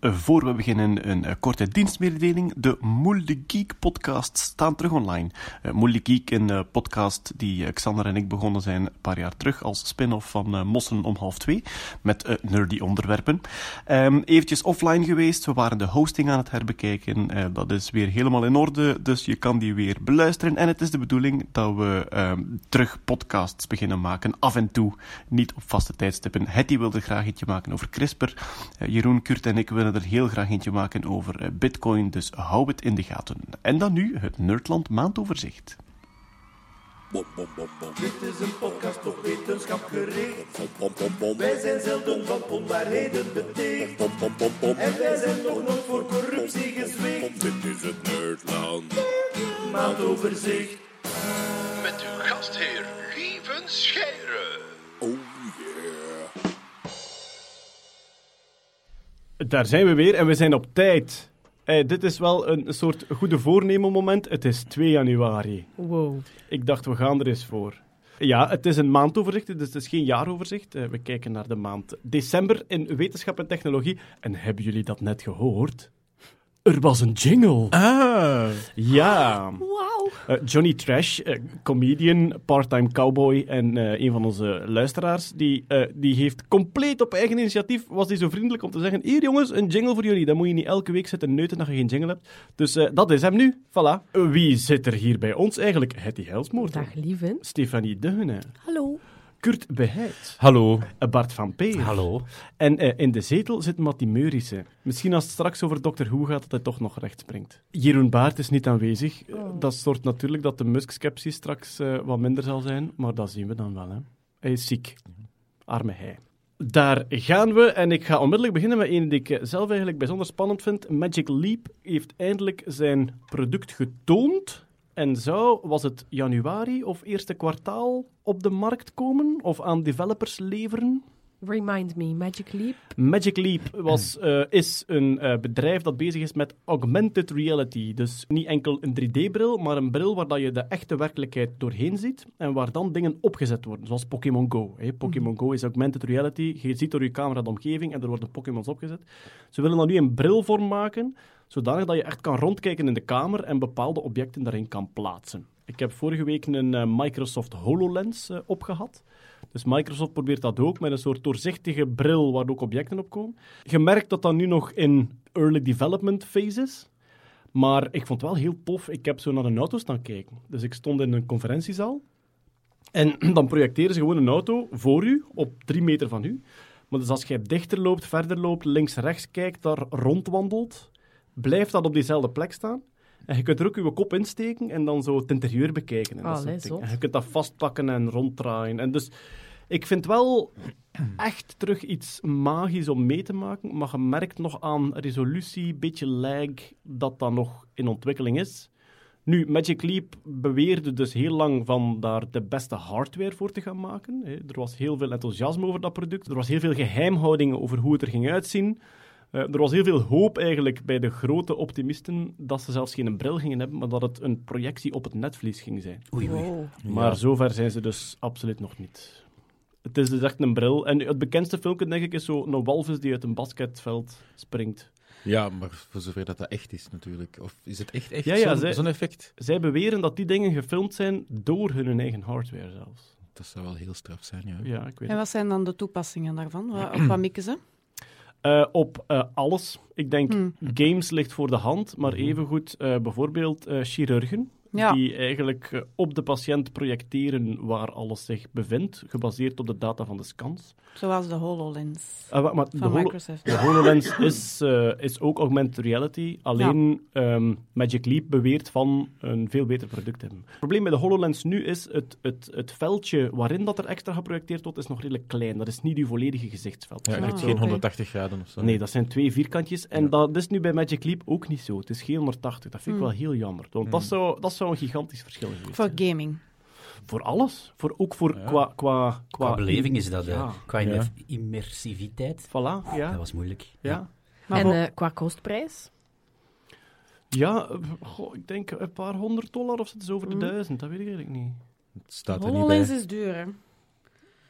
Eh, Voor we beginnen, een eh, korte dienstmededeling. De Moel de Geek podcasts staan terug online. Uh, Moel de Geek, een eh, podcast die eh, Xander en ik begonnen zijn een paar jaar terug als spin-off van eh, Mossen om half twee, met eh, nerdy onderwerpen. Ehm eventjes offline geweest, we waren de hosting aan het herbekijken. Eh, dat is weer helemaal in orde, dus je kan die weer beluisteren. En het is de bedoeling dat we ehm, terug podcasts beginnen maken, af en toe, niet op vaste tijdstippen. Hetty wilde graag eentje maken over CRISPR. Eh, Jeroen, Kurt en ik willen er heel graag eentje maken over eh, Bitcoin, dus hou het in de gaten. En dan nu het Nerdland maandoverzicht. Bom, bom, bom, bom. Dit is een podcast op wetenschap gericht. Bom, bom, bom, bom. Wij zijn zelden van onwaarheden beticht. Bom, bom, bom, bom. En wij zijn nog nooit voor corruptie gezwicht. Dit is het Nerdland. Maandoverzicht. Met uw gastheer Lieven Scheire. Daar zijn we weer en we zijn op tijd. Eh, dit is wel een soort goede voornemen moment. Het is 2 januari. Wow. Ik dacht, we gaan er eens voor. Ja, het is een maandoverzicht, dus het is geen jaaroverzicht. Eh, we kijken naar de maand december in wetenschap en technologie. En hebben jullie dat net gehoord? Er was een jingle. Ah. Ja. Wauw. Eh, Johnny Trash, eh, comedian, part-time cowboy en eh, een van onze luisteraars, die, eh, die heeft compleet op eigen initiatief, was hij zo vriendelijk om te zeggen, hier jongens, een jingle voor jullie. Dan moet je niet elke week zitten neuten dat je geen jingle hebt. Dus eh, dat is hem nu. Voilà. Wie zit er hier bij ons eigenlijk? Hetty Helsmoort. Dag lieve. Stefanie Dehune. Hallo. Kurt Beheid. Hallo. eh, Bart van Peer. Hallo. En eh, in de zetel zit Matty Meurissen. Misschien als het straks over Doctor Who gaat, dat hij toch nog recht springt. Jeroen Baart is niet aanwezig. Eh, Dat zorgt natuurlijk dat de Musk-sceptie straks wat minder zal zijn, maar dat zien we dan wel. Hè. Hij is ziek. Arme hij. Daar gaan we. En ik ga onmiddellijk beginnen met een die ik zelf eigenlijk bijzonder spannend vind. Magic Leap heeft eindelijk zijn product getoond. En zou, was het januari of eerste kwartaal op de markt komen? Of aan developers leveren? Remind me, Magic Leap. Magic Leap was, eh, is een eh, bedrijf dat bezig is met augmented reality. Dus niet enkel een 3D-bril, maar een bril waar dat je de echte werkelijkheid doorheen ziet en waar dan dingen opgezet worden, zoals Pokémon Go. hè. Pokémon Go is augmented reality. Je ziet door je camera de omgeving en er worden Pokémons opgezet. Ze willen dat nu in brilvorm maken, zodanig dat je echt kan rondkijken in de kamer en bepaalde objecten daarin kan plaatsen. Ik heb vorige week een eh, Microsoft HoloLens eh, opgehad. Dus Microsoft probeert dat ook met een soort doorzichtige bril waar ook objecten op komen. Je merkt dat dat nu nog in early development phase is. Maar ik vond het wel heel tof. Ik heb zo naar een auto staan kijken. Dus ik stond in een conferentiezaal. En dan projecteren ze gewoon een auto voor u, op drie meter van u. Maar dus als jij dichter loopt, verder loopt, links-rechts kijkt, daar rondwandelt, blijft dat op diezelfde plek staan. En je kunt er ook je kop insteken en dan zo het interieur bekijken. En, dat Allee, soort en je kunt dat vastpakken en ronddraaien. En dus ik vind wel echt terug iets magisch om mee te maken, maar je merkt nog aan resolutie, beetje lag, dat dat nog in ontwikkeling is. Nu, Magic Leap beweerde dus heel lang van daar de beste hardware voor te gaan maken. Er was heel veel enthousiasme over dat product. Er was heel veel geheimhouding over hoe het er ging uitzien. Eh, er was heel veel hoop eigenlijk bij de grote optimisten dat ze zelfs geen bril gingen hebben, maar dat het een projectie op het netvlies ging zijn. Wow. Maar zover zijn ze dus absoluut nog niet. Het is dus echt een bril. En het bekendste filmpje, denk ik, is zo een walvis die uit een basketveld springt. Ja, maar voor zover dat dat echt is natuurlijk. Of is het echt, echt Ja, ja, zo'n effect? Zij beweren dat die dingen gefilmd zijn door hun eigen hardware zelfs. Dat zou wel heel straf zijn, ja. Ja, ik weet En het. wat zijn dan de toepassingen daarvan? Op wat mikken ze? Eh, op eh, alles. Ik denk, Hmm. games ligt voor de hand, maar evengoed eh, bijvoorbeeld eh, chirurgen. Ja. Die eigenlijk eh, op de patiënt projecteren waar alles zich bevindt, gebaseerd op de data van de scans. Zoals de HoloLens wa- maar de, van Holo- Microsoft. de HoloLens is, eh, is ook augmented reality, alleen ehm, Magic Leap beweert van een veel beter product te hebben. Het probleem bij de HoloLens nu is, het, het, het veldje waarin dat er extra geprojecteerd wordt, is nog redelijk klein. Dat is niet uw volledige gezichtsveld. Ja, Ah, geen oké. 180 graden of zo. Nee, dat zijn twee vierkantjes. En dat is nu bij Magic Leap ook niet zo. Het is geen 180. Dat vind ik Hmm. wel heel jammer. Want dat, zou, dat zou een gigantisch verschil Voor gaming. Voor alles. Voor, ook voor Ja. qua, qua, Qua beleving is dat, eh, Ja. qua Ja. immersiviteit. Voilà, ja. Dat was moeilijk. ja. Maar en voor- eh, qua kostprijs? Ja, eh, goh, ik denk een paar honderd dollar of het is over de Mm. duizend. Dat weet ik eigenlijk niet. Het staat er niet HoloLens bij. is duur, hè?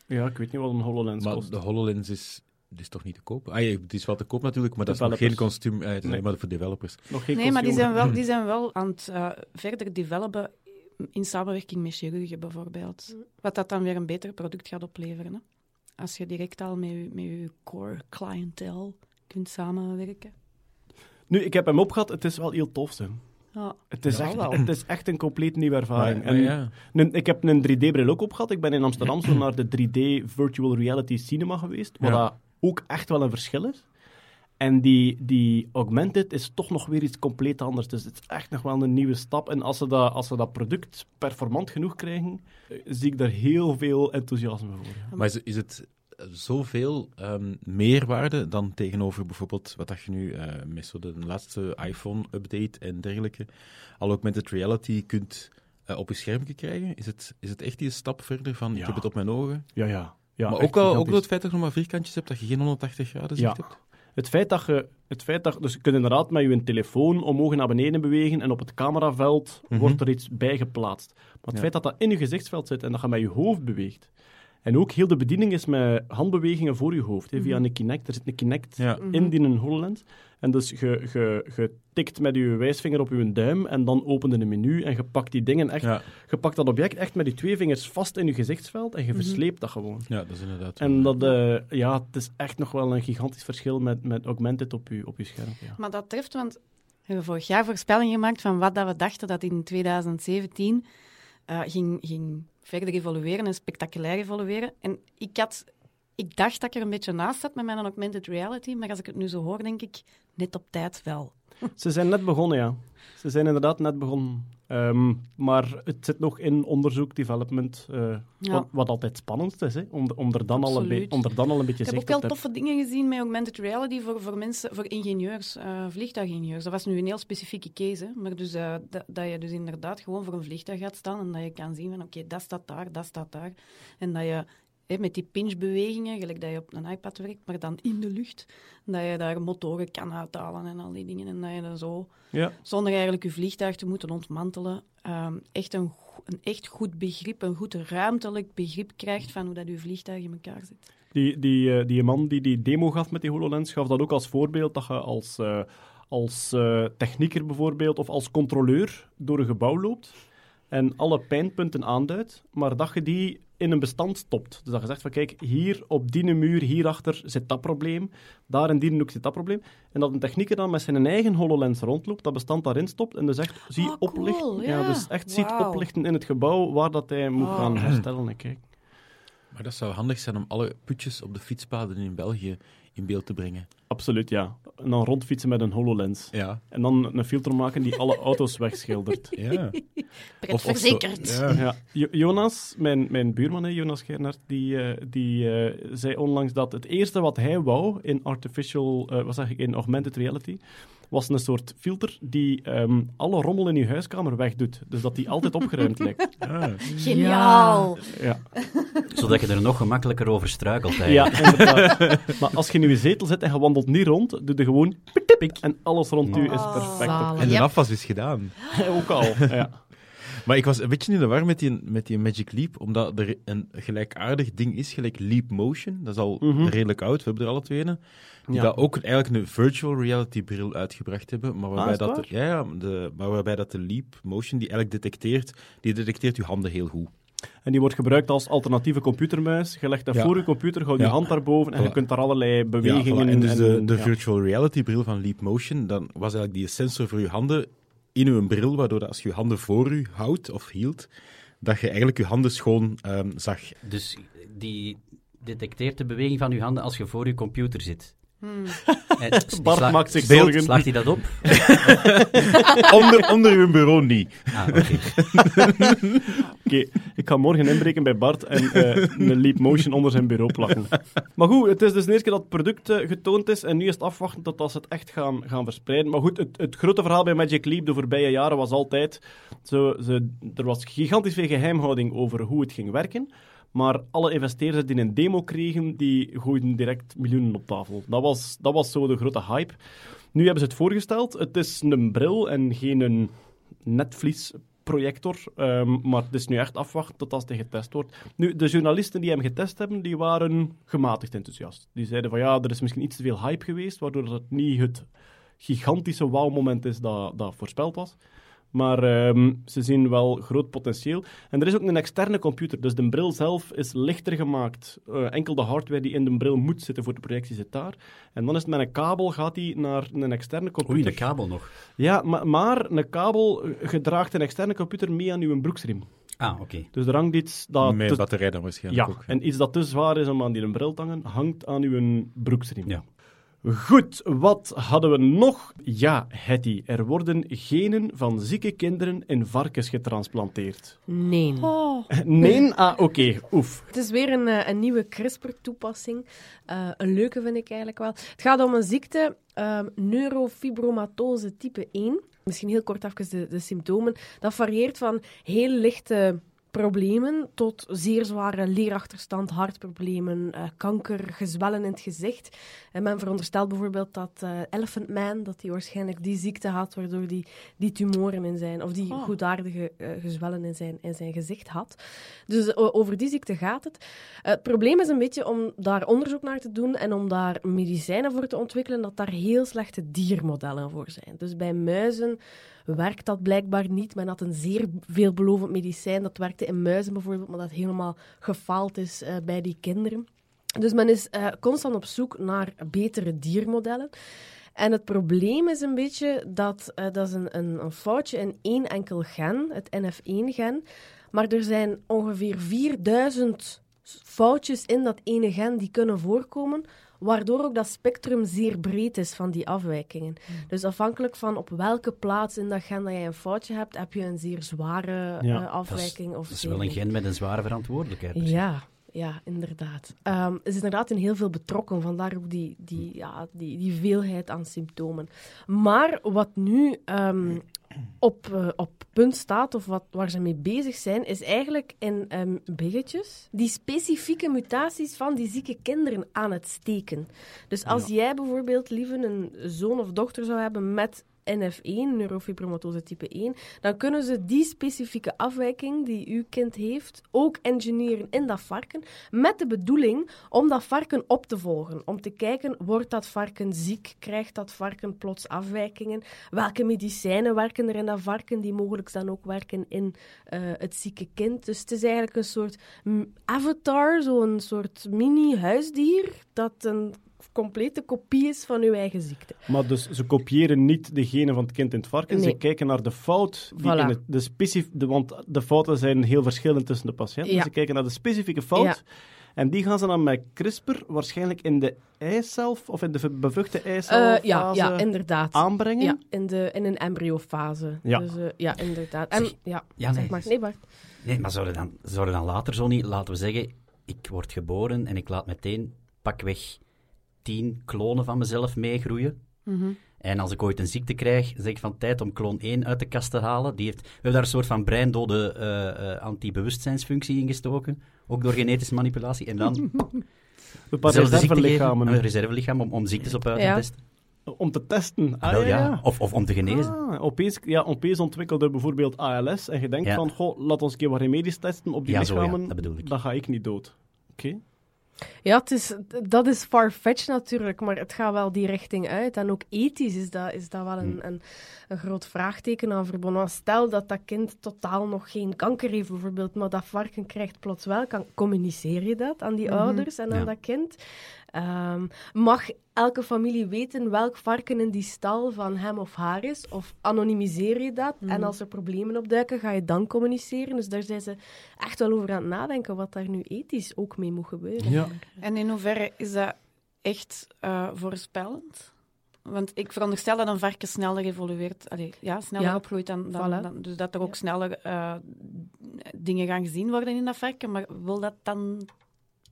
Ja, ik weet niet wat een HoloLens Maar kost. de HoloLens is Het is toch niet te koop? Ah, ja, het is wel te koop natuurlijk, maar dat is nog geen kostuum. eh, het is Nee. alleen maar voor developers. Nog geen Nee, maar die zijn wel, die zijn wel aan het eh, verder developen in samenwerking met chirurgen bijvoorbeeld. Wat dat dan weer een beter product gaat opleveren. Hè? Als je direct al met je, met je core clientele kunt samenwerken. Nu, ik heb hem opgehad. Het is wel heel tof, hè. Ja. Het is, Ja, echt, wel. het is echt een compleet nieuwe ervaring. Maar- maar en ja. ik heb een 3D-bril ook opgehad. Ik ben in Amsterdam zo naar de 3D Virtual Reality Cinema geweest, wat Ja. Ook echt wel een verschil is. En die, die augmented is toch nog weer iets compleet anders. Dus het is echt nog wel een nieuwe stap. En als ze dat, als ze dat product performant genoeg krijgen, eh, zie ik daar heel veel enthousiasme voor. ja. Maar is, is het eh, zoveel ehm, meerwaarde dan tegenover bijvoorbeeld wat dat je nu eh, met zo de laatste iPhone-update en dergelijke al augmented reality kunt op je schermpje krijgen? Is het, is het echt die stap verder van ik heb het op mijn ogen? Ja, ja. Ja maar ook, al, ook door het feit dat je nog maar vierkantjes hebt, dat je geen 180 graden zicht Ja. hebt? Het feit dat je, het feit dat, dus je kunt inderdaad met je telefoon omhoog en naar beneden bewegen en op het cameraveld Mhm. wordt er iets bij geplaatst. Maar het Ja. feit dat dat in je gezichtsveld zit en dat je met je hoofd beweegt. En ook heel de bediening is met handbewegingen voor je hoofd, hè, via een Kinect. Er zit een Kinect Ja. in die een HoloLens. En dus je, je, je tikt met je wijsvinger op je duim en dan opent een menu en je pakt die dingen echt... Ja. Je pakt dat object echt met je twee vingers vast in je gezichtsveld en je versleept dat gewoon. ja, dat is inderdaad En wel- dat, eh, ja, het is echt nog wel een gigantisch verschil met, met augmented op je, op je scherm. Ja. Maar dat treft, want we hebben vorig jaar voorspelling gemaakt van wat dat we dachten dat in 2017 eh, ging, ging verder evolueren en spectaculair evolueren. En ik, had, ik dacht dat ik er een beetje naast zat met mijn augmented reality, maar als ik het nu zo hoor, denk ik net op tijd wel. Ze zijn net begonnen, ja. Ze zijn inderdaad net begonnen. Ehm, maar het zit nog in onderzoek, development, eh, Ja. wat, wat altijd spannend is, hè, om, om, er dan al een om er dan al een beetje Ik heb ook wel toffe dingen gezien met augmented reality voor, voor mensen, voor ingenieurs, eh, vliegtuigingenieurs. Dat was nu een heel specifieke case, hè. maar dus, eh, dat, dat je dus inderdaad gewoon voor een vliegtuig gaat staan en dat je kan zien van oké, dat staat daar, dat staat daar. En dat je hè, met die pinchbewegingen, gelijk dat je op een iPad werkt, maar dan in de lucht, dat je daar motoren kan uithalen en al die dingen. En dat je dan zo, Ja. zonder eigenlijk je vliegtuig te moeten ontmantelen, ehm, echt een, een echt goed begrip, een goed ruimtelijk begrip krijgt van hoe dat je vliegtuig in elkaar zit. Die, die, eh, die man die die demo gaf met die HoloLens, gaf dat ook als voorbeeld dat je als, eh, als eh, technieker bijvoorbeeld of als controleur door een gebouw loopt en alle pijnpunten aanduidt, maar dat je die in een bestand stopt. Dus dat je zegt van kijk, hier op die muur, hierachter zit dat probleem, daar en die hoek zit dat probleem. En dat een technieker dan met zijn eigen HoloLens rondloopt, dat bestand daarin stopt en dus echt zie Oh, cool, oplichten. ja. dus echt ziet oplichten in het gebouw waar dat hij moet Oh. gaan herstellen. En kijk. Maar dat zou handig zijn om alle putjes op de fietspaden in België in beeld te brengen. Absoluut, ja. En dan rondfietsen met een HoloLens. Ja. En dan een filter maken die alle auto's wegschildert. Ja. Zo- verzekerd. ja. Ja. Jo- Jonas, mijn, mijn buurman, hè, Jonas Gernert, die, eh, die eh, zei onlangs dat het eerste wat hij wou in artificial, eh, wat zeg ik, in augmented reality, was een soort filter die ehm, alle rommel in je huiskamer wegdoet. Dus dat die altijd opgeruimd lijkt. Ah. Geniaal. Ja, Zodat je er nog gemakkelijker over struikelt. ja eigenlijk. inderdaad. Maar als je in je zetel zit en je wandelt niet rond, doe je gewoon pik en alles rond u is Oh. perfect. En de Ja. afwas is gedaan. Ook al, ja. Maar ik was een beetje in de war met die, met die Magic Leap, omdat er een gelijkaardig ding is, gelijk Leap Motion. Dat is al Mhm. redelijk oud, we hebben er alle twee een. Die Ja. dat ook eigenlijk een virtual reality bril uitgebracht hebben, maar waarbij, is het dat, de, ja, ja, de, maar waarbij dat de Leap Motion, die eigenlijk detecteert, die detecteert uw handen heel goed. En die wordt gebruikt als alternatieve computermuis. Je legt dat Ja. voor je computer, houdt je Ja. hand daarboven en je Voilà. kunt daar allerlei Ja, bewegingen voilà. En dus de, de ja. virtual reality bril van Leap Motion, dan was eigenlijk die sensor voor je handen in uw bril, waardoor als je je handen voor u houdt of hield, dat je eigenlijk je handen schoon ehm, zag. Dus die detecteert de beweging van je handen als je voor je computer zit. Hmm. Die Bart sla- maakt zich beeld- zorgen. Slaagt hij dat op? onder, onder uw bureau niet. Ah, oké. Oké, ik ga morgen inbreken bij Bart en eh, een Leap Motion onder zijn bureau plakken. Maar goed, het is dus de eerste keer dat het product eh, getoond is en nu is het afwachten tot als ze het echt gaan, gaan verspreiden. Maar goed, het, het grote verhaal bij Magic Leap de voorbije jaren was altijd... Zo, ze, er was gigantisch veel geheimhouding over hoe het ging werken. Maar alle investeerders die een demo kregen, die gooiden direct miljoenen op tafel. Dat was, dat was zo de grote hype. Nu hebben ze het voorgesteld. Het is een bril en geen een netvlies projector. Ehm, maar het is nu echt afwachten tot als het getest wordt. Nu, de journalisten die hem getest hebben, die waren gematigd enthousiast. Die zeiden van ja, er is misschien iets te veel hype geweest, waardoor het niet het gigantische wow-moment is dat, dat voorspeld was. Maar ehm, ze zien wel groot potentieel. En er is ook een externe computer, dus de bril zelf is lichter gemaakt. Eh, enkel de hardware die in de bril moet zitten voor de projectie zit daar. En dan is het met een kabel gaat die naar een externe computer. Oei, de kabel nog. Ja, maar, maar een kabel gedraagt een externe computer mee aan uw broeksriem. Ah, oké. Dus er hangt iets dat... Met te- batterij dan waarschijnlijk ja, ook. en iets dat te zwaar is om aan die bril te hangen, hangt aan uw broeksriem. Ja. Goed, wat hadden we nog? Ja, Hetty, er worden genen van zieke kinderen in varkens getransplanteerd. Nee. Oh, Nee? Ah, oké, oef. Het is weer een, eh, een nieuwe CRISPR-toepassing. Eh, een leuke vind ik eigenlijk wel. Het gaat om een ziekte, ehm, neurofibromatose type 1. Misschien heel kort even de, de symptomen. Dat varieert van heel lichte problemen tot zeer zware leerachterstand, hartproblemen, eh, kanker, gezwellen in het gezicht. En men veronderstelt bijvoorbeeld dat eh, Elephant Man, dat hij waarschijnlijk die ziekte had, waardoor hij die tumoren in zijn, of die Oh. goedaardige eh, gezwellen in zijn, in zijn gezicht had. Dus over die ziekte gaat het. Eh, het probleem is een beetje om daar onderzoek naar te doen en om daar medicijnen voor te ontwikkelen, dat daar heel slechte diermodellen voor zijn. Dus bij muizen werkt dat blijkbaar niet. Men had een zeer veelbelovend medicijn, dat werkte in muizen bijvoorbeeld, maar dat helemaal gefaald is eh, bij die kinderen. Dus men is eh, constant op zoek naar betere diermodellen. En het probleem is een beetje dat eh, dat is een, een, een foutje in één enkel gen, het NF1-gen. Maar er zijn ongeveer 4000 foutjes in dat ene gen die kunnen voorkomen, waardoor ook dat spectrum zeer breed is van die afwijkingen. Dus afhankelijk van op welke plaats in dat gen dat jij een foutje hebt, heb je een zeer zware Ja, eh, Dat is, afwijking. of dat is zeer wel een gen met een zware verantwoordelijkheid. precies. Ja, ja, inderdaad. Ehm er is inderdaad in heel veel betrokken, vandaar ook die, die, ja, die, die veelheid aan symptomen. Maar wat nu ehm, op, eh, op punt staat, of wat, waar ze mee bezig zijn, is eigenlijk in ehm biggetjes die specifieke mutaties van die zieke kinderen aan het steken. Dus als jij bijvoorbeeld liever een zoon of dochter zou hebben met NF1, neurofibromatose type 1, dan kunnen ze die specifieke afwijking die uw kind heeft ook engineeren in dat varken, met de bedoeling om dat varken op te volgen. Om te kijken, wordt dat varken ziek? Krijgt dat varken plots afwijkingen? Welke medicijnen werken er in dat varken die mogelijk dan ook werken in eh, het zieke kind? Dus het is eigenlijk een soort avatar, zo'n soort mini-huisdier, dat een complete kopie is van uw eigen ziekte. Maar dus ze kopiëren niet de genen van het kind in het varken. Ze kijken naar de fout. Die Voilà. in het, de specif, de, want de fouten zijn heel verschillend tussen de patiënten. Ja. Ze kijken naar de specifieke fout. Ja. En die gaan ze dan met CRISPR waarschijnlijk in de eicel of in de bevruchte eicel Eh, ja, ja, inderdaad. aanbrengen. Ja, in, de, in een embryofase. Ja. Dus, eh, ja, inderdaad. En, Zeg, ja, ja, zeg nee. maar. Nee, Bart. Nee, maar zouden dan, zouden dan later zo niet, laten we zeggen, ik word geboren en ik laat meteen pakweg tien klonen van mezelf meegroeien. Mhm. En als ik ooit een ziekte krijg, zeg ik van tijd om kloon 1 uit de kast te halen. Die heeft, we hebben daar een soort van breindode eh, eh, anti-bewustzijnsfunctie in gestoken. Ook door genetische manipulatie. En dan Een paar reservelichamen. een reservelichaam om, om ziektes op uit Ja. te testen. Om te testen. Ah, Wel, ja. Of, of om te genezen. Ah, opeens, ja, opeens ontwikkelt er bijvoorbeeld ALS en je denkt Ja. van, goh, laat ons een keer wat remedies testen op die Ja, zo, ja, lichamen. dat bedoel ik. Dan ga ik niet dood. Oké. Ja, het is, dat is far-fetched natuurlijk, maar het gaat wel die richting uit. En ook ethisch is dat, is dat wel een, een, een groot vraagteken aan verbonden. Stel dat dat kind totaal nog geen kanker heeft bijvoorbeeld, maar dat varken krijgt plots wel kanker. Communiceer je dat aan die ouders en aan Ja. dat kind? Ehm, mag elke familie weten welk varken in die stal van hem of haar is? Of anonimiseer je dat? En als er problemen opduiken, ga je dan communiceren? Dus daar zijn ze echt wel over aan het nadenken wat daar nu ethisch ook mee moet gebeuren. Ja. En in hoeverre is dat echt eh, voorspellend? Want ik veronderstel dat een varken sneller evolueert, allee, ja, sneller Ja, opgroeit dan, dan, voilà. dan- Dus dat er ook Ja. sneller eh, dingen gaan gezien worden in dat varken. Maar wil dat dan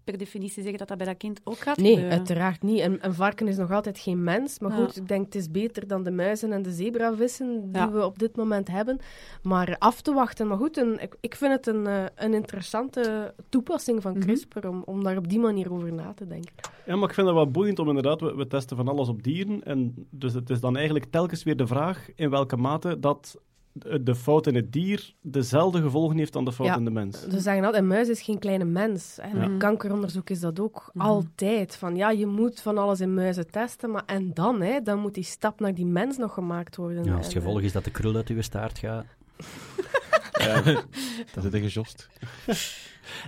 per definitie zeggen dat dat bij dat kind ook gaat Nee, gebeuren? uiteraard niet. Een, een varken is nog altijd geen mens. Maar Ja. goed, ik denk het is beter dan de muizen en de zebravissen die Ja. we op dit moment hebben. Maar af te wachten. Maar goed, een, ik, ik vind het een, eh, een interessante toepassing van Mhm. CRISPR om, om daar op die manier over na te denken. Ja, maar ik vind het wel boeiend om inderdaad, we, we testen van alles op dieren. En dus het is dan eigenlijk telkens weer de vraag in welke mate dat de fout in het dier dezelfde gevolgen heeft dan de fout Ja. in de mens. Ze zeggen altijd, een muis is geen kleine mens. En Ja. met kankeronderzoek is dat ook altijd. Van ja, je moet van alles in muizen testen, maar en dan, hè, dan moet die stap naar die mens nog gemaakt worden. Ja, als het gevolg is dat de krul uit uw staart gaat. Dat is de gejost.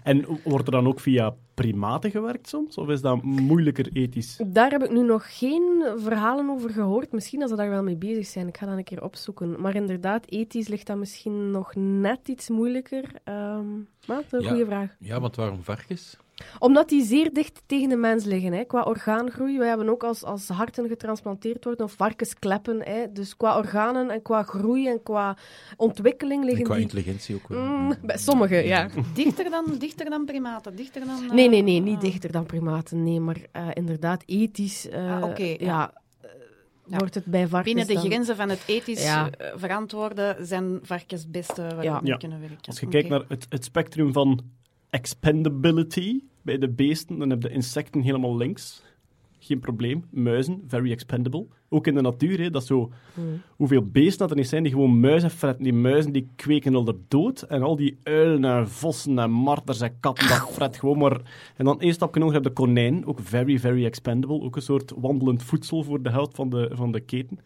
En wordt er dan ook via primaten gewerkt soms? Of is dat moeilijker ethisch? Daar heb ik nu nog geen verhalen over gehoord. Misschien dat ze daar wel mee bezig zijn. Ik ga dat een keer opzoeken. Maar inderdaad, ethisch ligt dat misschien nog net iets moeilijker. Ehm, maar dat is een Ja. goede vraag. Ja, want waarom varkens? Omdat die zeer dicht tegen de mens liggen, hè, qua orgaangroei. Wij hebben ook als, als harten getransplanteerd worden, of varkenskleppen. Hè. Dus qua organen en qua groei en qua ontwikkeling En liggen qua die... intelligentie ook wel. Mm, bij sommigen, ja. Dichter dan, dichter dan primaten, dichter dan... eh, Nee, nee, nee, niet ah. dichter dan primaten. Nee, maar eh, inderdaad, ethisch eh, Ah, oké, ja. ja, eh, Ja. wordt het bij varkens Binnen de dan- grenzen van het ethisch Ja. eh, verantwoorden zijn varkens het beste waar Ja. we kunnen werken. Als je kijkt naar het, het spectrum van expendability bij de beesten, dan heb je insecten helemaal links. Geen probleem. Muizen, very expendable. Ook in de natuur, hè, dat zo... Hmm. Hoeveel beesten dat er niet zijn die gewoon muizen fretten. Die muizen die kweken al er dood. En al die uilen en vossen en marters en katten, dat fret gewoon maar... En dan één stapje hoger heb je de konijn. Ook very, very expendable. Ook een soort wandelend voedsel voor de helft van de, van de keten.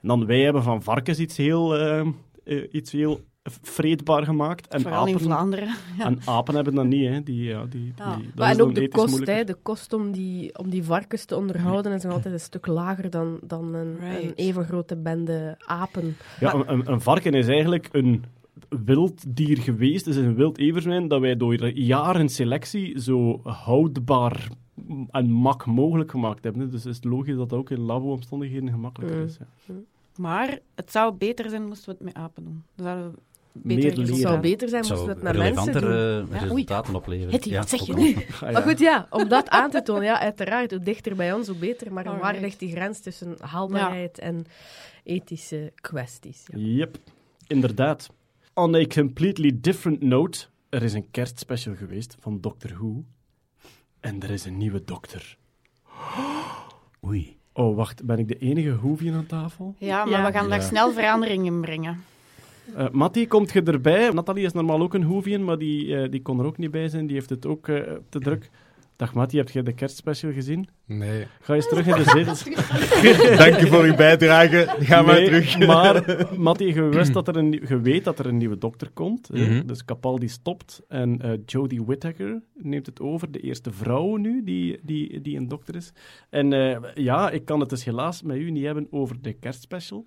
En dan wij hebben van varkens iets heel... eh, eh, iets heel vreedbaar gemaakt. En Vooral in apen, Vlaanderen. Ja. en apen hebben dat niet, hè. Die, ja, die, die, Ja. dat Maar is en ook de kost, hè, de kost om die, om die varkens te onderhouden is nog altijd een stuk lager dan, dan een, Right. een even grote bende apen. Ja, een, een, een varken is eigenlijk een wild dier geweest. Het is een wild everzwijn dat wij door jaren selectie zo houdbaar en mak mogelijk gemaakt hebben. Dus het is logisch dat dat ook in labo-omstandigheden gemakkelijker Mm. is. hè. Maar het zou beter zijn moesten we het met apen doen. Dan zouden we beter Het leren. zou beter zijn Het moesten we het met mensen doen. relevantere Ja, oei. resultaten opleveren. Hetty, wat zeg je nu? wel. Ah, ja. Maar goed, ja, om dat aan te tonen, ja, uiteraard, hoe dichter bij ons, hoe beter. Maar waar ligt die grens tussen haalbaarheid en ethische kwesties? Ja. Yep, inderdaad. On a completely different note, er is een kerstspecial geweest van Doctor Who. En er is een nieuwe dokter. Oei. Oh, wacht, ben ik de enige Whovian aan tafel? Ja, maar Ja. we gaan daar Ja. snel verandering in brengen. Eh Mattie, komt je erbij? Nathalie is normaal ook een Whovian, maar die, eh, die kon er ook niet bij zijn. Die heeft het ook eh, te druk. Dag Mattie, heb je de kerstspecial gezien? Nee. Ga eens terug in de zetels. Dank je voor uw bijdrage. Ga maar Nee, terug. Maar, Mattie, je, wist dat er een, je weet dat er een nieuwe dokter komt. hè. Mhm. Dus Capaldi stopt en eh, Jodie Whittaker neemt het over. De eerste vrouw nu die, die, die een dokter is. En eh, ja, ik kan het dus helaas met u niet hebben over de kerstspecial.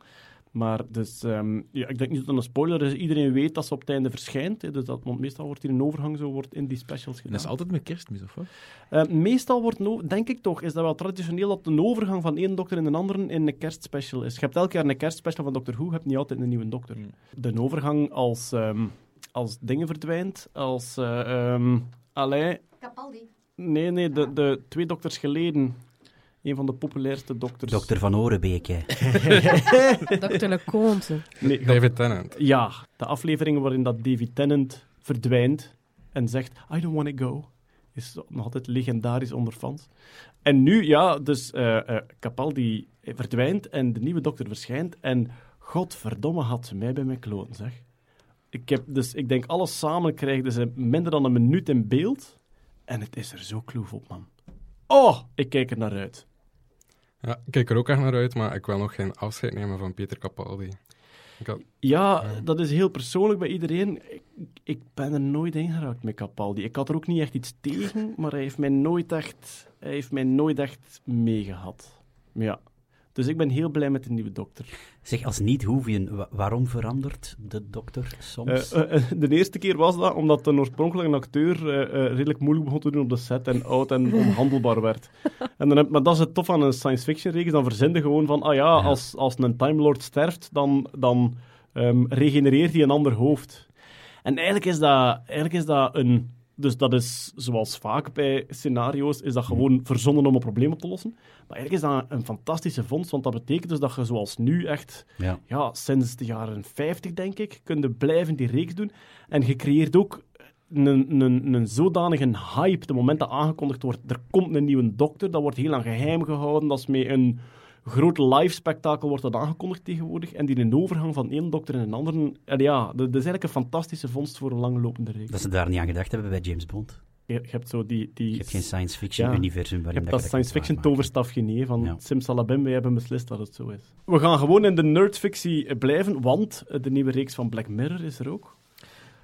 Maar dus, ehm, ja, ik denk niet dat het een spoiler is. Iedereen weet dat ze op het einde verschijnt. hè. Dus dat, want meestal wordt hier een overgang zo wordt in die specials gedaan. dat is altijd met kerstmis, of wat? Eh, meestal wordt, no- denk ik toch, is dat wel traditioneel dat een overgang van één dokter in een andere in een kerstspecial is. Je hebt elk jaar een kerstspecial van Doctor Who, je hebt niet altijd een nieuwe dokter. Hmm. De overgang als, ehm, als dingen verdwijnt, als... eh ehm, allee, Capaldi. nee, nee, de, de twee dokters geleden. Een van de populairste dokters. Dokter Van Orenbeke. Dr. Leconte. Nee, David Tennant. Ja, de afleveringen waarin dat Davy Tennant verdwijnt en zegt, I don't want to go, is nog altijd legendarisch onder fans. En nu, ja, dus eh eh, Capaldi verdwijnt en de nieuwe dokter verschijnt en godverdomme had ze mij bij mijn kloten, zeg. Ik, heb dus, ik denk, alles samen krijgen ze minder dan een minuut in beeld en het is er zo kloef op, man. Oh, ik kijk er naar uit. Ja, ik kijk er ook echt naar uit, maar ik wil nog geen afscheid nemen van Peter Capaldi. Had, Ja, dat is heel persoonlijk bij iedereen. Ik, ik ben er nooit in geraakt met Capaldi. Ik had er ook niet echt iets tegen, maar hij heeft mij nooit echt, hij heeft mij nooit echt meegehad. Ja. Dus ik ben heel blij met de nieuwe dokter. Zeg, als niet-Hoevian, wa- waarom verandert de dokter soms? Eh, eh, eh, de eerste keer was dat omdat een oorspronkelijke acteur eh, eh, redelijk moeilijk begon te doen op de set en oud en onhandelbaar werd. En dan heb, maar dat is het tof aan een science fiction reeks. Dan verzin je gewoon van, ah ja, als, als een Time Lord sterft, dan, dan ehm, regenereert hij een ander hoofd. En eigenlijk is dat, eigenlijk is dat een... Dus dat is, zoals vaak bij scenario's, is dat gewoon verzonnen om een probleem op te lossen. Maar eigenlijk is dat een fantastische vondst, want dat betekent dus dat je zoals nu echt ja. ja, sinds de jaren 50, denk ik, kun je blijven die reeks doen. En je creëert ook een, een, een zodanige hype. De moment dat aangekondigd wordt, er komt een nieuwe dokter, dat wordt heel lang geheim gehouden. Dat is met een groot live spektakel wordt dat aangekondigd tegenwoordig. En die een overgang van één dokter in een andere. En ja, dat, dat is eigenlijk een fantastische vondst voor een langlopende reeks. Dat ze daar niet aan gedacht hebben bij James Bond. Je, je hebt zo die. die Je hebt geen science fiction Ja. universum je waarin hebt dat dat je science fiction toverstafje niet, hè, van Ja. Simsalabim, wij hebben beslist dat het zo is. We gaan gewoon in de nerdfictie blijven, want eh, de nieuwe reeks van Black Mirror is er ook.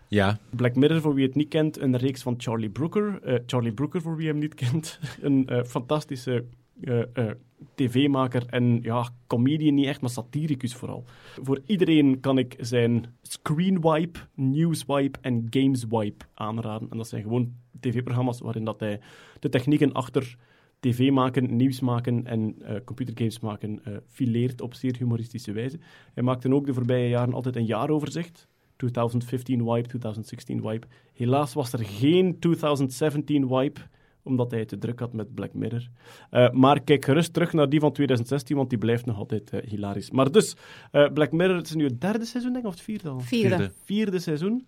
Ja, Black Mirror, voor wie het niet kent, een reeks van Charlie Brooker. Eh, Charlie Brooker, voor wie hem niet kent, een eh, fantastische eh, eh, tv-maker en ja, comedian niet echt, maar satiricus vooral. Voor iedereen kan ik zijn Screenwipe, Newswipe en Gameswipe aanraden. En dat zijn gewoon tv-programma's waarin dat hij de technieken achter tv maken, nieuws maken en eh, computergames maken fileert op zeer humoristische wijze. Hij maakte ook de voorbije jaren altijd een jaaroverzicht. 2015 wipe, 2016 wipe. Helaas was er geen 2017 wipe, omdat hij te druk had met Black Mirror. Eh, maar kijk gerust terug naar die van 2016, want die blijft nog altijd eh, hilarisch. Maar dus, eh, Black Mirror, het is nu het derde seizoen, denk ik, of het vierde al? Vierde. Vierde. Vierde seizoen.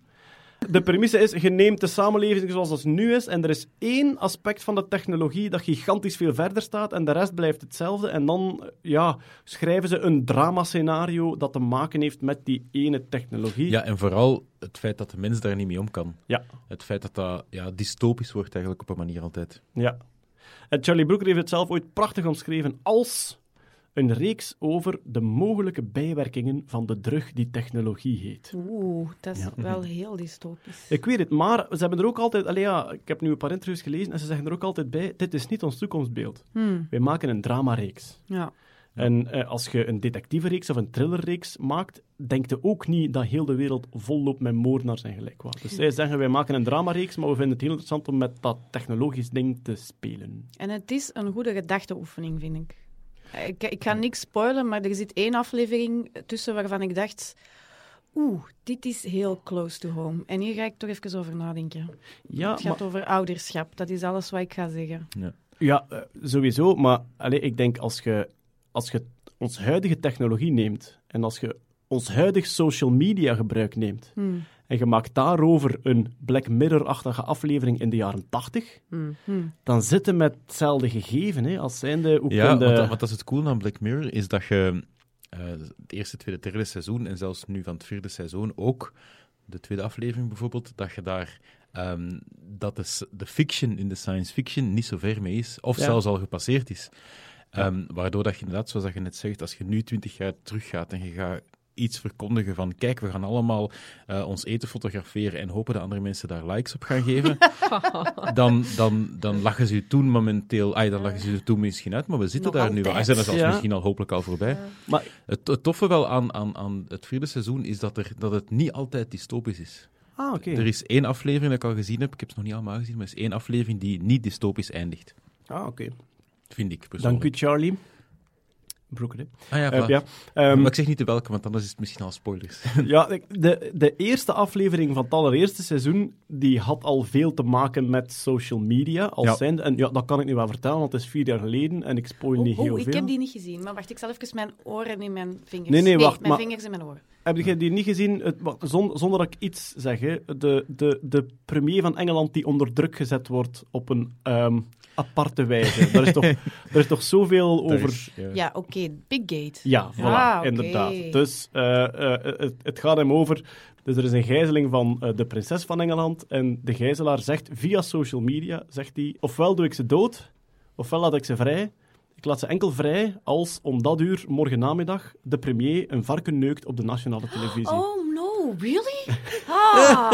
De premisse is, je neemt de samenleving zoals het nu is en er is één aspect van de technologie dat gigantisch veel verder staat en de rest blijft hetzelfde. En dan ja, schrijven ze een dramascenario dat te maken heeft met die ene technologie. ja, en vooral het feit dat de mens daar niet mee om kan. Ja. Het feit dat dat ja, dystopisch wordt eigenlijk op een manier altijd. Ja. En Charlie Brooker heeft het zelf ooit prachtig omschreven als een reeks over de mogelijke bijwerkingen van de drug die technologie heet. Oeh, dat is Ja. wel heel dystopisch. Ik weet het, maar ze hebben er ook altijd... Allee, ja, ik heb nu een paar interviews gelezen en ze zeggen er ook altijd bij, dit is niet ons toekomstbeeld. Hmm, Wij maken een dramareeks. ja. En eh, als je een detectivereeks of een thrillerreeks maakt, denkt je ook niet dat heel de wereld vol loopt met moordenaars en gelijk wat. Dus zij zeggen, wij maken een dramareeks, maar we vinden het heel interessant om met dat technologisch ding te spelen. En het is een goede gedachteoefening, vind ik. Ik. Ik ga niks spoilen, maar er zit één aflevering tussen waarvan ik dacht... Oeh, dit is heel close to home. En hier ga ik toch even over nadenken. Ja, het gaat maar- over ouderschap. Dat is alles wat ik ga zeggen. Ja, eh, sowieso. Maar allee, ik denk als je, als je ons huidige technologie neemt en als je ons huidig social media gebruik neemt Hmm. En je maakt daarover een Black Mirror-achtige aflevering in de jaren 80, Hmm. Hmm. dan zitten met hetzelfde gegeven. Hè, als zijnde ook Ja, de... want, dat- want dat is het cool aan Black Mirror, is dat je eh, het eerste, tweede, derde seizoen en zelfs nu van het vierde seizoen ook, de tweede aflevering bijvoorbeeld, dat je daar ehm, dat de, de fiction in de science fiction niet zo ver mee is, of Ja. zelfs al gepasseerd is. Ehm, waardoor dat je inderdaad, zoals dat je net zegt, als je nu twintig jaar teruggaat en je gaat iets verkondigen van kijk, we gaan allemaal eh, ons eten fotograferen en hopen dat andere mensen daar likes op gaan geven, dan, dan, dan lachen ze je toen momenteel, ay, dan lachen ze je toen misschien uit, maar we zitten Nog daar nu al. En zijn er zelfs Ja. misschien al hopelijk al voorbij. Maar- Het, het toffe wel aan, aan, aan het vierde seizoen is dat, er, dat het niet altijd dystopisch is. Ah, oké. Er is één aflevering dat ik al gezien heb, ik heb ze nog niet allemaal gezien, maar er is één aflevering die niet dystopisch eindigt. Ah, oké. Vind ik Dank persoonlijk. u, Charlie. Brooker, hè. Ah ja, ja. Ehm, maar ik zeg niet de welke, want anders is het misschien al spoilers. Ja, de, de eerste aflevering van het allereerste seizoen, die had al veel te maken met social media. Als Ja. zijnde, en ja, dat kan ik nu wel vertellen, want het is vier jaar geleden en ik spoil niet heel Oeh, veel. ik heb die niet gezien. Maar wacht, ik zal even mijn oren in mijn vingers... Nee, nee, wacht, mijn maar- vingers in mijn oren. Heb je die niet gezien? Het, wacht, zon- zonder dat ik iets zeg, hè. De, de, de premier van Engeland die onder druk gezet wordt op een ehm, aparte wijze. Daar is toch, er is toch zoveel Daar over... is, ja. Ja, oké, Big Gate. Ja, voilà, Ah, inderdaad. Dus eh, eh, het, het gaat hem over... Dus er is een gijzeling van eh, de prinses van Engeland en de gijzelaar zegt via social media, zegt hij, ofwel doe ik ze dood, ofwel laat ik ze vrij. Ik laat ze enkel vrij als om dat uur, morgen namiddag, de premier een varken neukt op de nationale televisie. Oh, no, really? Ah,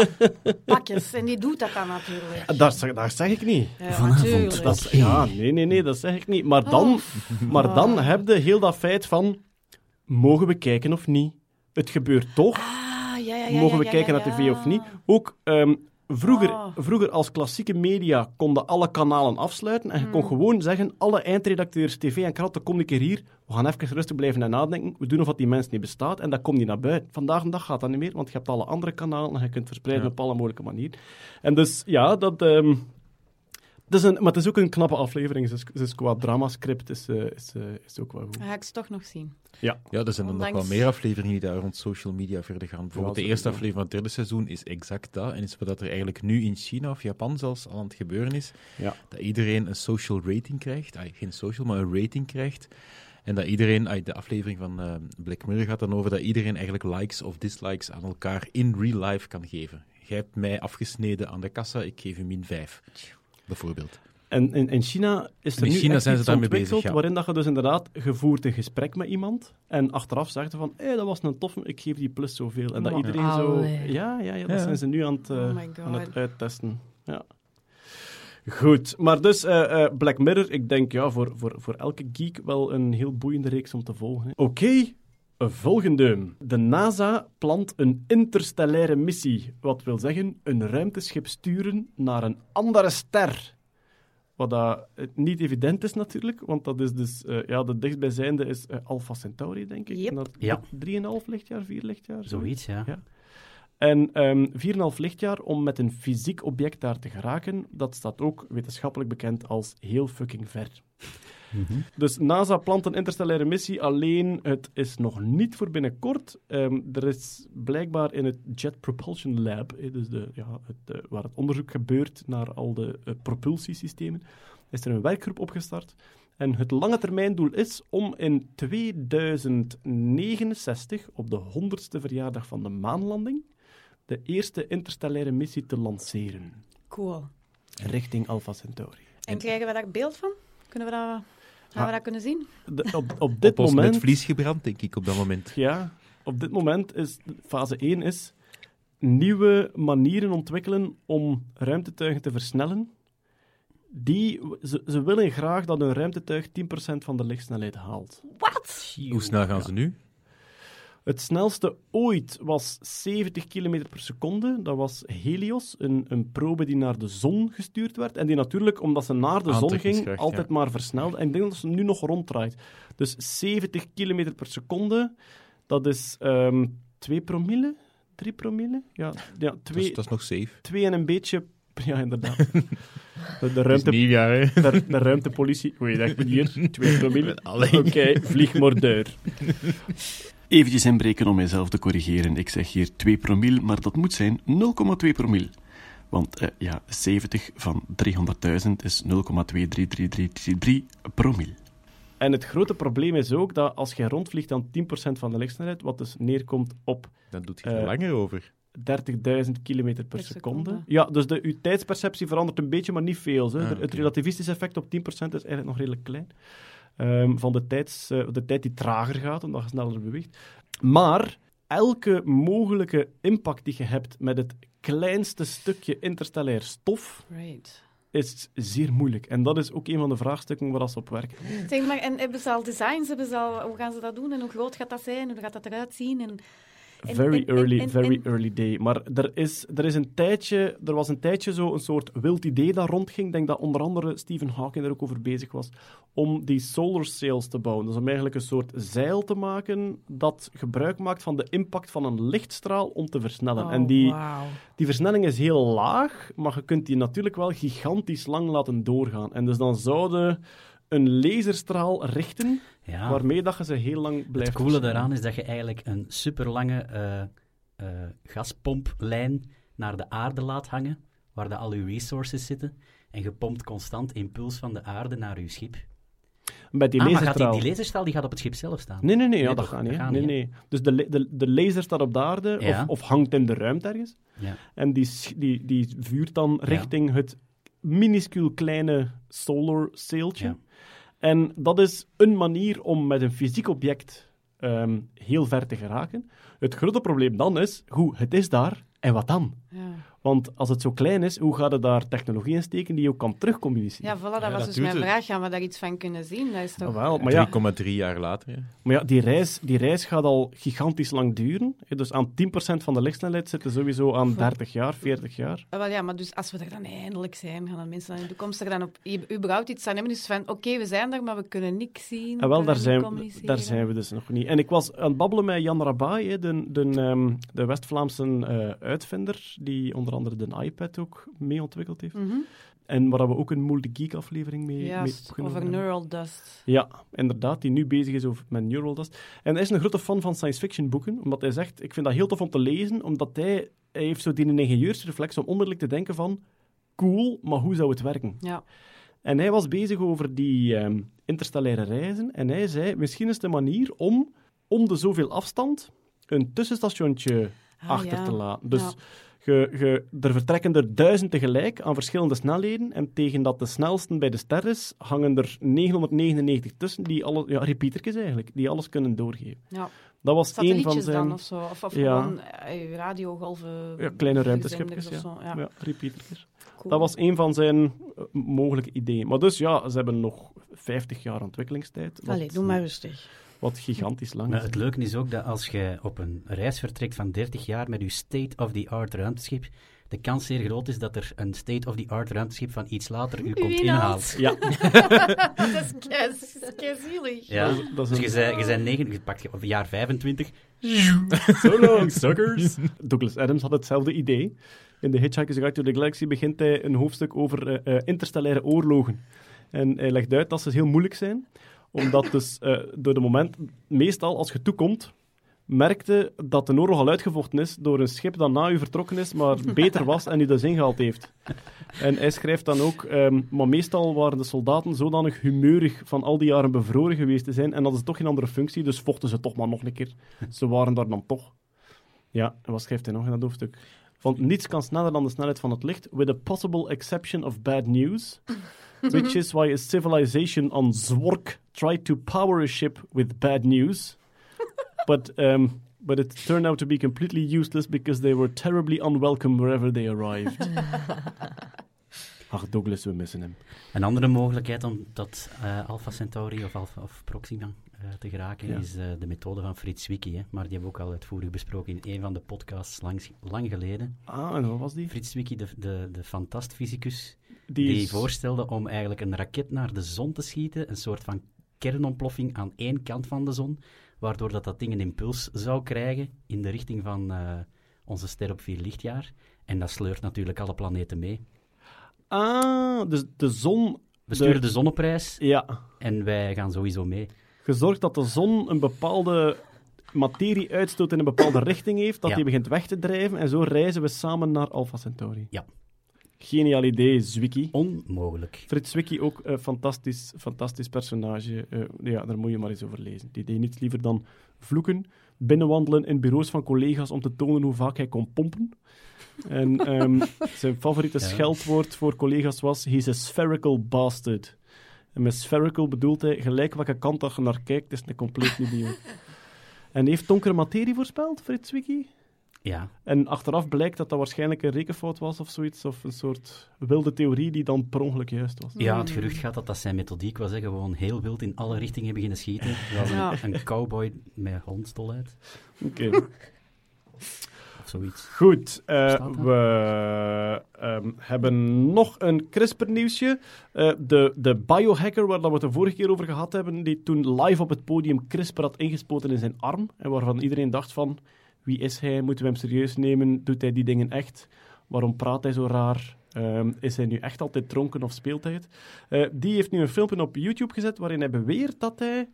pakjes. En die doet dat dan natuurlijk. Dat, zeg- dat zeg ik niet. Ja, Vanavond natuurlijk. Dat is- ja, nee, nee, nee, dat zeg ik niet. Maar dan, maar dan heb je heel dat feit van, mogen we kijken of niet? Het gebeurt toch. Ah, ja, ja, ja, mogen we ja, kijken ja, naar tv ja. of niet? Ook ehm, vroeger, Ah. vroeger als klassieke media konden alle kanalen afsluiten en je kon gewoon zeggen, alle eindredacteurs, tv en kranten, kom een keer hier, we gaan even rustig blijven en nadenken, we doen of dat die mens niet bestaat en dat komt niet naar buiten. Vandaag de dag gaat dat niet meer, want je hebt alle andere kanalen en je kunt verspreiden Ja. op alle mogelijke manieren. En dus, ja, dat... ehm, is een, maar het is ook een knappe aflevering. Dus, dus qua dramascript is, eh, is, eh, is ook wel goed. Ga ik ze toch nog zien. Ja, er zijn dan nog wel meer afleveringen die daar rond social media verder gaan. Bijvoorbeeld de Ja, eerste aflevering van het derde seizoen is exact dat. En is wat er eigenlijk nu in China of Japan zelfs al aan het gebeuren is. Ja. Dat iedereen een social rating krijgt. Ah, geen social, maar een rating krijgt. En dat iedereen, de aflevering van eh, Black Mirror gaat dan over dat iedereen eigenlijk likes of dislikes aan elkaar in real life kan geven. Jij hebt mij afgesneden aan de kassa, ik geef je min 5. Bijvoorbeeld. En in, in China is er In nu China echt zijn ze iets daarmee ontwikkeld bezig, ja. waarin dat je dus inderdaad gevoerd een gesprek met iemand en achteraf zegt van, hé, dat was een toffe, ik geef die plus zoveel. En dat iedereen zo... Ja, ja, ja, dat Ja. zijn ze nu aan het, eh, Oh my aan het uittesten. Ja. Goed, maar dus eh, eh, Black Mirror, ik denk ja, voor, voor, voor elke geek wel een heel boeiende reeks om te volgen. Oké, volgende. De NASA plant een interstellaire missie. Wat wil zeggen, een ruimteschip sturen naar een andere ster. Wat dat eh, niet evident is natuurlijk, want dat is dus, eh, ja, de dichtstbijzijnde is eh, Alpha Centauri, denk ik. Yep. En dat Ja. 3,5 lichtjaar, 4 lichtjaar? Zoiets, ja. Ja. En ehm 4,5 lichtjaar om met een fysiek object daar te geraken, dat staat ook wetenschappelijk bekend als heel fucking ver. Dus NASA plant een interstellaire missie, alleen het is nog niet voor binnenkort. Ehm, er is blijkbaar in het Jet Propulsion Lab, eh, dus de, ja, het, eh, waar het onderzoek gebeurt naar al de eh, propulsiesystemen, is er een werkgroep opgestart. En het lange termijndoel is om in 2069, op de 100ste verjaardag van de maanlanding, de eerste interstellaire missie te lanceren Cool. richting Alpha Centauri. En krijgen we daar beeld van? Kunnen we dat, gaan Ah. we dat kunnen zien? De- op, op dit Op ons moment... met vlies gebrand, denk ik, op dat moment. Ja, op dit moment is fase 1 is nieuwe manieren ontwikkelen om ruimtetuigen te versnellen. Die, ze, ze willen graag dat een ruimtetuig 10% van de lichtsnelheid haalt. Wat? Hoe snel gaan ze nu? Het snelste ooit was 70 km per seconde. Dat was Helios, een, een probe die naar de zon gestuurd werd. En die natuurlijk, omdat ze naar de zon ging, altijd ja. maar versnelde. En ik denk dat ze nu nog ronddraait. Dus 70 km per seconde, dat is ehm 2 promille? 3 promille? Ja, ja Dat is, 2 dat is nog safe. twee en een beetje... Ja, inderdaad. De, ruimte, nieuwjaar, de, de ruimtepolitie... Oei, dat. 2 promille. Oké, vlieg maar deur. Eventjes inbreken om mijzelf te corrigeren. Ik zeg hier 2 promiel, maar dat moet zijn 0,2 promiel. Want eh, ja, 70 van 300.000 is 0,23333 promiel. En het grote probleem is ook dat als je rondvliegt aan 10% van de lichtsnelheid, wat dus neerkomt op Dan doet je Eh, er langer over. 30.000 km per, Per seconde. seconde. Ja, dus de, uw tijdsperceptie verandert een beetje, maar niet veel. Hè. Ah, Het relativistische effect op 10% is eigenlijk nog redelijk klein. Ehm, van de, tijds, eh, de tijd die trager gaat, omdat je sneller beweegt. Maar elke mogelijke impact die je hebt met het kleinste stukje interstellair stof Right. is zeer moeilijk. En dat is ook een van de vraagstukken waar ze op werken. Zeg maar, en hebben ze al designs? Hebben ze al, hoe gaan ze dat doen? En hoe groot gaat dat zijn? Hoe gaat dat eruit zien? En, en- Very en- early, en- very early day. Maar er, is, er, is een tijdje, er was een tijdje zo een soort wild idee dat rondging. Ik denk dat onder andere Stephen Hawking er ook over bezig was. Om die solar sails te bouwen. Dus om eigenlijk een soort zeil te maken dat gebruik maakt van de impact van een lichtstraal om te versnellen. Oh, en die, wauw. die versnelling is heel laag, maar je kunt die natuurlijk wel gigantisch lang laten doorgaan. En dus dan zouden een laserstraal richten, Ja. waarmee dat je ze heel lang blijft Het coole daaraan is dat je eigenlijk een superlange eh gaspomplijn naar de aarde laat hangen, waar de al je resources zitten. En je pompt constant impuls van de aarde naar je schip. Die ah, maar gaat die, die laserstraal die gaat op het schip zelf staan? Nee, nee, nee, ja, dat gaat niet. Nee, niet, nee. Dus de, de, de laser staat op de aarde Ja. of, of hangt in de ruimte ergens. Ja. En die, die, die vuurt dan richting het minuscuul kleine solar sailtje. En dat is een manier om met een fysiek object ehm, heel ver te geraken. Het grote probleem dan is, hoe, het is daar, en wat dan? Ja. Want als het zo klein is, hoe gaat het daar technologie in steken die je ook kan terugcommuniceren? ja, voilà, dat Ja, was dat dus mijn het. vraag. Gaan we daar iets van kunnen zien? Dat is toch... Ah, wel, maar ja, 3,3 jaar later. Maar ja, die reis, die reis gaat al gigantisch lang duren. hè. Dus aan 10% van de lichtsnelheid zitten sowieso aan 30 jaar, 40 jaar. Ah, wel, ja, maar dus als we er dan eindelijk zijn, gaan dan mensen dan in de toekomst er dan op, überhaupt iets aan hebben. Dus van, oké, we zijn er, maar we kunnen niks zien. En Ah, wel, we daar zijn, daar zijn we dus nog niet. En ik was aan het babbelen met Jan Rabai, de, de, ehm, de West-Vlaamse eh, uitvinder, die onder andere de iPad ook mee ontwikkeld heeft. Mhm. En waar we ook een Moelde Geek aflevering mee, mee Juist, opgenomen over neural dust. Ja, inderdaad, die nu bezig is over, met Neural Dust. En hij is een grote fan van science fiction boeken, omdat hij zegt, ik vind dat heel tof om te lezen, omdat hij, hij heeft zo die ingenieursreflex om onmiddellijk te denken van, cool, maar hoe zou het werken? Ja. En hij was bezig over die ehm, interstellaire reizen. En hij zei, misschien is een manier om, om de zoveel afstand, een tussenstationtje Ah, achter ja. te laten. Dus Ja. Er vertrekken er duizend tegelijk aan verschillende snelheden. En tegen dat de snelste bij de ster is, hangen er 999 tussen, die alle, ja, repeatertjes eigenlijk, die alles kunnen doorgeven. Ja. Dat was een van zijn... dan of zo. Of, of Ja. gewoon eh, radiogolven. Ja, kleine ruimteschipjes, ja. zo, ja. Ja, repeatertjes. Cool. Dat was een van zijn eh, mogelijke ideeën. Maar dus ja, ze hebben nog 50 jaar ontwikkelingstijd. Allee, doe maar rustig. Wat gigantisch lang Maar is. het leuke is ook dat als je op een reis vertrekt van 30 jaar met je state-of-the-art ruimteschip, de kans zeer groot is dat er een state-of-the-art ruimteschip van iets later u komt inhaalt. inhalen. Ja, dat is kei- kei zielig. Ja. dat is Dus je je zei negen, je pakt je op jaar 25. So long, suckers. Douglas Adams had hetzelfde idee. In The Hitchhiker's Guide to the Galaxy begint hij een hoofdstuk over eh, eh, interstellaire oorlogen. En hij legt uit dat ze heel moeilijk zijn, omdat dus eh, door de moment, meestal als je toekomt, merkte dat de oorlog al uitgevochten is door een schip dat na u vertrokken is, maar beter was en u dus ingehaald heeft. En hij schrijft dan ook, ehm, maar meestal waren de soldaten zodanig humeurig van al die jaren bevroren geweest te zijn en dat is toch geen andere functie, dus vochten ze toch maar nog een keer. Ze waren daar dan toch. Ja, en wat schrijft hij nog in dat hoofdstuk? Want niets kan sneller dan de snelheid van het licht, with a possible exception of bad news, which is why a civilization on Zwork tried to power a ship with bad news, but, um, but it turned out to be completely useless because they were terribly unwelcome wherever they arrived. Ach, Douglas, we missen hem. Een andere mogelijkheid om tot eh Alpha Centauri of, Alpha, of Proxima eh, te geraken Ja. is eh, de methode van Frits Wiki. Hè? Maar die hebben we ook al uitvoerig besproken in een van de podcasts langs, lang geleden. Ah, en wat was die? Frits Wiki, de, de, de fantastfysicus, Die, die is- voorstelde om eigenlijk een raket naar de zon te schieten, een soort van kernontploffing aan één kant van de zon, waardoor dat, dat ding een impuls zou krijgen in de richting van eh, onze ster op vier lichtjaar. En dat sleurt natuurlijk alle planeten mee. Ah, dus de zon... We sturen de zon op reis Ja, en wij gaan sowieso mee. gezorgd dat de zon een bepaalde materie uitstoot in een bepaalde richting heeft, dat Ja. die begint weg te drijven, en zo reizen we samen naar Alpha Centauri. Ja. Geniaal idee, Zwicky. Onmogelijk. Frits Zwicky ook een fantastisch, fantastisch personage. Eh, ja, daar moet je maar eens over lezen. Die deed niets liever dan vloeken, binnenwandelen in bureaus van collega's om te tonen hoe vaak hij kon pompen. En ehm, zijn favoriete Ja. scheldwoord voor collega's was: he's a spherical bastard. En met spherical bedoelt hij gelijk welke kant dat je naar kijkt, is een compleet idioot. En heeft donkere materie voorspeld, Frits Zwicky? Ja, En achteraf blijkt dat dat waarschijnlijk een rekenfout was of zoiets, of een soort wilde theorie die dan per ongeluk juist was. ja het gerucht gaat dat dat zijn methodiek was. Hè. Gewoon heel wild in alle richtingen beginnen schieten. Zoals Ja. een, een cowboy met hondstol uit. Oké. Of zoiets. Goed, eh, dat? we ehm, hebben nog een CRISPR-nieuwsje. Eh, de, de biohacker, waar dat we het de vorige keer over gehad hebben, die toen live op het podium CRISPR had ingespoten in zijn arm, en waarvan iedereen dacht van, wie is hij? Moeten we hem serieus nemen? Doet hij die dingen echt? Waarom praat hij zo raar? Ehm, is hij nu echt altijd dronken of speelt hij het? Eh, die heeft nu een filmpje op YouTube gezet waarin hij beweert dat hij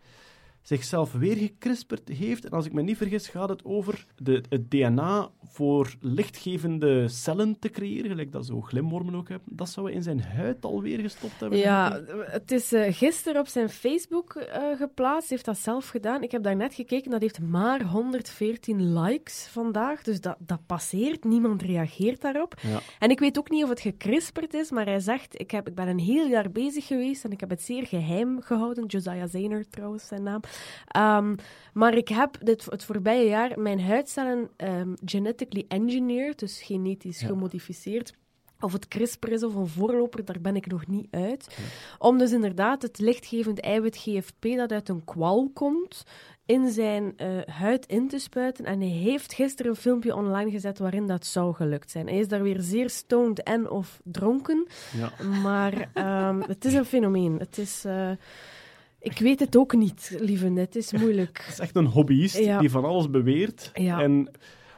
zichzelf weer gecrisperd heeft. En als ik me niet vergis, gaat het over de, het DNA voor lichtgevende cellen te creëren, gelijk dat zo glimwormen ook hebben. Dat zou in zijn huid alweer gestopt hebben. Ja, het is eh, gisteren op zijn Facebook eh, geplaatst. Hij heeft dat zelf gedaan. Ik heb daar net gekeken. Dat heeft maar 114 likes vandaag. Dus dat, dat passeert. Niemand reageert daarop. Ja. En ik weet ook niet of het gecrisperd is, maar hij zegt: ik, heb, ik ben een heel jaar bezig geweest en ik heb het zeer geheim gehouden. Josiah Zayner trouwens, zijn naam. Ehm, maar ik heb dit, het voorbije jaar mijn huidcellen ehm, genetically engineered, dus genetisch Ja. gemodificeerd. Of het CRISPR is of een voorloper, daar ben ik nog niet uit. Om dus inderdaad het lichtgevend eiwit GFP dat uit een kwal komt, in zijn eh, huid in te spuiten. En hij heeft gisteren een filmpje online gezet waarin dat zou gelukt zijn. Hij is daar weer zeer stoned en of dronken. Ja. Maar ehm, het is een fenomeen. Het is... eh, ik weet het ook niet, lieve net. Het is moeilijk. Het is echt een hobbyist Ja. die van alles beweert. Ja. En,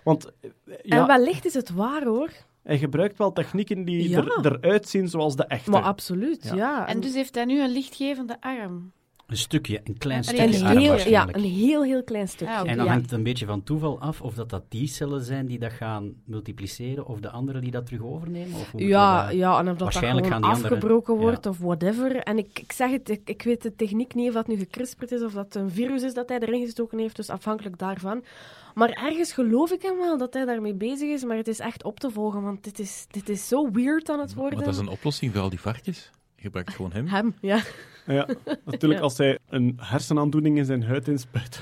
want eh, ja, En wellicht is het waar, hoor. hij gebruikt wel technieken die Ja. er, eruit zien zoals de echte. Maar absoluut, Ja. ja. En dus heeft hij nu een lichtgevende arm. Een stukje, een klein stukje Een arm heel, ja, een heel, heel klein stukje. Ah. En dan ja. hangt het een beetje van toeval af of dat, dat die cellen zijn die dat gaan multipliceren of de anderen die dat terug overnemen? Of hoe moeten Ja, dat- ja, en of dat, dat Waarschijnlijk gewoon gaan die anderen- afgebroken wordt ja. of whatever. En ik, ik zeg het, ik, ik weet de techniek niet of dat nu gecrisperd is of dat een virus is dat hij erin gestoken heeft, dus afhankelijk daarvan. Maar ergens geloof ik hem wel dat hij daarmee bezig is, maar het is echt op te volgen, want dit is, dit is zo weird aan het Maar worden. dat is een oplossing voor al die varkens. Je gebruikt gewoon hem. Hem, ja. Ja, natuurlijk Ja. als hij een hersenaandoening in zijn huid inspuit,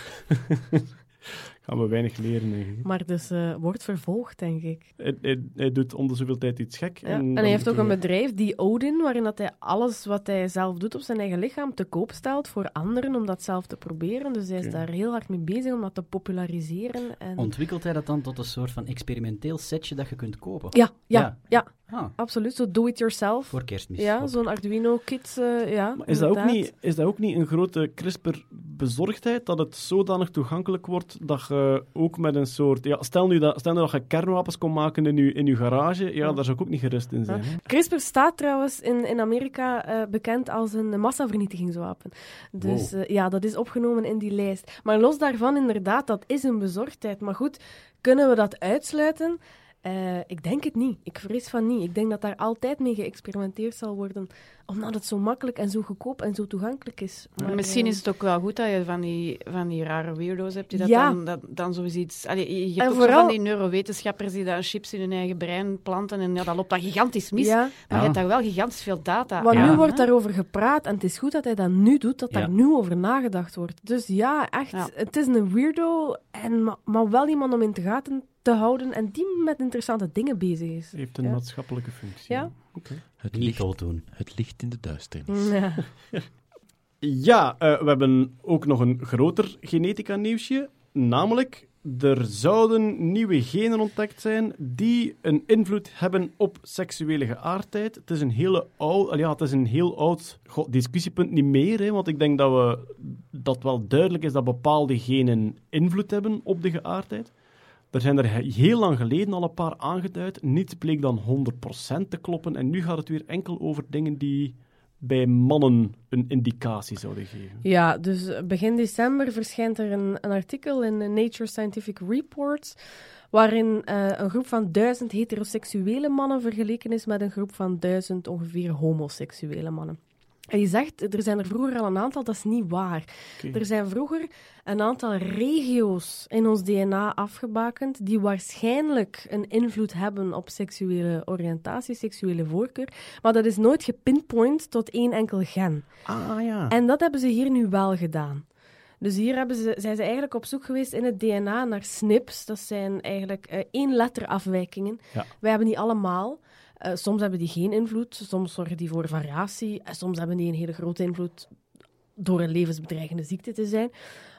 gaan we weinig leren eigenlijk. Maar dus eh, wordt vervolgd, denk ik. Hij, hij, hij doet om de zoveel tijd iets gek. Ja. En, hij heeft ook een bedrijf, die Odin, waarin dat hij alles wat hij zelf doet op zijn eigen lichaam te koop stelt voor anderen om dat zelf te proberen. Dus hij is daar heel hard mee bezig om dat te populariseren. En... Ontwikkelt hij dat dan tot een soort van experimenteel setje dat je kunt kopen? Ja, ja, Ja. ja, Ah, absoluut. Zo do-it-yourself. voor kerstmis. Ja, zo'n Arduino-kit. eh, ja, Maar is dat, ook niet, is dat ook niet een grote CRISPR-bezorgdheid? Dat het zodanig toegankelijk wordt dat je ook met een soort... Ja, stel, nu dat, stel nu dat je kernwapens kon maken in je, in je garage, ja, Ja. daar zou ik ook niet gerust in zijn. hè. CRISPR staat trouwens in, in Amerika eh, bekend als een massavernietigingswapen. Dus eh, ja, dat is opgenomen in die lijst. Maar los daarvan, inderdaad, dat is een bezorgdheid. Maar goed, kunnen we dat uitsluiten? Eh, ik denk het niet. Ik vrees van niet. Ik denk dat daar altijd mee geëxperimenteerd zal worden, omdat het zo makkelijk en zo goedkoop en zo toegankelijk is. Maar, Misschien eh, is het ook wel goed dat je van die, van die rare weirdo's hebt die dat Ja. dan, dat, dan zoiets... Allee, je- je hebt En ook vooral- van die neurowetenschappers die dan chips in hun eigen brein planten en ja, dat loopt dan gigantisch mis. Ja, Maar je hebt daar wel gigantisch veel data want aan, nu wordt daarover gepraat en het is goed dat hij dat nu doet, dat Ja. daar nu over nagedacht wordt. Dus ja, echt, Ja. het is een weirdo, en, ma- maar wel iemand om in de gaten te houden en die met interessante dingen bezig is. heeft een Ja. maatschappelijke functie. Ja. Oké. Het Niet licht, dood doen. het licht in de duisternis. Ja. Ja, eh, we hebben ook nog een groter genetica-nieuwsje. Namelijk, er zouden nieuwe genen ontdekt zijn die een invloed hebben op seksuele geaardheid. Het is een, hele oud, al ja, het is een heel oud goh, discussiepunt, niet meer. Hè, want ik denk dat, we, dat wel duidelijk is dat bepaalde genen invloed hebben op de geaardheid. Er zijn er he- heel lang geleden al een paar aangeduid. Niets bleek dan 100% te kloppen. En nu gaat het weer enkel over dingen die bij mannen een indicatie zouden geven. Ja, dus begin december verschijnt er een, een artikel in Nature Scientific Reports, waarin eh, een groep van duizend heteroseksuele mannen vergeleken is met een groep van duizend ongeveer homoseksuele mannen. En je zegt, er zijn er vroeger al een aantal, dat is niet waar. Er zijn vroeger een aantal regio's in ons DNA afgebakend die waarschijnlijk een invloed hebben op seksuele oriëntatie, seksuele voorkeur, maar dat is nooit gepinpoint tot één enkel gen. Ah ja. En dat hebben ze hier nu wel gedaan. Dus hier hebben ze, zijn ze eigenlijk op zoek geweest in het DNA naar SNPs. Dat zijn eigenlijk eh, één letter afwijkingen. Ja. Wij hebben die allemaal. Eh, soms hebben die geen invloed, soms zorgen die voor variatie. En soms hebben die een hele grote invloed door een levensbedreigende ziekte te zijn.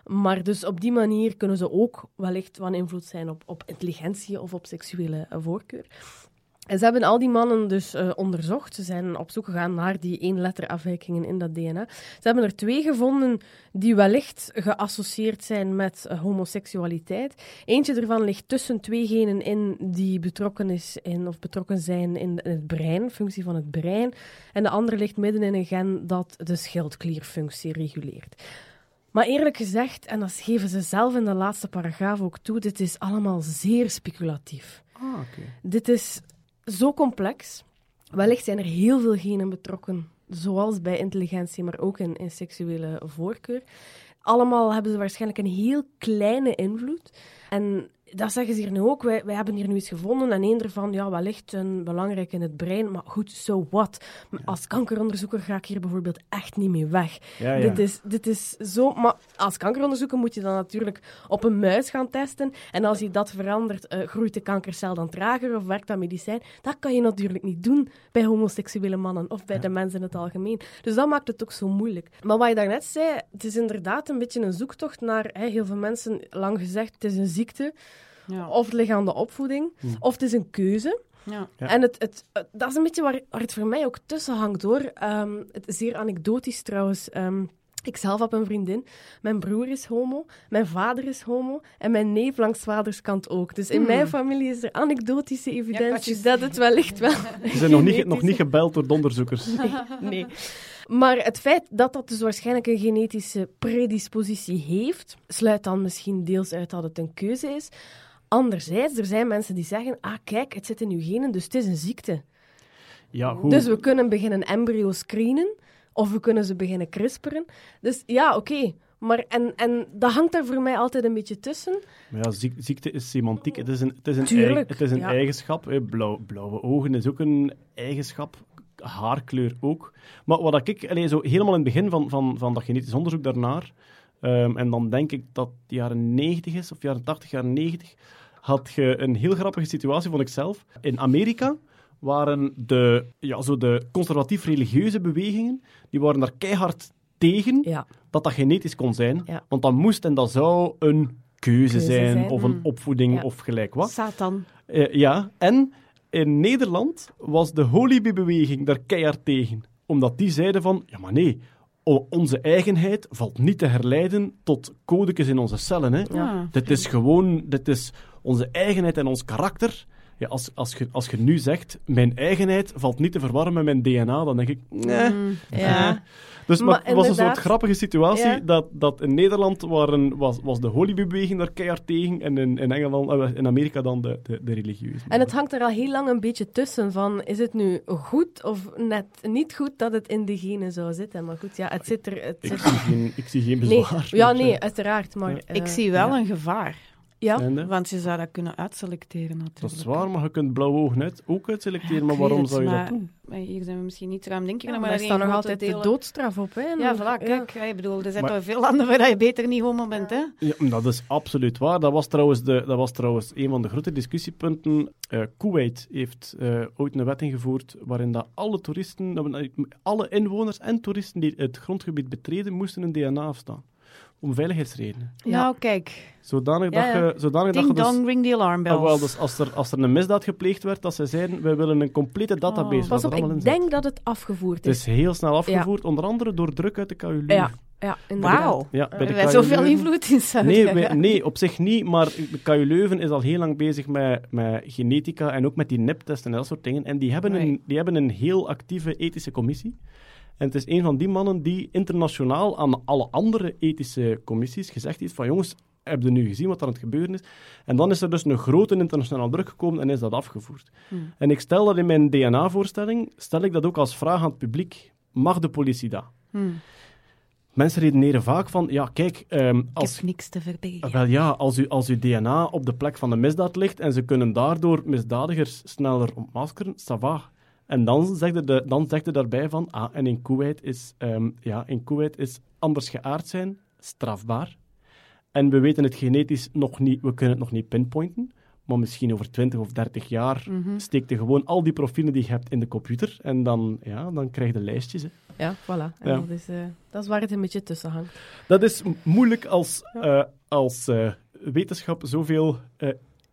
Maar dus op die manier kunnen ze ook wellicht van invloed zijn op, op intelligentie of op seksuele voorkeur. En ze hebben al die mannen dus eh, onderzocht. Ze zijn op zoek gegaan naar die één letter afwijkingen in dat DNA. Ze hebben er twee gevonden die wellicht geassocieerd zijn met eh, homoseksualiteit. Eentje ervan ligt tussen twee genen in die betrokken, is in, of betrokken zijn in het brein, functie van het brein. En de andere ligt midden in een gen dat de schildklierfunctie reguleert. Maar eerlijk gezegd, en dat geven ze zelf in de laatste paragraaf ook toe, dit is allemaal zeer speculatief. Ah. Dit is zo complex. Wellicht zijn er heel veel genen betrokken, zoals bij intelligentie, maar ook in, in seksuele voorkeur. Allemaal hebben ze waarschijnlijk een heel kleine invloed. En dat zeggen ze hier nu ook. Wij, wij hebben hier nu iets gevonden en één ervan, ja, wellicht een belangrijk in het brein. Maar goed, so what? Als kankeronderzoeker ga ik hier bijvoorbeeld echt niet mee weg. Ja, ja. Dit, is, dit is zo... Maar als kankeronderzoeker moet je dan natuurlijk op een muis gaan testen. En als je dat verandert, eh, groeit de kankercel dan trager of werkt dat medicijn? Dat kan je natuurlijk niet doen bij homoseksuele mannen of bij de mensen in het algemeen. Dus dat maakt het ook zo moeilijk. Maar wat je daarnet zei, het is inderdaad een beetje een zoektocht naar... Hè, heel veel mensen, lang gezegd, het is een ziekte. Ja. Of het ligt aan de opvoeding. Of het is een keuze. Ja. Ja. En het, het, het- dat is een beetje waar, waar het voor mij ook tussen hangt hoor. Ehm, het is zeer anekdotisch trouwens. Ehm, ik zelf heb een vriendin. Mijn broer is homo, mijn vader is homo en mijn neef langs vaderskant ook. Dus in mijn familie is er anekdotische evidentie je dat het wellicht wel. Ze zijn nog niet, nog niet gebeld door de onderzoekers. Nee. Maar het feit dat dat dus waarschijnlijk een genetische predispositie heeft, sluit dan misschien deels uit dat het een keuze is. Anderzijds, er zijn mensen die zeggen, ah kijk, het zit in uw genen, dus het is een ziekte. Ja, goed. Dus we kunnen beginnen embryo screenen, of we kunnen ze beginnen crisperen. Dus ja, oké. Maar en, en dat hangt daar voor mij altijd een beetje tussen. Maar ja, ziek- ziekte is semantiek. Het is een, het is een, Tuurlijk, het is een ja. eigenschap. Blauw, blauwe ogen is ook een eigenschap. Haarkleur ook. Maar wat ik allee, zo helemaal in het begin van, van, van dat genetisch onderzoek daarnaar, ehm, en dan denk ik dat het jaren 90 is, of jaren 80, jaren 90, had je een heel grappige situatie, vond ik zelf. In Amerika waren de, ja, zo de conservatief-religieuze bewegingen, die waren daar keihard tegen Ja. dat dat genetisch kon zijn. Ja. Want dat moest en dat zou een keuze, Keuze zijn, zijn. of een Mm. opvoeding, Ja. of gelijk wat. Satan. Eh, ja, en in Nederland was de Holy-beweging daar keihard tegen. Omdat die zeiden van, ja maar nee, onze eigenheid valt niet te herleiden tot codekes in onze cellen. Hè. Ja. Dit is gewoon, dit is onze eigenheid en ons karakter. Ja, als, als, je, als je nu zegt, mijn eigenheid valt niet te verwarren met mijn DNA, dan denk ik, nee. Mm. Ja. Dus maar Maar het was een soort grappige situatie Ja. dat, dat in Nederland waren, was, was de Holy-beweging daar keihard tegen en in, in, Engeland, eh, in Amerika dan de, de, de religieuze. En het hangt er al heel lang een beetje tussen van, is het nu goed of net niet goed dat het in de genen zou zitten? Maar goed, ja, het zit er... Het Ik zit... zie geen, ik zie geen Nee, bezwaar. ja, nee, uiteraard, maar... Ja. eh, Ik zie wel ja. een gevaar. Ja, en, Want je zou dat kunnen uitselecteren natuurlijk. dat is waar, maar je kunt blauwe ogen uit, ook uitselecteren. Ja, maar waarom zou je dat doen? Maar hier zijn we misschien niet ruimdenkiger, ja, maar daar staat nog altijd de doodstraf op, hè? Ja, voilà, kijk. ja, ik bedoel, er zijn toch veel landen waar je beter niet homo bent, hè? Ja, dat is absoluut waar. Dat was trouwens, de, dat was trouwens een van de grote discussiepunten. Eh Kuwait heeft eh, ooit een wet ingevoerd waarin dat alle toeristen, alle inwoners en toeristen die het grondgebied betreden, moesten een DNA afstaan. Om veiligheidsredenen. Ja. Nou, kijk. Zodanig Ja, dat je... Zodanig dat Ding je dus, dong, ring the alarm bells. Ah, wel, dus als, er, als er een misdaad gepleegd werd, dat ze zeiden, wij willen een complete database. Oh. Pas op, dat ik denk dat het afgevoerd Het is. is heel snel afgevoerd, onder andere door druk uit de KU Leuven. Ja, ja, inderdaad. Wauw. Ja, bij de KU zoveel Leuven. invloed in Zuid. Nee, nee, op zich niet, maar de KU Leuven is al heel lang bezig met, met genetica en ook met die NIP-testen en dat soort dingen. En die hebben, een, die hebben een heel actieve ethische commissie. En het is een van die mannen die internationaal aan alle andere ethische commissies gezegd heeft van jongens, heb je nu gezien wat er aan het gebeuren is? En dan is er dus een grote internationaal druk gekomen en is dat afgevoerd. Hmm. En ik stel dat in mijn DNA-voorstelling, stel ik dat ook als vraag aan het publiek. Mag de politie dat? Hm. Mensen redeneren vaak van, ja kijk, Ik als heb niks te verbergen. Wel ja, als, u, als uw DNA op de plek van de misdaad ligt en ze kunnen daardoor misdadigers sneller ontmaskeren, ça va. En dan zegt er, de, dan zegt daarbij van, ah, en in Kuwait is, ehm, ja, in Kuwait is anders geaard zijn strafbaar. En we weten het genetisch nog niet, we kunnen het nog niet pinpointen, maar misschien over 20 of 30 jaar Mhm. steekt je gewoon al die profielen die je hebt in de computer en dan, ja, dan krijg je lijstjes. Hè. Ja, voilà. En Ja. Dat, is, eh, dat is waar het een beetje tussen hangt. Dat is moeilijk als, eh, als eh, wetenschap zoveel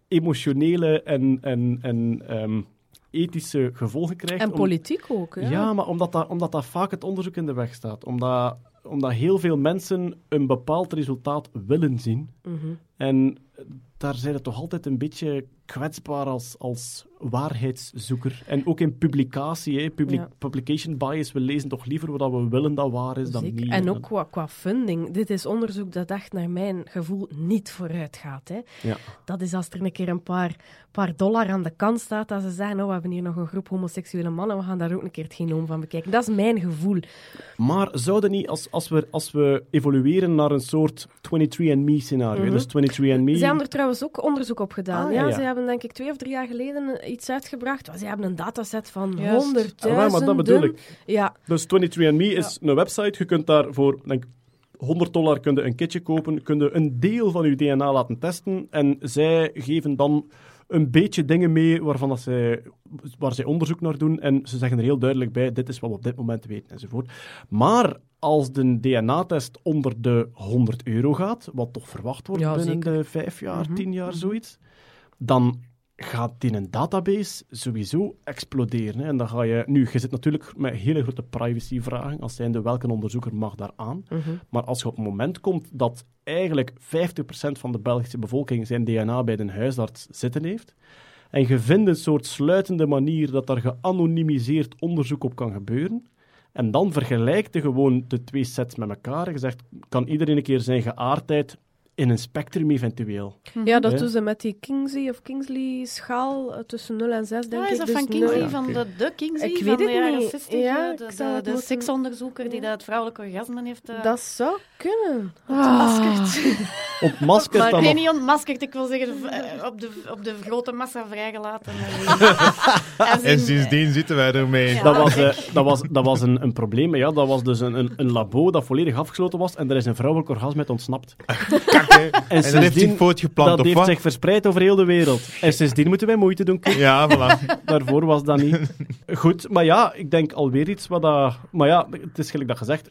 emotionele en, en, en ehm, ethische gevolgen krijgt. En om- politiek ook, hè? Ja, maar omdat dat, omdat dat vaak het onderzoek in de weg staat. Omdat, omdat heel veel mensen een bepaald resultaat willen zien. Mhm. En daar zijn het toch altijd een beetje kwetsbaar als, als waarheidszoeker. En ook in publicatie, hè, public, Ja. publication bias. We lezen toch liever wat we willen dat waar is dan niet. En ook qua, qua funding. Dit is onderzoek dat echt naar mijn gevoel niet vooruit gaat. Hè. Ja. Dat is als er een keer een paar, paar dollar aan de kant staat, dat ze zeggen, oh, we hebben hier nog een groep homoseksuele mannen, we gaan daar ook een keer het genoom van bekijken. Dat is mijn gevoel. Maar zouden niet, als, als, we, als we evolueren naar een soort 23andMe-scenario, Mhm. dus 23andMe... Ze hebben er trouwens ook onderzoek op gedaan. Ah, ja, ja, ja. Ze hebben denk ik twee of drie jaar geleden eh, iets uitgebracht. Ze hebben een dataset van honderdduizenden. Ah, wel, maar dat bedoel ik. Ja, Dus 23andMe is een website, je kunt daar voor denk, 100 dollar kun je een kitje kopen, kun je een deel van je DNA laten testen en zij geven dan een beetje dingen mee waarvan dat zij, waar zij onderzoek naar doen en ze zeggen er heel duidelijk bij, dit is wat we op dit moment weten enzovoort. Maar als de DNA-test onder de 100 euro gaat, wat toch verwacht wordt Ja, binnen zeker. de 5 jaar, Mhm, 10 jaar, mhm. zoiets, dan gaat in een database sowieso exploderen. Hè. En dan ga je... Nu, je zit natuurlijk met hele grote privacyvragen, als zijnde welke onderzoeker mag daar aan. Mhm. Maar als je op het moment komt dat eigenlijk 50% van de Belgische bevolking zijn DNA bij de huisarts zitten heeft, en je vindt een soort sluitende manier dat daar geanonimiseerd onderzoek op kan gebeuren, En dan vergelijk je gewoon de twee sets met elkaar. Je zegt, kan iedereen een keer zijn geaardheid in een spectrum eventueel? Ja, dat doen ze met die Kingsley of Kingsley schaal eh, tussen 0 en 6, denk Ja, ik. is dat Dus van nul- Kingsley, ja, van de, de Kingsley Ik van weet de het jaren niet. 60? Ja, eh, de, moeten- seksonderzoeker die dat het vrouwelijke orgasme heeft uh, Dat zou kunnen. ontmaskerd. Ontmaskerd maar dan nee, nog. niet ontmaskerd, ik wil zeggen v- eh, op de, op de grote massa vrijgelaten. In- En sindsdien zitten wij ermee. Ja. Dat was, eh, dat was, dat was een, een probleem. Ja, dat was dus een, een, een labo dat volledig afgesloten was en er is een vrouwelijk orgasme uit ontsnapt. Kak, hè. En dat heeft sindsdien- zich voortgeplant, dat of heeft wat? zich verspreid over heel de wereld. En sindsdien moeten wij moeite doen. Ja, voilà. Daarvoor was dat niet. Goed, maar ja, ik denk alweer iets wat dat... Maar ja, het is gelijk dat gezegd,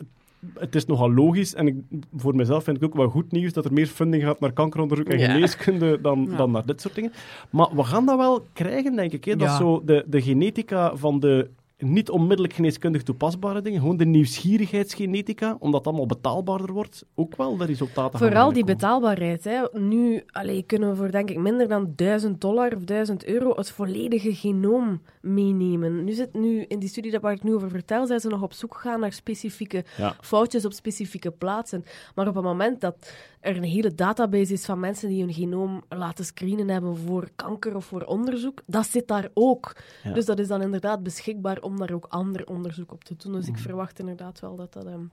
het is nogal logisch. En ik, voor mezelf vind ik ook wel goed nieuws dat er meer funding gaat naar kankeronderzoek en Ja. geneeskunde dan, Ja. dan naar dit soort dingen. Maar we gaan dat wel krijgen, denk ik. Hè? Dat Ja. zo de, de genetica van de niet onmiddellijk geneeskundig toepasbare dingen, gewoon de nieuwsgierigheidsgenetica, omdat het allemaal betaalbaarder wordt, ook wel de resultaten Vooral die betaalbaarheid. Hè. Nu allee, kunnen we voor denk ik minder dan 1000 dollar of 1000 euro het volledige genoom meenemen. Nu zit nu in die studie dat waar ik nu over vertel, zijn ze nog op zoek gegaan naar specifieke Ja. foutjes op specifieke plaatsen. Maar op het moment dat er een hele database is van mensen die hun genoom laten screenen hebben voor kanker of voor onderzoek, dat zit daar ook. Ja. Dus dat is dan inderdaad beschikbaar om daar ook ander onderzoek op te doen. Dus ik Mhm. verwacht inderdaad wel dat dat ehm,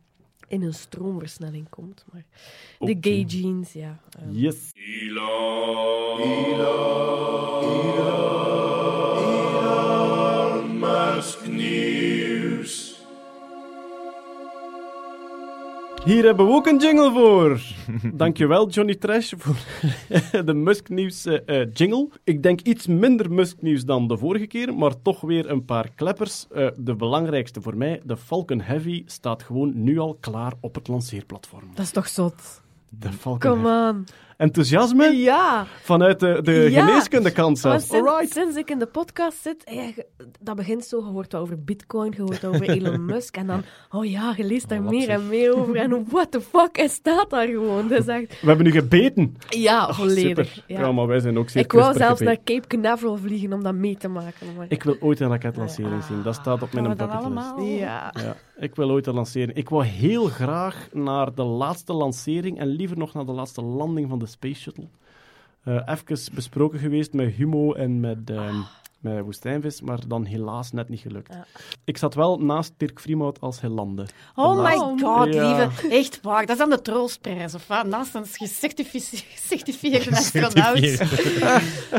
in een stroomversnelling komt. Maar de gay jeans, ja. ehm, Yes. Hier hebben we ook een jingle voor. Dankjewel, Johnny Trash, voor de Musk Nieuws eh, jingle. Ik denk iets minder Musk Nieuws dan de vorige keer, maar toch weer een paar kleppers. Eh, de belangrijkste voor mij, de Falcon Heavy, staat gewoon nu al klaar op het lanceerplatform. Dat is toch zot? De Falcon Come Heavy. on. Enthousiasme Ja. vanuit de, de Ja. geneeskundekant Maar zelf. sinds, Alright. sinds ik in de podcast zit, dat begint zo, je hoort wat over bitcoin, je hoort over Elon Musk, en dan, oh ja, je leest daar wat meer en meer over, en what the fuck, hij staat daar gewoon. Dat is echt, We hebben nu gebeten. ja, Ah, volledig. super. Ja. Maar wij zijn ook ik wou zelfs naar. Cape Canaveral vliegen om dat mee te maken. Maar... Ik wil ooit een raketlancering zien. Dat staat op mijn dat bucketlist. Ja. Ja, ik wil ooit een lancering. Ik wil heel graag naar de laatste lancering en liever nog naar de laatste landing van de Space Shuttle. Eh even besproken geweest met Humo en met, ehm, met Woestijnvis, maar dan helaas net niet gelukt. Ja. Ik zat wel naast Dirk Vriemhout als hij landde. Oh my laatste- god, Ja. lieve. Echt waar. Dat is dan de troostprijs, of wat? Naast een gecertifice- gecertificeerde astronaut.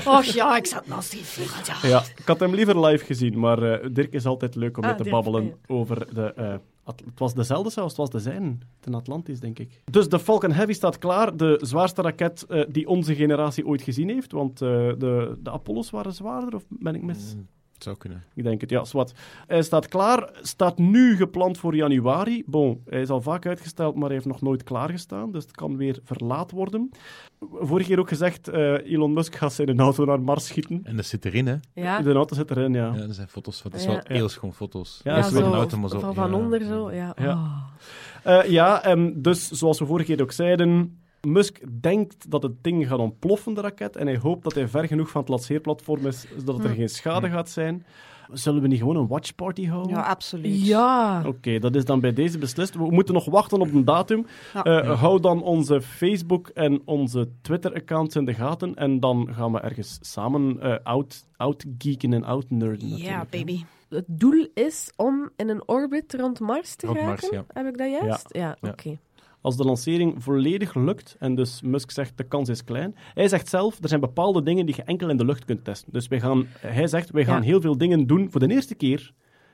Och ja, ik zat naast die vlieg. Ja. Ja, ik had hem liever live gezien, maar eh, Dirk is altijd leuk om Ah, mee te Dirk, babbelen over de... het was dezelfde zelfs, het was de zijn, ten Atlantis, denk ik. Dus de Falcon Heavy staat klaar, de zwaarste raket eh, die onze generatie ooit gezien heeft, want eh, de, de Apollo's waren zwaarder, of ben ik mis? Het zou kunnen. Ik denk het, ja, zwart. Hij staat klaar, staat nu gepland voor januari. Bon, hij is al vaak uitgesteld, maar hij heeft nog nooit klaargestaan, dus het kan weer verlaat worden. Vorige keer ook gezegd, eh, Elon Musk gaat zijn auto naar Mars schieten. En dat zit erin, hè? Ja. De auto zit erin, ja. Ja, dat zijn foto's. van- Dat is Ja. wel heel schoon foto's. Ja, zo een auto, maar zo. van, van ja. onder zo, ja. Ja. Oh. Eh, ja, en dus zoals we vorige keer ook zeiden, Musk denkt dat het ding gaat ontploffen, de raket, en hij hoopt dat hij ver genoeg van het lanceerplatform is, zodat er Hm. geen schade gaat zijn. Zullen we niet gewoon een watchparty houden? Ja, absoluut. Ja. Oké, dat is dan bij deze beslist. We moeten nog wachten op een datum. Ja. Eh, Hou dan onze Facebook en onze Twitter-accounts in de gaten. En dan gaan we ergens samen eh out, outgeeken en outnerden. Ja, baby. Het doel is om in een orbit rond Mars te Rond geraken. Mars, ja. Heb ik dat juist? Ja, Ja. oké. Als de lancering volledig lukt, en dus Musk zegt de kans is klein, hij zegt zelf, er zijn bepaalde dingen die je enkel in de lucht kunt testen. Dus wij gaan, hij zegt, wij gaan Ja. heel veel dingen doen voor de eerste keer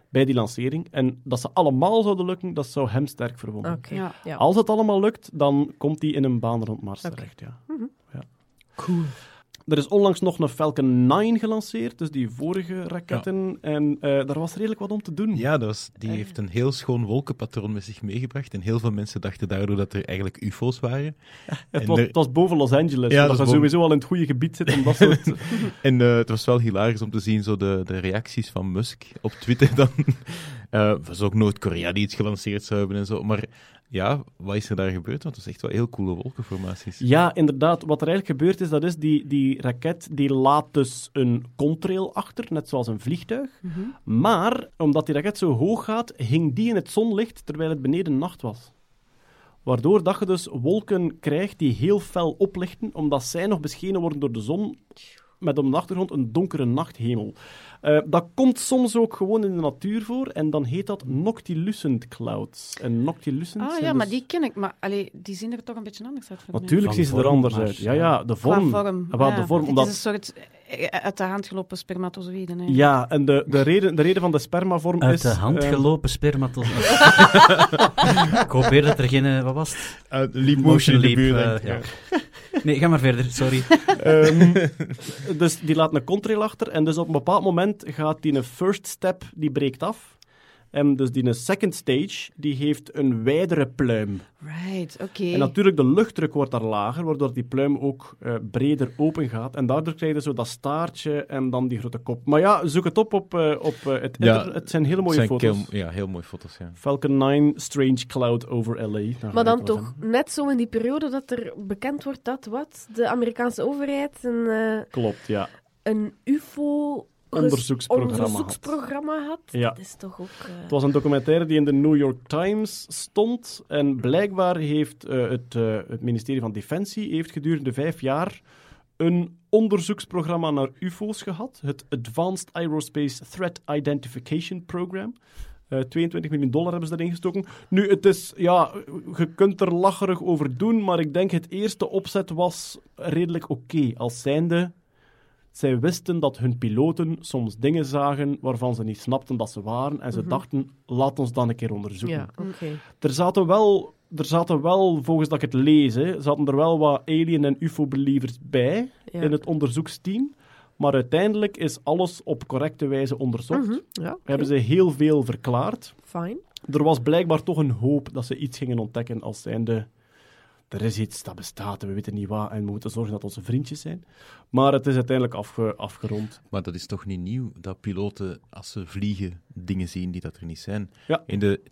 bij die lancering. En dat ze allemaal zouden lukken, dat zou hem sterk verwonderen. Oké. Ja. Ja. Als het allemaal lukt, dan komt hij in een baan rond Mars terecht, ja. Mhm. ja. Cool. Er is onlangs nog een Falcon 9 gelanceerd, dus die vorige raketten. En eh, daar was redelijk wat om te doen. Ja, dat was, die heeft een heel schoon wolkenpatroon met zich meegebracht. En heel veel mensen dachten daardoor dat er eigenlijk UFO's waren. het, was, er- het was boven Los Angeles, Ja, dat je boven- sowieso al in het goede gebied zit om dat soort... En eh, het was wel hilarisch om te zien zo de, de reacties van Musk op Twitter dan. Het was ook Noord-Korea die iets gelanceerd zou hebben en zo. Maar Ja, wat is er daar gebeurd? Want het is echt wel heel coole wolkenformaties. Ja, inderdaad. Wat er eigenlijk gebeurd is, dat is die, die raket die laat dus een contrail achter, net zoals een vliegtuig. Maar, omdat die raket zo hoog gaat, hing die in het zonlicht terwijl het beneden nacht was. Waardoor dat je dus wolken krijgt die heel fel oplichten, omdat zij nog beschenen worden door de zon, met op de achtergrond een donkere nachthemel. Eh, dat komt soms ook gewoon in de natuur voor, en dan heet dat noctilucent clouds. En noctilucent Ah ja, dus- maar die ken ik. Maar allee, die zien er toch een beetje anders uit. voor mij. Natuurlijk zien ze er anders maar- uit. Ja, ja, de Qua vorm. vorm. Ah, ja. de vorm Het omdat... is een soort eh, uit de hand gelopen spermatozoïden. hè. Ja, en de, de, reden, de reden van de spermavorm Uit is... de hand ehm, gelopen spermatozoïden. ik hoop weer dat er geen... eh, wat was het? leap Motion leap, buurt, denk ik, ja. Nee, ga maar verder, sorry. ehm, dus die laat een contrail achter en dus op een bepaald moment gaat die een first step, die breekt af. En dus die een second stage, die heeft een wijdere pluim. Right, oké. En natuurlijk, de luchtdruk wordt daar lager, waardoor die pluim ook eh, breder open gaat. En daardoor krijg je zo dat staartje en dan die grote kop. Maar ja, zoek het op op, eh, op eh, het Ja, internet. Het zijn hele mooie Zijn foto's. keel- ja, heel mooie foto's, ja. Falcon 9, Strange Cloud over LA. Daar ga Maar dan toch net zo in die periode dat er bekend wordt dat wat? De Amerikaanse overheid een, eh, Klopt, ja. een UFO Onderzoeksprogramma had. onderzoeksprogramma had. Ja. Dat is toch ook... eh, Het was een documentaire die in de New York Times stond. En blijkbaar heeft eh, het, eh, het ministerie van Defensie heeft gedurende vijf jaar een onderzoeksprogramma naar UFO's gehad. Het Advanced Aerospace Threat Identification Program. Eh, 22 miljoen dollar hebben ze erin gestoken. Nu, het is, ja, je kunt er lacherig over doen, maar ik denk het eerste opzet was redelijk oké. Als zijnde, zij wisten dat hun piloten soms dingen zagen waarvan ze niet snapten dat ze waren. En ze Mhm. dachten, laat ons dan een keer onderzoeken. ja, oké. Er zaten wel, er zaten wel, volgens dat ik het lees, hè, zaten er wel wat alien- en ufo-believers bij Ja. in het onderzoeksteam. Maar uiteindelijk is alles op correcte wijze onderzocht. Mhm, Ja. Hebben ze heel veel verklaard. Fine. Er was blijkbaar toch een hoop dat ze iets gingen ontdekken als zijnde... Er is iets dat bestaat en we weten niet wat en we moeten zorgen dat onze vriendjes zijn. Maar het is uiteindelijk afge- afgerond. Maar dat is toch niet nieuw, dat piloten, als ze vliegen, dingen zien die dat er niet zijn. Ja. In de,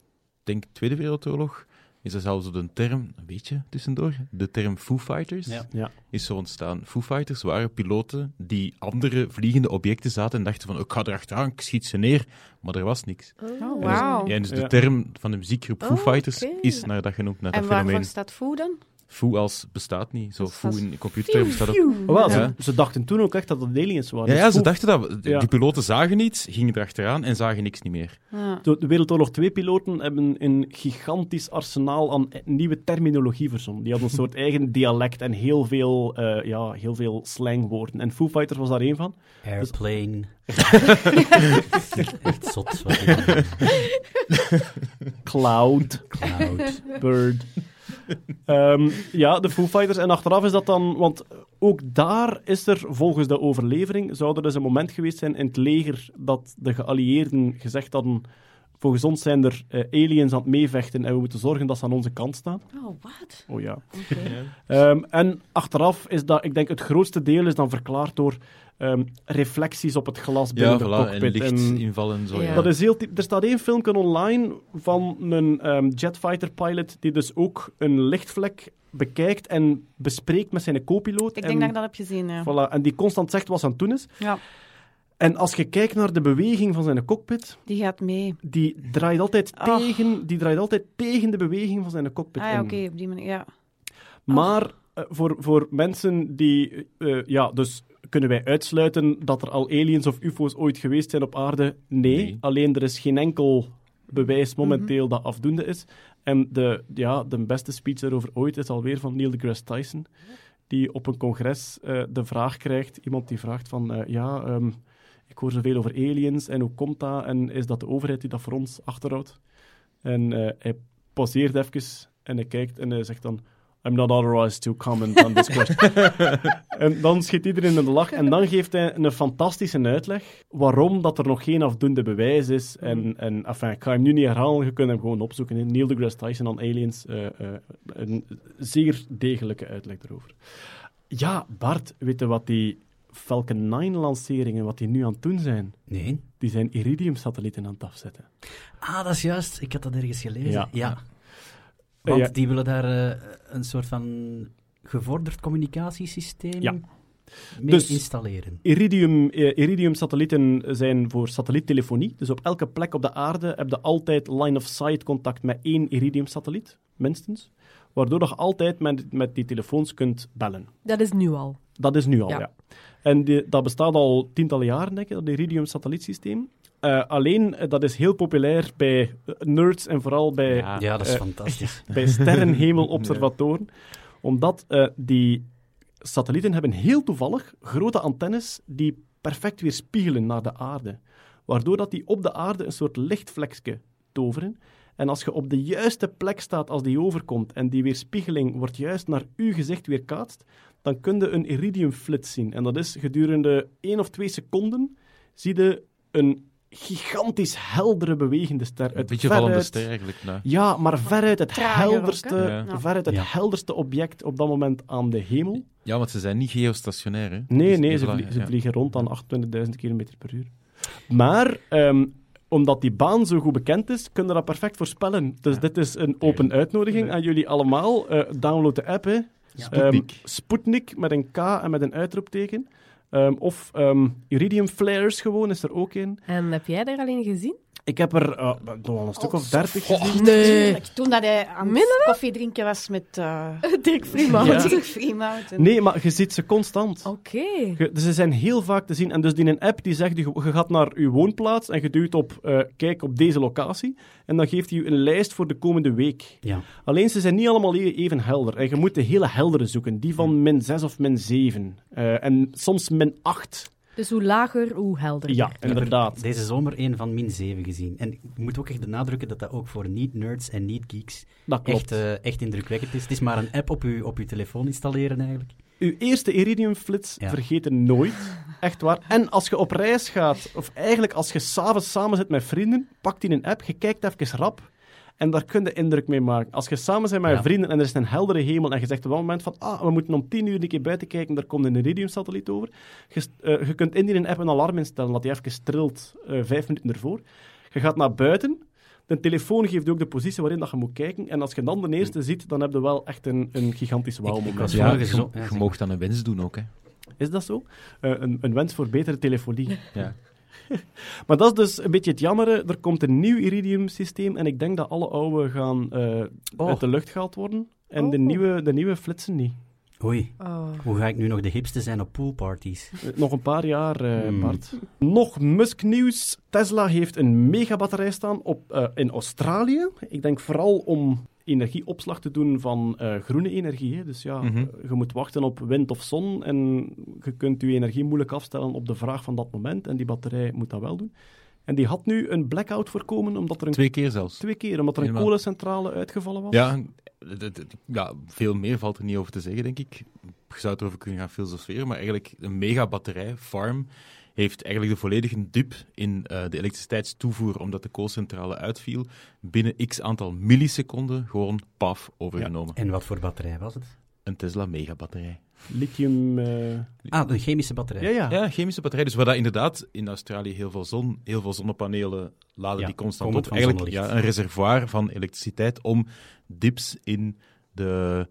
denk, Tweede Wereldoorlog is er zelfs een term, weet je, tussendoor, de term Foo Fighters Ja. Ja. is zo ontstaan. Foo Fighters waren piloten die andere vliegende objecten zaten en dachten van, ik ga er achteraan, ik schiet ze neer. Maar er was niks. Oh. Ja, en dus de Ja. term van de muziekgroep Foo Oh, Fighters is naar dat genoemd, naar dat En fenomeen. waarvoor staat Foo dan? Foo als bestaat niet. Zo Dat Foo in de computerterm bestaat ook. Oh, wel, Ja. ze, ze dachten toen ook echt dat het aliens waren. Ja, Dus ja, ze Foo- dachten dat. Ja. Die piloten zagen iets, gingen erachteraan en zagen niks niet meer. Ja. De, de Wereldoorlog 2-piloten hebben een gigantisch arsenaal aan nieuwe terminologie verzonnen. Die hadden een soort eigen dialect en heel veel, eh, ja, heel veel slangwoorden. En Foo Fighters was daar één van. Airplane. Echt zot. Cloud, Cloud. Bird. Ehm, ja, de Foo Fighters. En achteraf is dat dan... Want ook daar is er, volgens de overlevering, zou er dus een moment geweest zijn in het leger dat de geallieerden gezegd hadden... Volgens ons zijn er eh, aliens aan het meevechten en we moeten zorgen dat ze aan onze kant staan. Oh, wat? Oh ja. Ehm, en achteraf is dat, ik denk, het grootste deel is dan verklaard door ehm, reflecties op het glas binnen Ja, de voilà, en cockpit. lichtinvallen en zo. Ja. Dat is heel er staat één filmpje online van een ehm, jetfighter pilot die dus ook een lichtvlek bekijkt en bespreekt met zijn co-piloot. Ik en, denk dat ik dat heb gezien, ja. voilà, en die constant zegt wat ze aan het doen is. Ja, En als je kijkt naar de beweging van zijn cockpit, die gaat mee. die draait altijd, tegen, die draait altijd tegen de beweging van zijn cockpit Ah ja, oké, op die manier, ja. Maar eh, voor, voor mensen die... eh, ja, dus kunnen wij uitsluiten dat er al aliens of ufo's ooit geweest zijn op aarde? Nee. Nee. Alleen er is geen enkel bewijs momenteel dat afdoende is. En de, ja, de beste speech daarover ooit is alweer van Neil deGrasse Tyson. Die op een congres eh, de vraag krijgt, iemand die vraagt van... eh, ja, ehm, ik hoor zoveel over aliens en hoe komt dat? En is dat de overheid die dat voor ons achterhoudt? En eh, hij pauzeert even en hij kijkt en hij zegt dan... I'm not authorized to comment on this question. en dan schiet iedereen in de lach. En dan geeft hij een fantastische uitleg waarom dat er nog geen afdoende bewijs is. En, en enfin, ik ga hem nu niet herhalen, je kunt hem gewoon opzoeken. hè. Neil deGrasse Tyson on Aliens. eh, eh, een zeer degelijke uitleg erover. Ja, Bart, weet je wat die Falcon 9-lanceringen, wat die nu aan het doen zijn? Nee. Die zijn Iridium-satellieten aan het afzetten. Ah, dat is juist. Ik had dat ergens gelezen. Ja. ja. Want ja. die willen daar eh, een soort van gevorderd communicatiesysteem Ja. mee Dus- installeren. Iridium, eh, Iridium-satellieten zijn voor satelliettelefonie. Dus op elke plek op de aarde heb je altijd line-of-sight contact met één Iridium-satelliet, minstens. Waardoor je altijd met, met die telefoons kunt bellen. Dat is nu al. Dat is nu al, Ja. ja. En die- dat bestaat al tientallen jaren, denk ik, dat Iridium-satellietsysteem. Eh, alleen, eh, dat is heel populair bij eh, nerds en vooral bij, Ja. Ja, dat is fantastisch. bij sterrenhemelobservatoren. Omdat eh, die satellieten hebben heel toevallig grote antennes die perfect weerspiegelen naar de aarde. Waardoor dat die op de aarde een soort lichtvlekje toveren. En als je op de juiste plek staat als die overkomt en die weerspiegeling wordt juist naar uw gezicht weerkaatst, dan kun je een iridiumflits zien. En dat is gedurende één of twee seconden zie je een gigantisch heldere bewegende ster. Een uit beetje vallende veruit- ster eigenlijk. Nou. ja, maar veruit het Trager helderste? Ja. veruit het Ja. helderste object op dat moment aan de hemel. Ja, want ze zijn niet geostationair, hè? Nee, Dus nee, ze, vliegen rond aan 28.000 km per uur. Maar ehm, omdat die baan zo goed bekend is, kunnen we dat perfect voorspellen. Dus dit is een open uitnodiging aan jullie allemaal. Eh, download de app, hè. Ehm, Sputnik met een K en met een uitroepteken. Ehm, of ehm, Iridium Flares gewoon is er ook in. En heb jij daar alleen gezien? Ik heb er eh, nog wel een stuk of dertig gezien. Nee. Toen dat hij aan Minder het koffie drinken was met uh, Dirk Vriemhout. Ja. Dirk en- Nee, maar je ziet ze constant. Oké. Dus ze zijn heel vaak te zien. En dus die een app die zegt, je, je gaat naar je woonplaats en je duwt op eh, kijk op deze locatie. En dan geeft hij je een lijst voor de komende week. Ja. Alleen ze zijn niet allemaal e- even helder. En je moet de hele heldere zoeken. Die van min 6 of min 7. Eh, en soms min 8. Dus hoe lager, hoe helderder. Ja, inderdaad. Deze zomer een van min 7 gezien. En ik moet ook echt benadrukken dat dat ook voor niet-nerds en niet-geeks Dat klopt. echt, eh, echt indrukwekkend is. Het is maar een app op uw, op uw telefoon installeren eigenlijk. Uw eerste Iridium-flits Ja. vergeten nooit. Echt waar. En als je op reis gaat, of eigenlijk als je s'avonds samen zit met vrienden, pak die een app, je kijkt even rap. En daar kun je indruk mee maken. Als je samen bent met je Ja. vrienden en er is een heldere hemel en je zegt op dat moment van ah, we moeten om tien uur een keer buiten kijken, daar komt een Iridium-satelliet over. Je, eh, je kunt in die app een alarm instellen dat die even trilt eh, vijf minuten ervoor. Je gaat naar buiten. De telefoon geeft ook de positie waarin dat je moet kijken. En als je dan de eerste ziet, dan heb je wel echt een, een gigantisch was Ja, je, ja, je zeg mag dan een wens doen ook, hè? Is dat zo? Eh, een, een wens voor betere telefonie. Ja. Maar dat is dus een beetje het jammere. Er komt een nieuw Iridium-systeem en ik denk dat alle oude gaan eh, Oh. uit de lucht gehaald worden. En de, Oh. nieuwe, de nieuwe flitsen niet. Oei, Oh. hoe ga ik nu nog de hipste zijn op poolparties? Eh, Nog een paar jaar, eh, Hmm. Bart. Nog Musk-nieuws. Tesla heeft een megabatterij staan op, eh, in Australië. Ik denk vooral om energieopslag te doen van eh, groene energie. Hè. Dus ja, Mhm. eh, je moet wachten op wind of zon en je kunt je energie moeilijk afstellen op de vraag van dat moment. En die batterij moet dat wel doen. En die had nu een blackout voorkomen, omdat er een Twee keer zelfs. Twee keer, omdat er een Helemaal. kolencentrale uitgevallen was. Ja, ja, veel meer valt er niet over te zeggen, denk ik. Je zou erover kunnen gaan filosoferen, maar eigenlijk een megabatterij, farm, heeft eigenlijk de volledige dip in eh, de elektriciteitstoevoer, omdat de koolcentrale uitviel, binnen x aantal milliseconden gewoon paf overgenomen. En wat voor batterij was het? Een Tesla megabatterij. Lithium. eh, Ah, een chemische batterij. ja, ja. Ja, chemische batterij. Dus waar dat inderdaad in Australië heel veel zon, heel veel zonnepanelen laden Ja, die constant op. van Eigenlijk ja, een reservoir van elektriciteit om dips in de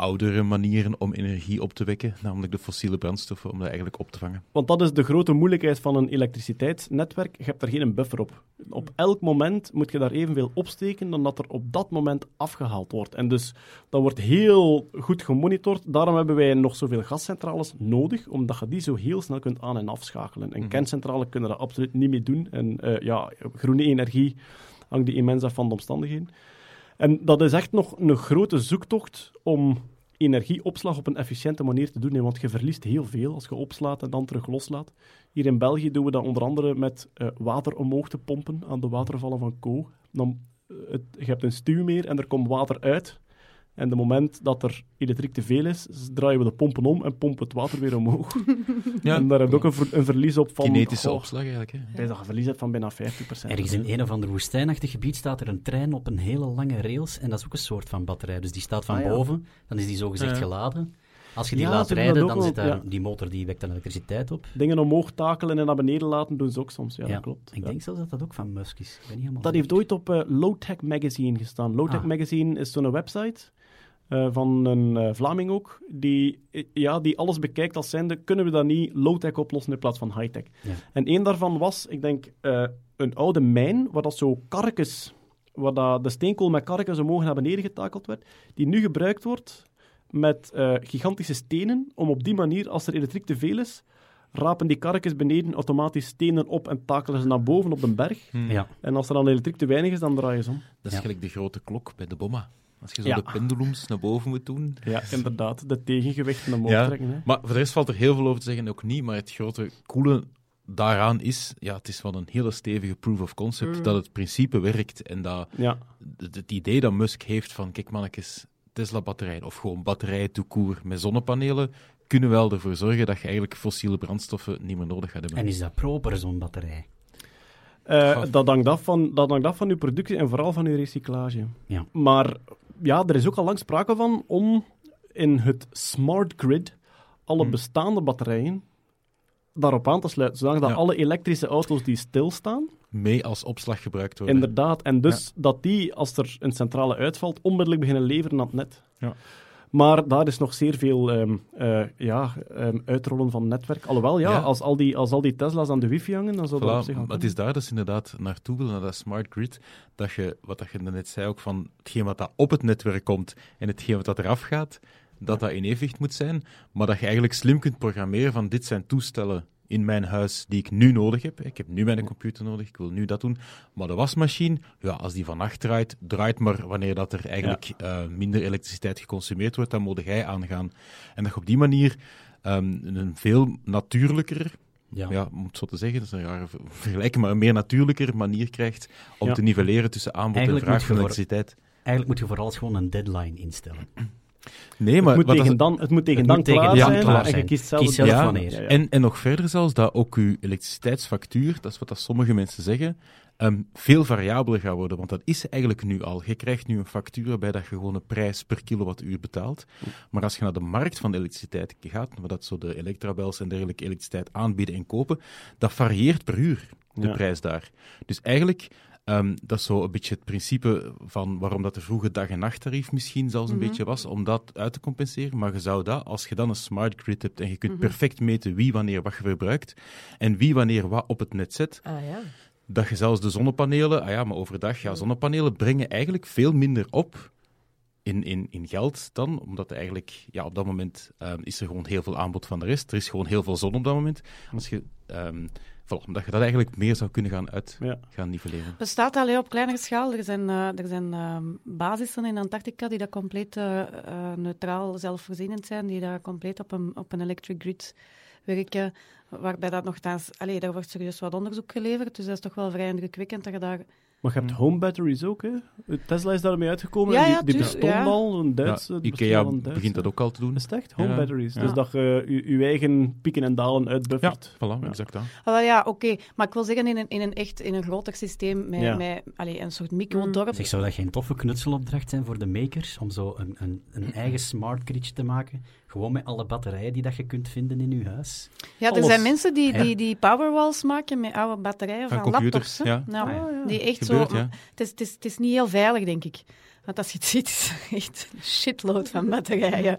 oudere manieren om energie op te wekken, namelijk de fossiele brandstoffen, om dat eigenlijk op te vangen. Want dat is de grote moeilijkheid van een elektriciteitsnetwerk. Je hebt er geen buffer op. Op elk moment moet je daar evenveel opsteken dan dat er op dat moment afgehaald wordt. En dus dat wordt heel goed gemonitord. Daarom hebben wij nog zoveel gascentrales nodig, omdat je die zo heel snel kunt aan- en afschakelen. Een Mhm. kerncentrale kunnen dat absoluut niet mee doen. En eh, ja, groene energie hangt die immens af van de omstandigheden. En dat is echt nog een grote zoektocht om energieopslag op een efficiënte manier te doen. Want je verliest heel veel als je opslaat en dan terug loslaat. Hier in België doen we dat onder andere met eh, water omhoog te pompen aan de watervallen van Co. Dan, eh, je hebt een stuwmeer en er komt water uit. En de moment dat er elektriek te veel is, draaien we de pompen om en pompen het water weer omhoog. Ja, en daar heb je ook een, ver- een verlies op van... kinetische goh, opslag eigenlijk. Hè. dat je een verlies hebt van bijna 50%. Ergens in een of ander woestijnachtig gebied staat er een trein op een hele lange rails en dat is ook een soort van batterij. Dus die staat van Ah, ja. boven, dan is die zogezegd Ja. geladen. Als je die Ja, laat rijden, dan zit daar, ja. die motor die wekt dan elektriciteit op. Dingen omhoog takelen en naar beneden laten doen ze ook soms. Ja, dat klopt. Ik Ja. denk zelfs dat dat ook van Musk is. Ik ben niet helemaal Dat heeft ooit op eh, Low-Tech Magazine gestaan. Low-Tech Ah. Magazine is zo'n website eh, van een eh, Vlaming ook, die, eh, ja, die alles bekijkt als zijnde, kunnen we dat niet low-tech oplossen in plaats van high-tech? Ja. En één daarvan was, ik denk, eh, een oude mijn, waar dat zo karkens, waar dat de steenkool met karkens omhoog naar beneden getakeld werd, die nu gebruikt wordt met eh, gigantische stenen, om op die manier, als er elektriek te veel is, rapen die karkens beneden automatisch stenen op en takelen ze naar boven op een berg. Hmm. Ja. En als er dan elektriek te weinig is, dan draaien ze om. Dat is Ja. gelijk de grote klok bij de bomma. Als je zo Ja. de pendulums naar boven moet doen. Ja, inderdaad. De tegengewichten omhoog Ja, trekken. Hè. Maar voor de rest valt er heel veel over te zeggen, ook niet. Maar het grote coole daaraan is, ja, het is wel een hele stevige proof of concept, Mm. dat het principe werkt en dat Ja, het, het idee dat Musk heeft van, kijk mannetjes, Tesla-batterijen of gewoon batterijen toekoer met zonnepanelen, kunnen wel ervoor zorgen dat je eigenlijk fossiele brandstoffen niet meer nodig gaat hebben. En is dat proper, zo'n batterij? Eh, dat, hangt af van, dat hangt af van uw productie en vooral van uw recyclage. Ja. Maar ja, er is ook al lang sprake van om in het smart grid alle Hmm. bestaande batterijen daarop aan te sluiten, zodat Ja. alle elektrische auto's die stilstaan, Mee als opslag gebruikt worden. inderdaad, en dus dat die, als er een centrale uitvalt, onmiddellijk beginnen leveren aan het net. Ja. Maar daar is nog zeer veel ehm, eh, ja, ehm, uitrollen van netwerk. Alhoewel, ja, Ja. Als, al die, als al die Tesla's aan de wifi hangen, dan zou dat op zich maar het is daar dat ze inderdaad naartoe willen, naar dat smart grid, dat je, wat dat je net zei ook, van hetgeen wat dat op het netwerk komt en hetgeen wat dat eraf gaat, dat dat in evenwicht moet zijn, maar dat je eigenlijk slim kunt programmeren van dit zijn toestellen in mijn huis die ik nu nodig heb. Ik heb nu mijn computer nodig, ik wil nu dat doen. Maar de wasmachine, ja, als die vannacht draait, draait maar wanneer dat er eigenlijk eh, minder elektriciteit geconsumeerd wordt, dan moet jij aangaan. En dat je op die manier ehm, een veel natuurlijker Ja. ja, om het zo te zeggen, dat is een rare vergelijking, maar een meer natuurlijker manier krijgt om Ja. te nivelleren tussen aanbod Eigenlijk en vraag van elektriciteit. Eigenlijk moet je vooral gewoon een deadline instellen. Nee, het, maar moet wat tegen dan, het moet tegen Het dan moet klaar zijn, klaar en je kiest zelf, Kies zelf Ja, wanneer. Ja, ja. En, en nog verder zelfs, dat ook uw elektriciteitsfactuur, dat is wat dat sommige mensen zeggen, ehm, veel variabeler gaat worden. Want dat is eigenlijk nu al. Je krijgt nu een factuur waarbij dat je gewoon een prijs per kilowattuur betaalt. Maar als je naar de markt van de elektriciteit gaat, waar dat zo de elektrabels en dergelijke elektriciteit aanbieden en kopen, dat varieert per uur, de Ja. prijs daar. Dus eigenlijk... ehm, dat is zo een beetje het principe van waarom dat de vroege dag- en nachttarief misschien zelfs een Mhm. beetje was, om dat uit te compenseren. Maar je zou dat, als je dan een smart grid hebt en je kunt Mhm. perfect meten wie wanneer wat je verbruikt en wie wanneer wat op het net zet, Ah ja. dat je zelfs de zonnepanelen, ah ja, maar overdag, ja, zonnepanelen brengen eigenlijk veel minder op in, in, in geld dan, omdat eigenlijk, ja, op dat moment ehm, is er gewoon heel veel aanbod van de rest. Er is gewoon heel veel zon op dat moment. Als je, ehm, voilà, omdat je dat eigenlijk meer zou kunnen gaan uit Ja. gaan nivelleren. bestaat alleen op kleinere schaal. Er zijn, eh, er zijn ehm, basissen in Antarctica die dat compleet eh, eh, neutraal zelfvoorzienend zijn, die daar compleet op een, op een electric grid werken, waarbij dat nogthans... Allee, daar wordt serieus wat onderzoek geleverd, dus dat is toch wel vrij indrukwekkend dat je daar... Maar je hebt home batteries ook, hè? Tesla is daarmee uitgekomen. Ja, en die, ja, die tuurlijk, bestond ja. al, een Duits. Ja, IKEA al een Duits, begint dat ook al te doen. Is het echt? Home Ja. batteries. Ja. Dus dat je je, je eigen pieken en dalen Ja, uitbuffert. voilà, Ja. exact dat. Ah, wel ja, oké. Maar ik wil zeggen, in een, in een echt in een groter systeem met, Ja. met allee, een soort microdorp. Zeg, zou dat geen toffe knutselopdracht zijn voor de makers om zo een, een, een eigen smart grid te maken? Gewoon met alle batterijen die dat je kunt vinden in je huis. Ja, er Alles. zijn mensen die, die, die powerwalls maken met oude batterijen Van laptops. hè. ja. Nou, Ah, ja. Die echt Gebeurt, zo... ja. Het, is, het, is, het is niet heel veilig, denk ik. Want als je het ziet, is er echt een shitload van batterijen.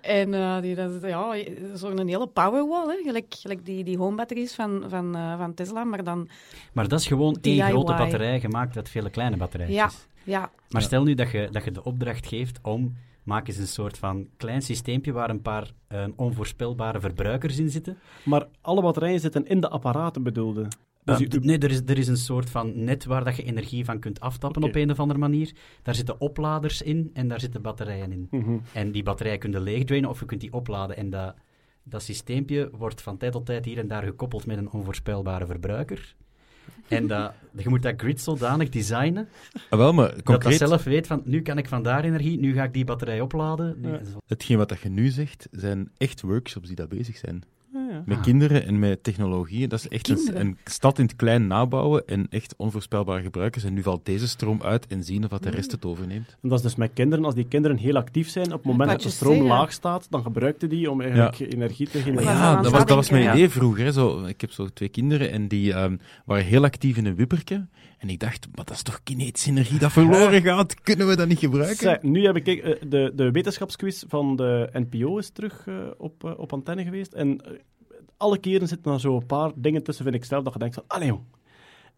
En eh, die, dat is ja, zo'n hele powerwall, hè. Gelijk, gelijk die, die home batteries van, van, eh, van Tesla, maar dan... Maar dat is gewoon één grote batterij gemaakt uit vele kleine batterijtjes. Ja, ja. Maar stel nu dat je, dat je de opdracht geeft om... Maak eens een soort van klein systeempje waar een paar eh, onvoorspelbare verbruikers in zitten. Maar alle batterijen zitten in de apparaten bedoelde. Dus Eh, nee, er is, er is een soort van net waar dat je energie van kunt aftappen op een of andere manier. Daar zitten opladers in en daar zitten batterijen in. Mhm. En die batterijen kun je leegdrainen of je kunt die opladen. En dat, dat systeempje wordt van tijd tot tijd hier en daar gekoppeld met een onvoorspelbare verbruiker. En dat, je moet dat grid zodanig designen Ah, wel, maar dat dat concreet, zelf weet van nu kan ik van daar energie, nu ga ik die batterij opladen. Nu, Ja. zo. hetgeen wat dat je nu zegt, zijn echt workshops die daar bezig zijn. Ja, ja. Met kinderen en met technologie. Dat is echt een, een stad in het klein nabouwen en echt onvoorspelbare gebruikers. En nu valt deze stroom uit en zien of wat de rest het overneemt. En dat is dus met kinderen, als die kinderen heel actief zijn, op het moment dat de stroom laag staat, dan gebruikten die om eigenlijk energie te genereren. ja, dat was, dat was mijn idee vroeger. Hè. Zo, ik heb zo twee kinderen en die ehm, waren heel actief in een wipperke. En ik dacht, maar dat is toch kinetische energie dat verloren gaat? Kunnen we dat niet gebruiken? Nu heb ik eh, de, de wetenschapsquiz van de NPO is terug eh, op, eh, op antenne geweest. En alle keren zitten er zo een paar dingen tussen, vind ik zelf, dat je denkt van, allee jong.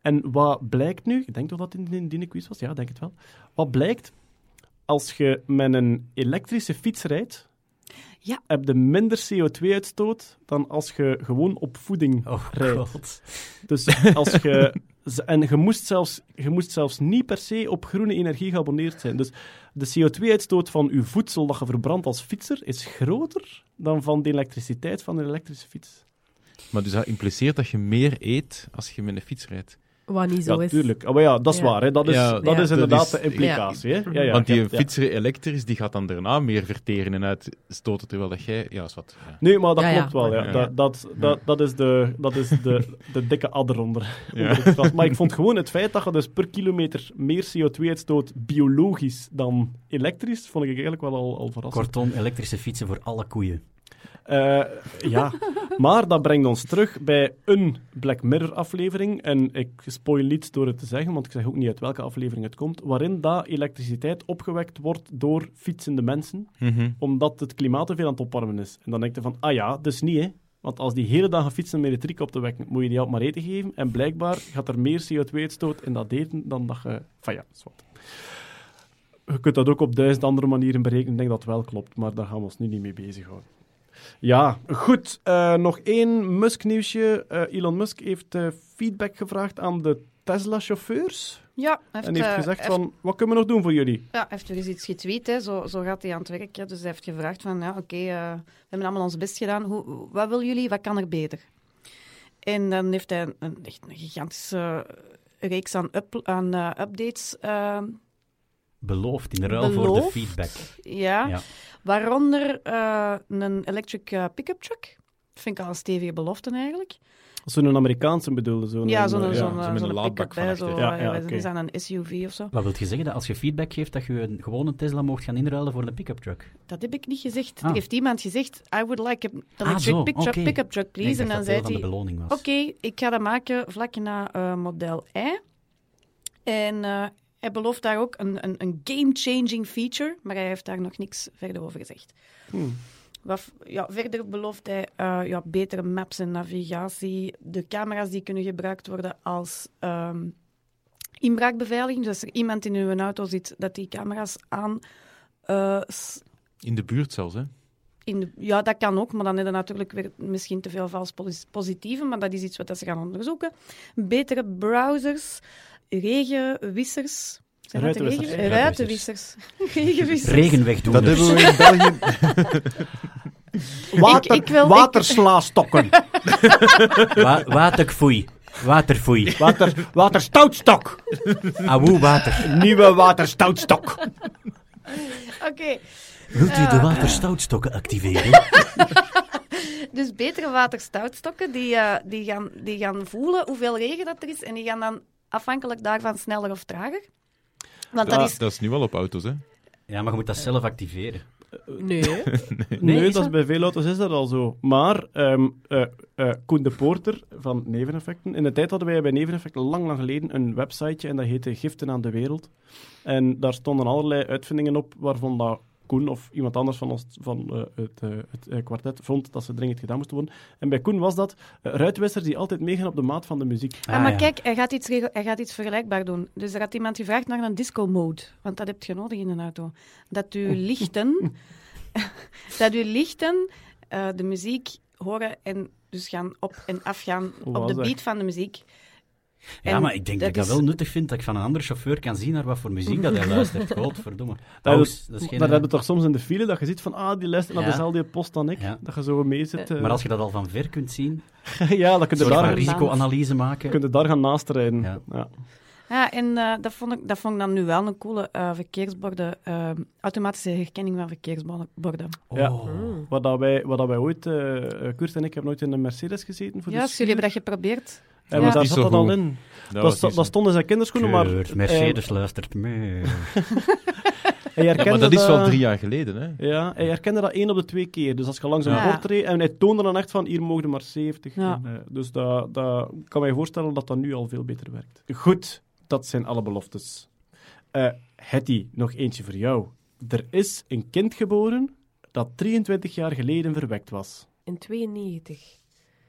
En wat blijkt nu, ik denk toch dat het in, in die quiz was, ja, ik denk het wel. Wat blijkt, als je met een elektrische fiets rijdt, Ja. heb je minder CO2-uitstoot dan als je gewoon op voeding Oh rijdt. god. Dus als je... En je moest, zelfs, je moest zelfs niet per se op groene energie geabonneerd zijn. Dus de CO2-uitstoot van je voedsel dat je verbrandt als fietser is groter dan van de elektriciteit van een elektrische fiets. Maar dus dat impliceert dat je meer eet als je met een fiets rijdt. Wat niet zo ja, is. tuurlijk. Oh, maar ja, dat is Ja. waar. Hè. Dat is, Ja, dat ja. is Dat inderdaad is- de implicatie. Hè. Ja, ja, Want die fietser elektrisch, die gaat dan daarna meer verteren en uitstoten, terwijl dat jij... Ja, is wat. Ja. Nee, maar dat Ja, ja. klopt wel. Ja. Ja. Dat, dat, dat, dat is, de, dat is de, de dikke adder onder. Maar ik vond gewoon het feit dat je dus per kilometer meer CO2 uitstoot biologisch dan elektrisch, vond ik eigenlijk wel al, al verrassend. Kortom, elektrische fietsen voor alle koeien. Eh, ja, maar dat brengt ons terug bij een Black Mirror-aflevering. En ik spoil niet door het te zeggen, want ik zeg ook niet uit welke aflevering het komt. Waarin dat elektriciteit opgewekt wordt door fietsende mensen, Mhm. omdat het klimaat te veel aan het opwarmen is. En dan denk je van, ah ja, dus niet hè. Want als die hele dag fietsen met elektriek op te wekken, moet je die op maar eten geven. En blijkbaar gaat er meer CO2-uitstoot in dat eten dan dat je... Van ja, wat. Je kunt dat ook op duizend andere manieren berekenen. Ik denk dat het wel klopt, maar daar gaan we ons nu niet mee bezighouden. Ja, goed. Eh, nog één Musk-nieuwsje. Eh, Elon Musk heeft eh, feedback gevraagd aan de Tesla-chauffeurs. Ja, hij heeft, En heeft gezegd heeft- van, wat kunnen we nog doen voor jullie? Ja, hij heeft er eens iets getweet, hè. Zo, zo gaat hij aan het werk. Hè. Dus hij heeft gevraagd van, ja, oké, eh, we hebben allemaal ons best gedaan. Hoe, wat willen jullie? Wat kan er beter? En dan heeft hij een, een- echt een gigantische reeks aan, up- aan updates. eh, Beloofd in ruil voor de feedback. ja. Ja. Waaronder eh, een electric eh, pick-up truck. Vind ik al een stevige belofte eigenlijk. Zo'n Amerikaanse bedoelde. Zo'n, ja, zo'n eh, zo'n zo met zo'n pick-up. hè, Zo. Ja, ja, oké. is aan een SUV of zo. Wat wil je zeggen? Dat als je feedback geeft, dat je een gewone Tesla mocht gaan inruilen voor een pick-up truck? Dat heb ik niet gezegd. Ah. Er heeft iemand gezegd, I would like an Ah, electric zo, pick-up oké. pick-up truck, please. En dan zei hij, beloning was. Oké, ik ga dat maken vlak na eh, model I. En eh, hij belooft daar ook een, een, een game-changing feature, maar hij heeft daar nog niks verder over gezegd. Hmm. Wat, ja, verder belooft hij eh, ja, betere maps en navigatie, de camera's die kunnen gebruikt worden als ehm, inbraakbeveiliging. Dus als er iemand in uw auto zit, dat die camera's aan... eh, In de buurt zelfs, hè. in de, ja, dat kan ook, maar dan heb je natuurlijk weer misschien te veel vals posi- positieve, maar dat is iets wat ze gaan onderzoeken. Betere browsers, regenwissers. Ruitenwissers. regen- Ruitenwissers. Regenwissers. Regen wegdoen. Dat hebben we in België... Water, Ik- ik wil- waterslaastokken. Wa waterfoei. Waterfoei. Water, waterstoutstok. Awoe water. Nieuwe waterstoutstok. Oké, Wilt u de waterstoutstokken activeren? dus betere waterstoutstokken, die, eh, die, gaan, die gaan voelen hoeveel regen dat er is en die gaan dan afhankelijk daarvan sneller of trager. Want dat is... dat is nu wel op auto's, hè. Ja, maar je moet dat zelf activeren. Nee. Nee, is dat is bij veel auto's is dat al zo. Maar ehm eh, eh, Koen de Poorter van Neveneffecten. In de tijd hadden wij bij Neveneffecten lang, lang geleden een websiteje en dat heette Giften aan de Wereld. En daar stonden allerlei uitvindingen op waarvan dat Koen of iemand anders van, ons, van eh, het, eh, het eh, kwartet vond dat ze dringend gedaan moesten worden. En bij Koen was dat uh, ruitwissers die altijd meegaan op de maat van de muziek. Ah, maar ja. kijk, hij gaat, iets regel- hij gaat iets vergelijkbaar doen. Dus er had iemand gevraagd naar een disco-mode. Want dat heb je nodig in een auto. Dat uw lichten, dat uw lichten eh, de muziek horen en dus gaan op en af gaan Hoe op de beat van de muziek. Ja, En maar ik denk dat, ik dat is- wel nuttig vind dat ik van een andere chauffeur kan zien naar wat voor muziek dat hij luistert. Godverdomme. Dat is- dat is geen... Daar hebben we toch soms in de file dat je ziet van, ah, die luistert naar Ja. dezelfde post dan ik. Ja. Dat je zo mee zit. eh. Maar als je dat al van ver kunt zien, ja, dan kun je daar, een risicoanalyse maken. kun je daar gaan naast rijden. Ja. Ja. Ja, en eh, dat, vond ik, dat vond ik dan nu wel een coole eh, verkeersborden, eh, automatische herkenning van verkeersborden. Ja. Oh. Wat, dat wij, wat dat wij ooit, eh Kurt en ik hebben nooit in een Mercedes gezeten. Voor Ja, de dus jullie hebben dat geprobeerd. En Ja. daar zat dat al in. Dat Dat, sta- dat stond in zijn kinderschoenen, maar Mercedes luistert mee. Ja, maar dat is wel drie jaar geleden, hè? Ja, hij herkende dat één op de twee keer. Dus als je langs een Ja. bord reed, en hij toonde dan echt van, hier mogen maar 70. Ja. En, eh, dus dat, kan mij voorstellen dat dat nu al veel beter werkt. Goed, dat zijn alle beloftes. Eh Hetty, nog eentje voor jou. Er is een kind geboren dat 23 jaar geleden verwekt was. In 92.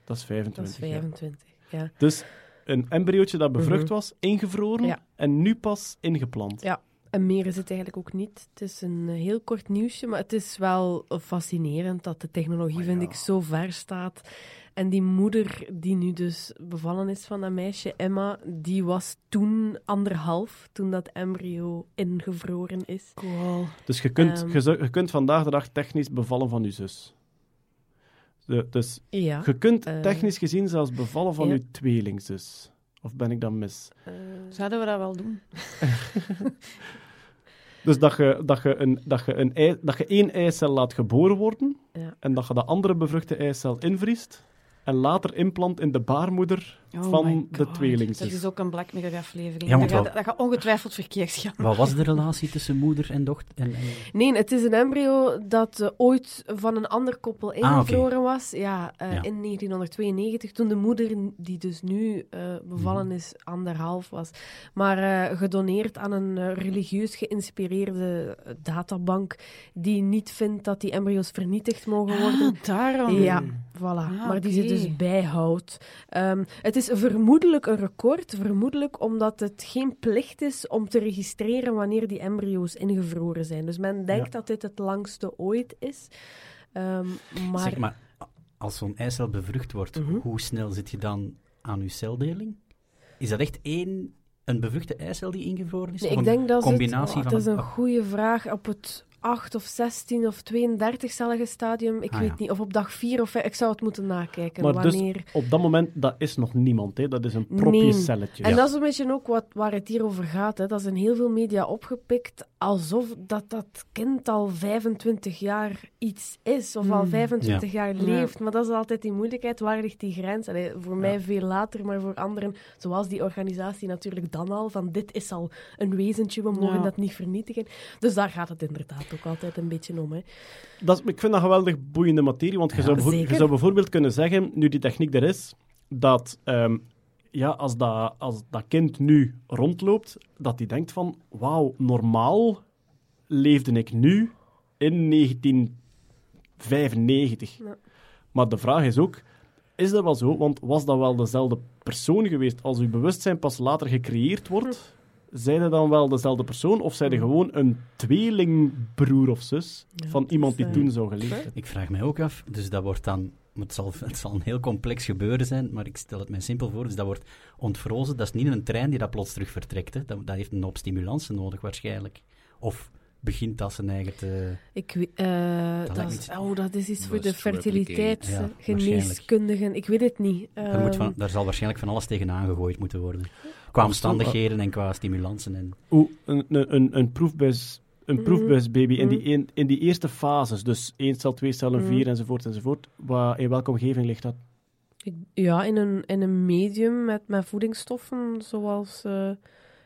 Dat is Dat 25 is jaar. 25. Ja. Dus een embryootje dat bevrucht Mhm. was, ingevroren Ja. en nu pas ingeplant. Ja. En meer is het eigenlijk ook niet. Het is een eh, heel kort nieuwsje, maar het is wel fascinerend dat de technologie, vind ik, zo ver staat. En die moeder die nu dus bevallen is van dat meisje, Emma, die was toen anderhalf, toen dat embryo ingevroren is. Cool. Dus je kunt, Ehm. je, kunt vandaag de dag technisch bevallen van je zus. De- dus Ja. je kunt eh, technisch gezien zelfs bevallen van ja. je tweelingzus. Of ben ik dan mis? eh, Zouden we dat wel doen? Dus dat je, dat je, een, dat je, een ei, dat je één eicel laat geboren worden Ja. en dat je de andere bevruchte eicel invriest en later implant in de baarmoeder Oh van de God. tweelingzus. Dat is ook een Black Mirror-aflevering. Ja, want dat, wel- dat gaat ongetwijfeld verkeerd gaan. Wat was de relatie tussen moeder en dochter? En, Nee, het is een embryo dat eh, ooit van een ander koppel Ah, ingevroren was. Ja, eh, Ja. in 1992, toen de moeder, die dus nu eh, bevallen Mhm. is, anderhalf was. Maar eh, gedoneerd aan een religieus geïnspireerde databank die niet vindt dat die embryo's vernietigd mogen worden. Ah, daarom. Ja, voilà. Ah, maar die ze dus bijhoudt. Ehm, het is vermoedelijk een record, vermoedelijk omdat het geen plicht is om te registreren wanneer die embryo's ingevroren zijn. Dus men denkt Ja. dat dit het langste ooit is. Ehm, maar, Zeg maar, als zo'n eicel bevrucht wordt, Mhm. hoe snel zit je dan aan je celdeling? Is dat echt één, een bevruchte eicel die ingevroren is? Nee, Of ik een denk dat combinatie het, oh, van... dat is een oh, goede vraag. Op het 8 of 16 of 32-cellige stadium, ik Ah, weet ja. niet. Of op dag 4 of 5, ik zou het moeten nakijken. Maar dus wanneer... op dat moment, dat is nog niemand. Hè. Dat is een propje Nee. celletje. En dat is een beetje ook wat, waar het hier over gaat. Hè. Dat is in heel veel media opgepikt, alsof dat, dat kind al 25 jaar iets is, of al Hmm. 25 jaar Ja. leeft. Maar dat is altijd die moeilijkheid. Waar ligt die grens? Allee, voor mij veel later, maar voor anderen, zoals die organisatie natuurlijk dan al, van dit is al een wezentje, we mogen Ja. dat niet vernietigen. Dus daar gaat het inderdaad ook altijd een beetje om. Hè. Dat is, ik vind dat geweldig boeiende materie, want je, zou, je zou bijvoorbeeld kunnen zeggen, nu die techniek er is, dat ehm, ja, als, dat, als dat kind nu rondloopt, dat hij denkt van, wauw, normaal leefde ik nu in 1995. Ja. Maar de vraag is ook, is dat wel zo? Want was dat wel dezelfde persoon geweest als uw bewustzijn pas later gecreëerd wordt? Zijn er dan wel dezelfde persoon of zijn er gewoon een tweelingbroer of zus Ja, van iemand die eh, toen zou geleefd hebben? Ik vraag mij ook af, dus dat wordt dan... Het zal, het zal een heel complex gebeuren zijn, maar ik stel het mij simpel voor. Dus dat wordt ontvrozen. Dat is niet een trein die dat plots terug vertrekt. Hè. Dat, dat heeft een hoop stimulansen nodig, waarschijnlijk. Of begint dat zijn eigen te... Ik, weet- eh, dat, is, oh, dat is iets voor de fertiliteitsgeneeskundigen. ik weet het niet. Daar, Eh, moet van, daar zal waarschijnlijk van alles tegenaan gegooid moeten worden. Qua omstandigheden en qua stimulansen. En, Oeh, een, een, een, een proefbus. Een Mhm. proefbusbaby in, die Mhm. een- in die eerste fases, dus één cel, twee cellen, Mhm. vier enzovoort enzovoort, waar, in welke omgeving ligt dat? Ik- ja, in een, in een medium met, met voedingsstoffen, zoals eh,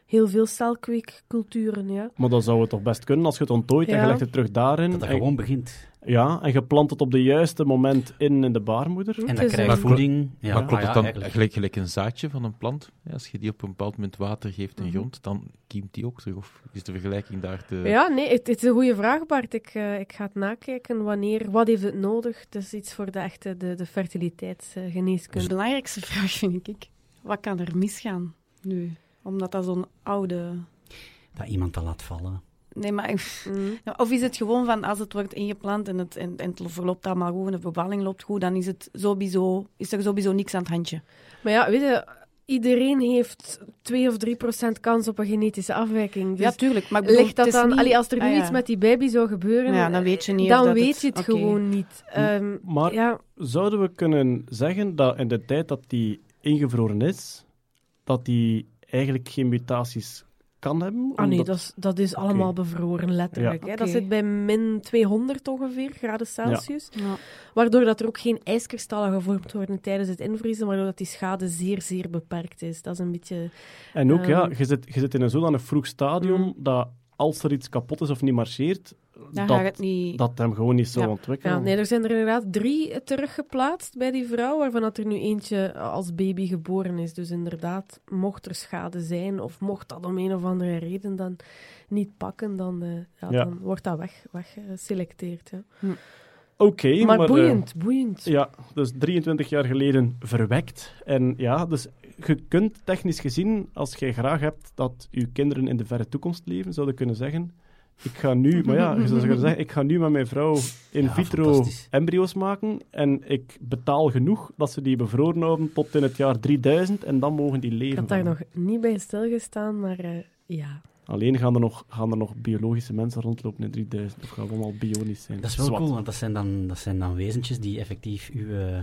heel veel celkweekculturen, ja. Maar dan zou het toch best kunnen als je het onttooit en je legt het terug daarin. dat dat en, gewoon begint. Ja, en je plant het op de juiste moment in, in de baarmoeder. En is krijgt een- voeding. Ja, maar klopt ah het dan gelijk, gelijk een zaadje van een plant? Ja, als je die op een bepaald moment water geeft in Mhm. grond, dan kiemt die ook terug? Of is de vergelijking daar te... Ja, nee, het, het is een goede vraag, Bart. Ik, eh, ik ga het nakijken. Wanneer, wat heeft het nodig? Het is iets voor de echte de, de Dus fertiliteitsgeneeskunde. de belangrijkste vraag vind ik, wat kan er misgaan nu? Omdat dat zo'n oude... Dat iemand dat laat vallen. Nee, maar... Mm. Ja, Of is het gewoon van als het wordt ingeplant en het, en, en het verloopt allemaal goed en de bevalling loopt goed, dan is, het sowieso, is er sowieso niks aan het handje. Maar ja, weet je, iedereen heeft 2 of 3 procent kans op een genetische afwijking. Dus ja, tuurlijk. Maar ik bedoel, ligt dat dan... niet- allee, als er nu Ah, ja. iets met die baby zou gebeuren, Ja, dan weet je niet of dan weet het- je het gewoon niet. Ehm, Maar ja, zouden we kunnen zeggen dat in de tijd dat die ingevroren is, dat die eigenlijk geen mutaties kan hebben. Ah nee, dat is, dat is allemaal bevroren, letterlijk. Ja. Hè. Dat zit bij min 200 ongeveer graden Celsius. Ja. Waardoor dat er ook geen ijskristallen gevormd worden tijdens het invriezen, waardoor dat die schade zeer, zeer beperkt is. Dat is een beetje... En ook, ja, Ehm. je zit, je zit in een zodanig vroeg stadium Mm. dat als er iets kapot is of niet marcheert, Dat, gaat het niet... dat hem gewoon niet zo Ja. ontwikkelen. Ja, nee, er zijn er inderdaad drie teruggeplaatst bij die vrouw, waarvan dat er nu eentje als baby geboren is. Dus inderdaad, mocht er schade zijn, of mocht dat om een of andere reden dan niet pakken, dan, eh, ja, Ja. dan wordt dat weg, weggeselecteerd. Ja. Oké, maar eh, boeiend, boeiend. Ja, dus 23 jaar geleden verwekt. En ja, dus je kunt technisch gezien, als jij graag hebt dat je kinderen in de verre toekomst leven, zouden kunnen zeggen. Ik ga nu, maar ja, je zou kunnen zeggen, ik ga nu met mijn vrouw in Ja, vitro embryo's maken en ik betaal genoeg dat ze die bevroren houden tot in het jaar 3000 en dan mogen die Ik leven. had daar nog niet bij stilgestaan, maar eh, ja. Alleen gaan er, nog, gaan er nog biologische mensen rondlopen in 3000 of gaan we allemaal bionisch zijn. Dat is wel Zwat. cool, want dat zijn, dan, dat zijn dan wezentjes die effectief uw eh,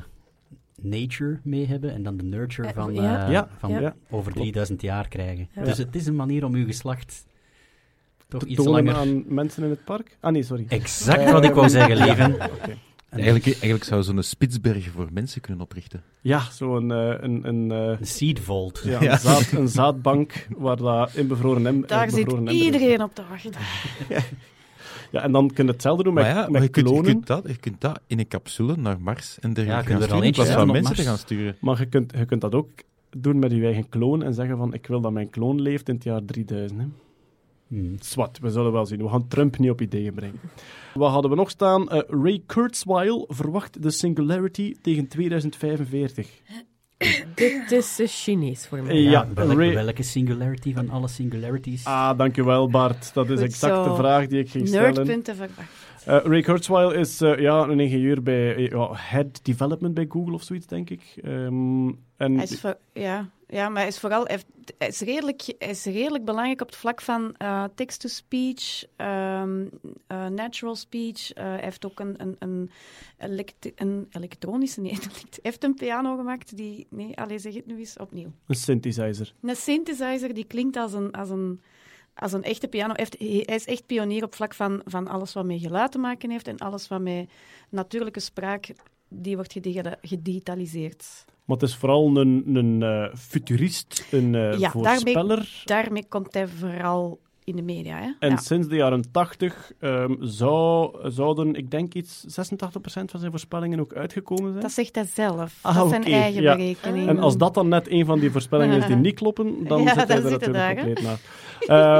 nature mee hebben en dan de nurture Eh, van, ja. Ja, van ja. over 3000 jaar krijgen. Ja. Dus het is een manier om uw geslacht toch Te iets langer... aan mensen in het park? Ah nee, sorry. Exact wat ik wou zeggen, leven. En Eigenlijk, eigenlijk zou zo'n Spitsbergen voor mensen kunnen oprichten. Ja, zo'n eh, een, een, eh, Een seed vault. ja, een, zaad, een zaadbank waar dat in bevroren em- Daar eh, zit iedereen op te wachten. Ja, en dan kun je hetzelfde doen met, maar ja, met maar je, kunt, je, klonen. kunt dat, je kunt dat in een capsule naar Mars en Ja, dergelijke je gaan er al sturen, in eentje plaats van mensen te gaan sturen. Maar je kunt, je kunt dat ook doen met je eigen kloon en zeggen van ik wil dat mijn kloon leeft in het jaar 3000. Hè. Hmm. Zwat, we zullen wel zien. We gaan Trump niet op ideeën brengen. Wat hadden we nog staan? Eh, Ray Kurzweil verwacht de Singularity tegen 2045. Dit is eh, Chinees voor mij. Ja, welke, Ray- welke singularity van alle singularities? Ah, dankjewel Bart. Dat is Goed exact de vraag die ik ging stellen. Nerdpunten verwacht. Eh, Ray Kurzweil is ja, een ingenieur bij ja, Head Development bij Google of zoiets, denk ik. Ehm, en Hij is, voor- ja, ja, maar hij is vooral hij is redelijk, hij is redelijk belangrijk op het vlak van eh, text-to-speech, ehm, eh, natural speech. Eh, hij heeft ook een, een, een, elekt- een elektronische, nee, hij heeft een piano gemaakt die, nee, allez, zeg het nu eens opnieuw. een synthesizer. Een synthesizer die klinkt als een, als een, als een echte piano. Hij, is echt pionier op vlak van, van alles wat met geluid te maken heeft en alles wat met natuurlijke spraak, die wordt gedi- gedigitaliseerd. Maar het is vooral een, een eh, futurist, een eh, Ja, daarmee- voorspeller. Daarmee komt hij vooral in de media. Hè? En ja. sinds de jaren 80 ehm, zou, zouden, ik denk iets, 86% van zijn voorspellingen ook uitgekomen zijn. Dat zegt hij zelf. Ah, dat is zijn eigen ja. berekening. En als dat dan net een van die voorspellingen is die niet kloppen, dan Ja, zit hij er natuurlijk compleet naar.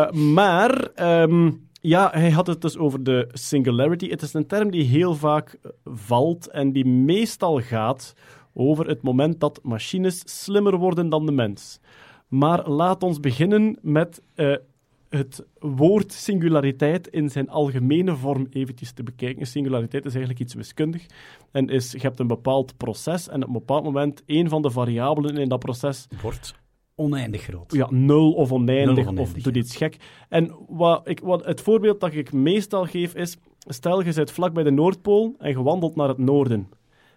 Eh, maar, ehm, ja, hij had het dus over de singularity. Het is een term die heel vaak valt en die meestal gaat over het moment dat machines slimmer worden dan de mens. Maar laat ons beginnen met eh, het woord singulariteit in zijn algemene vorm eventjes te bekijken. Singulariteit is eigenlijk iets wiskundig. En is, je hebt een bepaald proces en op een bepaald moment een van de variabelen in dat proces Wordt oneindig groot. ja, nul of oneindig, Nul of oneindig, of doet ja. iets gek. En wat ik, wat, het voorbeeld dat ik meestal geef is, stel je zit vlak bij de Noordpool en je wandelt naar het noorden.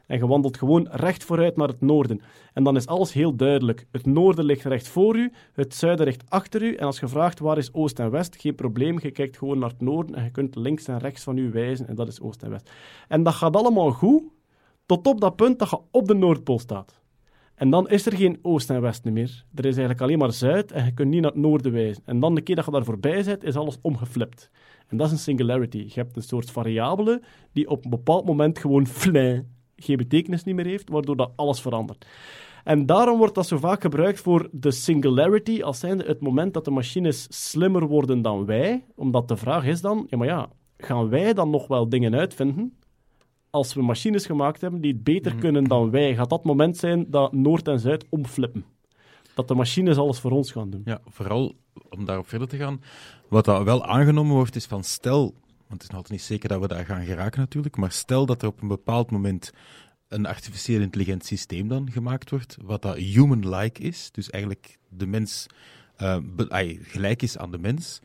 En je wandelt gewoon recht vooruit naar het noorden. En dan is alles heel duidelijk. Het noorden ligt recht voor u, het zuiden ligt achter u. En als je vraagt waar is oost en west, geen probleem. Je kijkt gewoon naar het noorden en je kunt links en rechts van u wijzen. En dat is oost en west. En dat gaat allemaal goed, tot op dat punt dat je op de Noordpool staat. En dan is er geen oost en west meer. Er is eigenlijk alleen maar zuid en je kunt niet naar het noorden wijzen. En dan de keer dat je daar voorbij bent, is alles omgeflipt. En dat is een singularity. Je hebt een soort variabele die op een bepaald moment gewoon flin geen betekenis niet meer heeft, waardoor dat alles verandert. En daarom wordt dat zo vaak gebruikt voor de singularity, als zijnde het moment dat de machines slimmer worden dan wij. Omdat de vraag is dan, ja maar ja, gaan wij dan nog wel dingen uitvinden als we machines gemaakt hebben die het beter kunnen dan wij? Gaat dat moment zijn dat Noord en Zuid omflippen? Dat de machines alles voor ons gaan doen. Ja, vooral om daarop verder te gaan. Wat dat wel aangenomen wordt, is van stel, want het is nog altijd niet zeker dat we daar gaan geraken natuurlijk, maar stel dat er op een bepaald moment een artificieel intelligent systeem dan gemaakt wordt, wat dat human-like is, dus eigenlijk de mens eh, gelijk is aan de mens,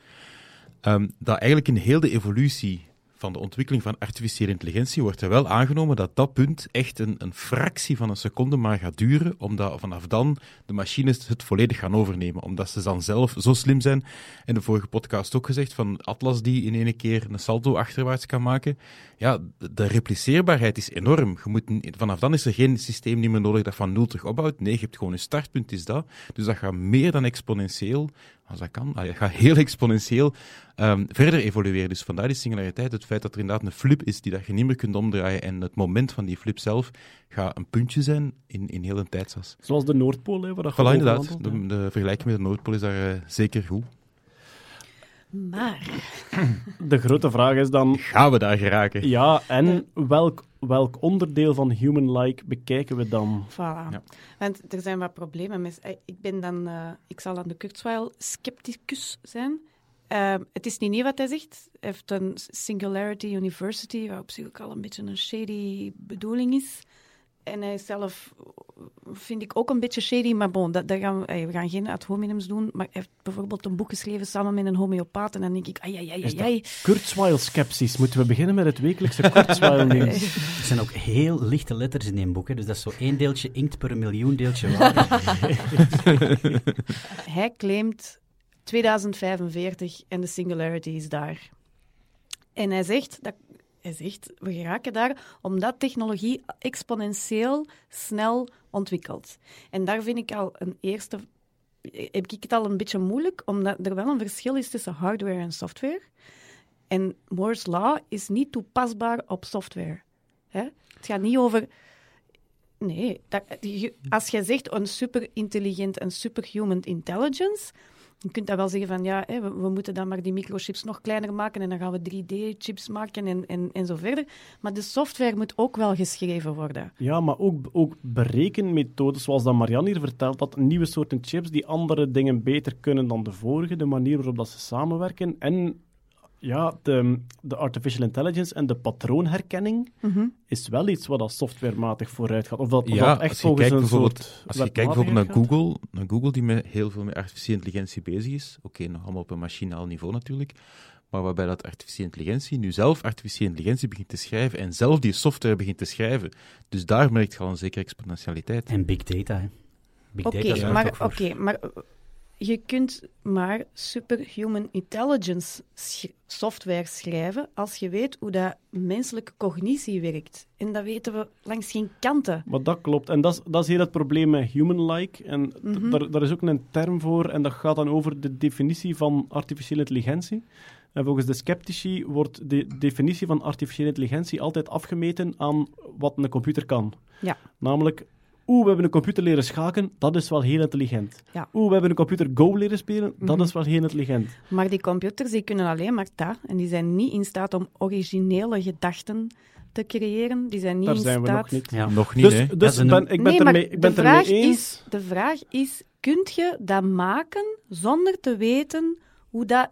ehm, dat eigenlijk in heel de evolutie van de ontwikkeling van artificiële intelligentie wordt er wel aangenomen dat dat punt echt een, een fractie van een seconde maar gaat duren, omdat vanaf dan de machines het volledig gaan overnemen, omdat ze dan zelf zo slim zijn. En de vorige podcast ook gezegd van Atlas die in één keer een salto achterwaarts kan maken. Ja, de repliceerbaarheid is enorm. Je moet, vanaf dan is er geen systeem niet meer nodig dat van nul terug opbouwt. Nee, je hebt gewoon een startpunt, is dat. Dus dat gaat meer dan exponentieel als dat kan, ah, je gaat heel exponentieel um, verder evolueren. Dus vandaar die singulariteit, het feit dat er inderdaad een flip is die dat je niet meer kunt omdraaien en het moment van die flip zelf gaat een puntje zijn in, in heel een tijdsas. Zoals de Noordpool, hè, waar dat voilà, inderdaad. De, de, vergelijking met de Noordpool is daar uh, zeker goed. Maar... De grote vraag is dan... Gaan we daar geraken? Ja, en welk, welk onderdeel van human-like bekijken we dan? Voilà. Ja. Want er zijn wat problemen. Met, eh, ik, ben dan, uh, ik zal aan de Kurzweil scepticus zijn. Uh, het is niet nieuw wat hij zegt. Hij heeft een Singularity University, wat op zich ook al een beetje een shady bedoeling is. En hij zelf vind ik ook een beetje shady, maar bon, dat, dat gaan we, we, gaan geen ad hominems doen. Maar hij heeft bijvoorbeeld een boek geschreven samen met een homeopaat. En dan denk ik, ai, ai, ai, ai. Kurzweil-skepsis. Moeten we beginnen met het wekelijkse Kurzweil-nieuws? er zijn ook heel lichte letters in een boek, hè, dus dat is zo één deeltje inkt per miljoen deeltje water. hij claimt 2045 en de singularity is daar. En hij zegt, dat hij zegt, we geraken daar omdat technologie exponentieel snel ontwikkelt. En daar vind ik al een eerste... Heb ik het al een beetje moeilijk, omdat er wel een verschil is tussen hardware en software. En Moore's Law is niet toepasbaar op software. Hè? Het gaat niet over... Nee, dat, als je zegt een superintelligent en superhuman intelligence, je kunt dat wel zeggen van ja, hè, we, we, moeten dan maar die microchips nog kleiner maken en dan gaan we 3D-chips maken en, en, en zo verder. Maar de software moet ook wel geschreven worden. Ja, maar ook, ook berekenmethodes, zoals dat Marianne hier vertelt, dat nieuwe soorten chips die andere dingen beter kunnen dan de vorige, de manier waarop dat ze samenwerken en ja, de, de artificial intelligence en de patroonherkenning Mhm. is wel iets wat als softwarematig vooruit gaat. Of dat, of Ja, dat echt als je volgens kijkt een bijvoorbeeld, soort als je kijkt bijvoorbeeld naar. Google, naar Google die met heel veel met artificiële intelligentie bezig is. Oké, nog allemaal op een machinaal niveau natuurlijk. Maar waarbij dat artificiële intelligentie nu zelf artificiële intelligentie begint te schrijven en zelf die software begint te schrijven. Dus daar merk je al een zekere exponentialiteit. En big data, hè. Big Oké, maar, ook voor- oké, maar je kunt maar superhuman intelligence sch- software schrijven als je weet hoe dat menselijke cognitie werkt. En dat weten we langs geen kanten. Maar dat klopt. En dat is, dat is heel het probleem met human-like. En Mhm. daar, daar is ook een term voor, en dat gaat dan over de definitie van artificiële intelligentie. En volgens de sceptici wordt de definitie van artificiële intelligentie altijd afgemeten aan wat een computer kan. Ja. Namelijk, oeh, we hebben een computer leren schaken, dat is wel heel intelligent. Ja. Oeh, we hebben een computer Go leren spelen, dat Mhm. is wel heel intelligent. Maar die computers die kunnen alleen maar dat. En die zijn niet in staat om originele gedachten te creëren. Die zijn niet Daar in zijn we staat... nog niet. Ja. Nog niet, Dus, hè? dus een- ben, ik ben nee, ermee, ik ben de, ermee vraag eens. is, de vraag is, kunt je dat maken zonder te weten hoe dat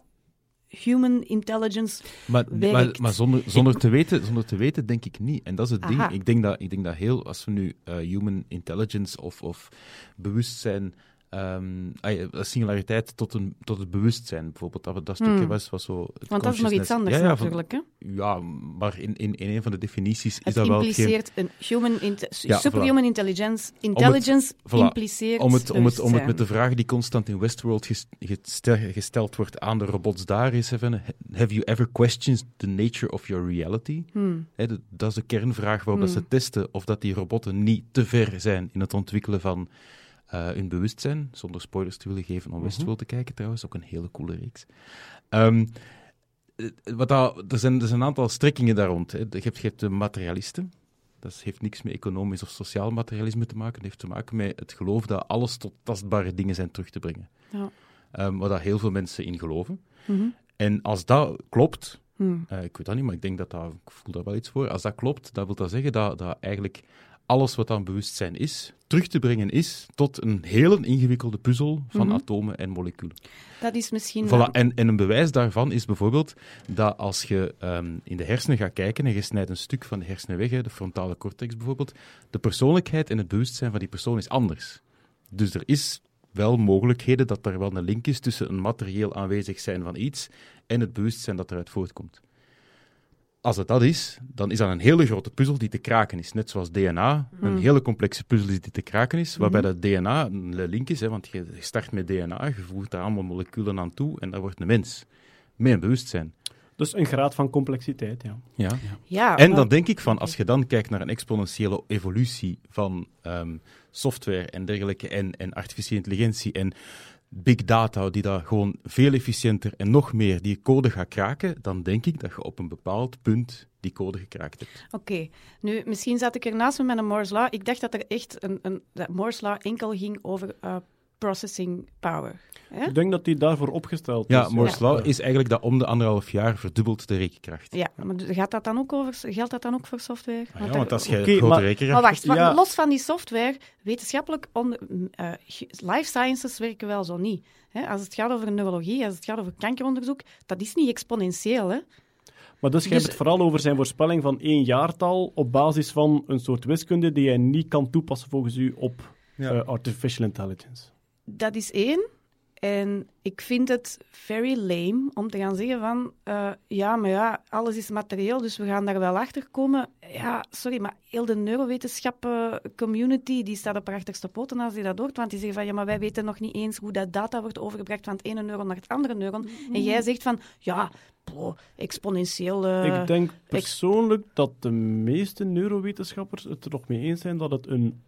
human intelligence Maar, maar, werkt. maar zonder, zonder, te weten, zonder te weten, denk ik niet. En dat is het Aha. ding. Ik denk dat, ik denk dat heel, als we nu eh, human intelligence of, of bewustzijn, ja, singulariteit tot, een, tot het bewustzijn bijvoorbeeld, dat, dat stukje Hmm. was, was zo. het Want dat is nog iets anders Ja, ja, van- natuurlijk. Hè? ja, maar in, in, in een van de definities is Het dat wel hetgeen- impliceert een human inte- Ja, superhuman intelligence. Intelligence voilà, impliceert om het, om, het, om het met de vraag die constant in Westworld ges- gestel- gesteld wordt aan de robots daar is, even, have you ever questioned the nature of your reality? Hmm. Dat is de kernvraag waarop dat ze Hmm. testen of dat die robotten niet te ver zijn in het ontwikkelen van hun bewustzijn. Zonder spoilers te willen geven om Mhm. Westworld te kijken trouwens, ook een hele coole reeks. Ehm, eh, wat dat, er, zijn, er zijn een aantal strekkingen daar rond. Hè. Je, hebt, je hebt de materialisten. Dat heeft niks met economisch of sociaal materialisme te maken. Het heeft te maken met het geloof dat alles tot tastbare dingen zijn terug te brengen. Ja. Ehm, waar dat heel veel mensen in geloven. Mhm. En als dat klopt, Hmm. eh, ik weet dat niet, maar ik denk dat dat, ik voel daar wel iets voor. Als dat klopt, dat wil dat zeggen dat, dat eigenlijk alles wat dan bewustzijn is, terug te brengen is tot een hele ingewikkelde puzzel van Mhm. atomen en moleculen. Dat is misschien... Voilà. wel- En, en een bewijs daarvan is bijvoorbeeld dat als je ehm, in de hersenen gaat kijken en je snijdt een stuk van de hersenen weg, de frontale cortex bijvoorbeeld, de persoonlijkheid en het bewustzijn van die persoon is anders. Dus er is wel mogelijkheden dat er wel een link is tussen een materieel aanwezig zijn van iets en het bewustzijn dat eruit voortkomt. Als het dat is, dan is dat een hele grote puzzel die te kraken is. Net zoals DNA, een Mm. hele complexe puzzel is die te kraken is, waarbij Mhm. dat DNA een link is, hè, want je je start met DNA, je voegt daar allemaal moleculen aan toe en dat wordt een mens. Met een bewustzijn. Dus een graad van complexiteit, ja. Ja. Ja, En dan denk ik van, als je dan kijkt naar een exponentiële evolutie van ehm, software en dergelijke, en, en artificiële intelligentie en big data, die daar gewoon veel efficiënter en nog meer die code gaat kraken, dan denk ik dat je op een bepaald punt die code gekraakt hebt. Oké, nu misschien zat ik ernaast met mijn Moore's Law. Ik dacht dat er echt een, een dat Moore's Law enkel ging over eh, processing power. Hè? Ik denk dat die daarvoor opgesteld Ja, is. Moore's Law is eigenlijk dat om de anderhalf jaar verdubbelt de rekenkracht. Ja, maar gaat dat dan ook over, geldt dat dan ook voor software? Ah ja, daar- want als je grote maar- rekenkracht... Maar wacht, wa- Ja. los van die software, wetenschappelijk, onder, mm, eh, life sciences werken wel zo niet. Hè? Als het gaat over neurologie, als het gaat over kankeronderzoek, dat is niet exponentieel. Hè? Maar dus Dus- hebt het vooral over zijn voorspelling van één jaartal op basis van een soort wiskunde die hij niet kan toepassen volgens u op Ja. eh, artificial intelligence. Dat is één. En ik vind het very lame om te gaan zeggen van, eh, ja, maar ja, alles is materieel, dus we gaan daar wel achter komen. Ja, sorry, maar heel de neurowetenschappen community, die staat op haar achterste poten als die dat hoort, want die zeggen van, ja, maar wij weten nog niet eens hoe dat data wordt overgebracht van het ene neuron naar het andere neuron. En jij zegt van, ja, exponentieel... eh, ik denk persoonlijk dat de meeste neurowetenschappers het er nog mee eens zijn dat het een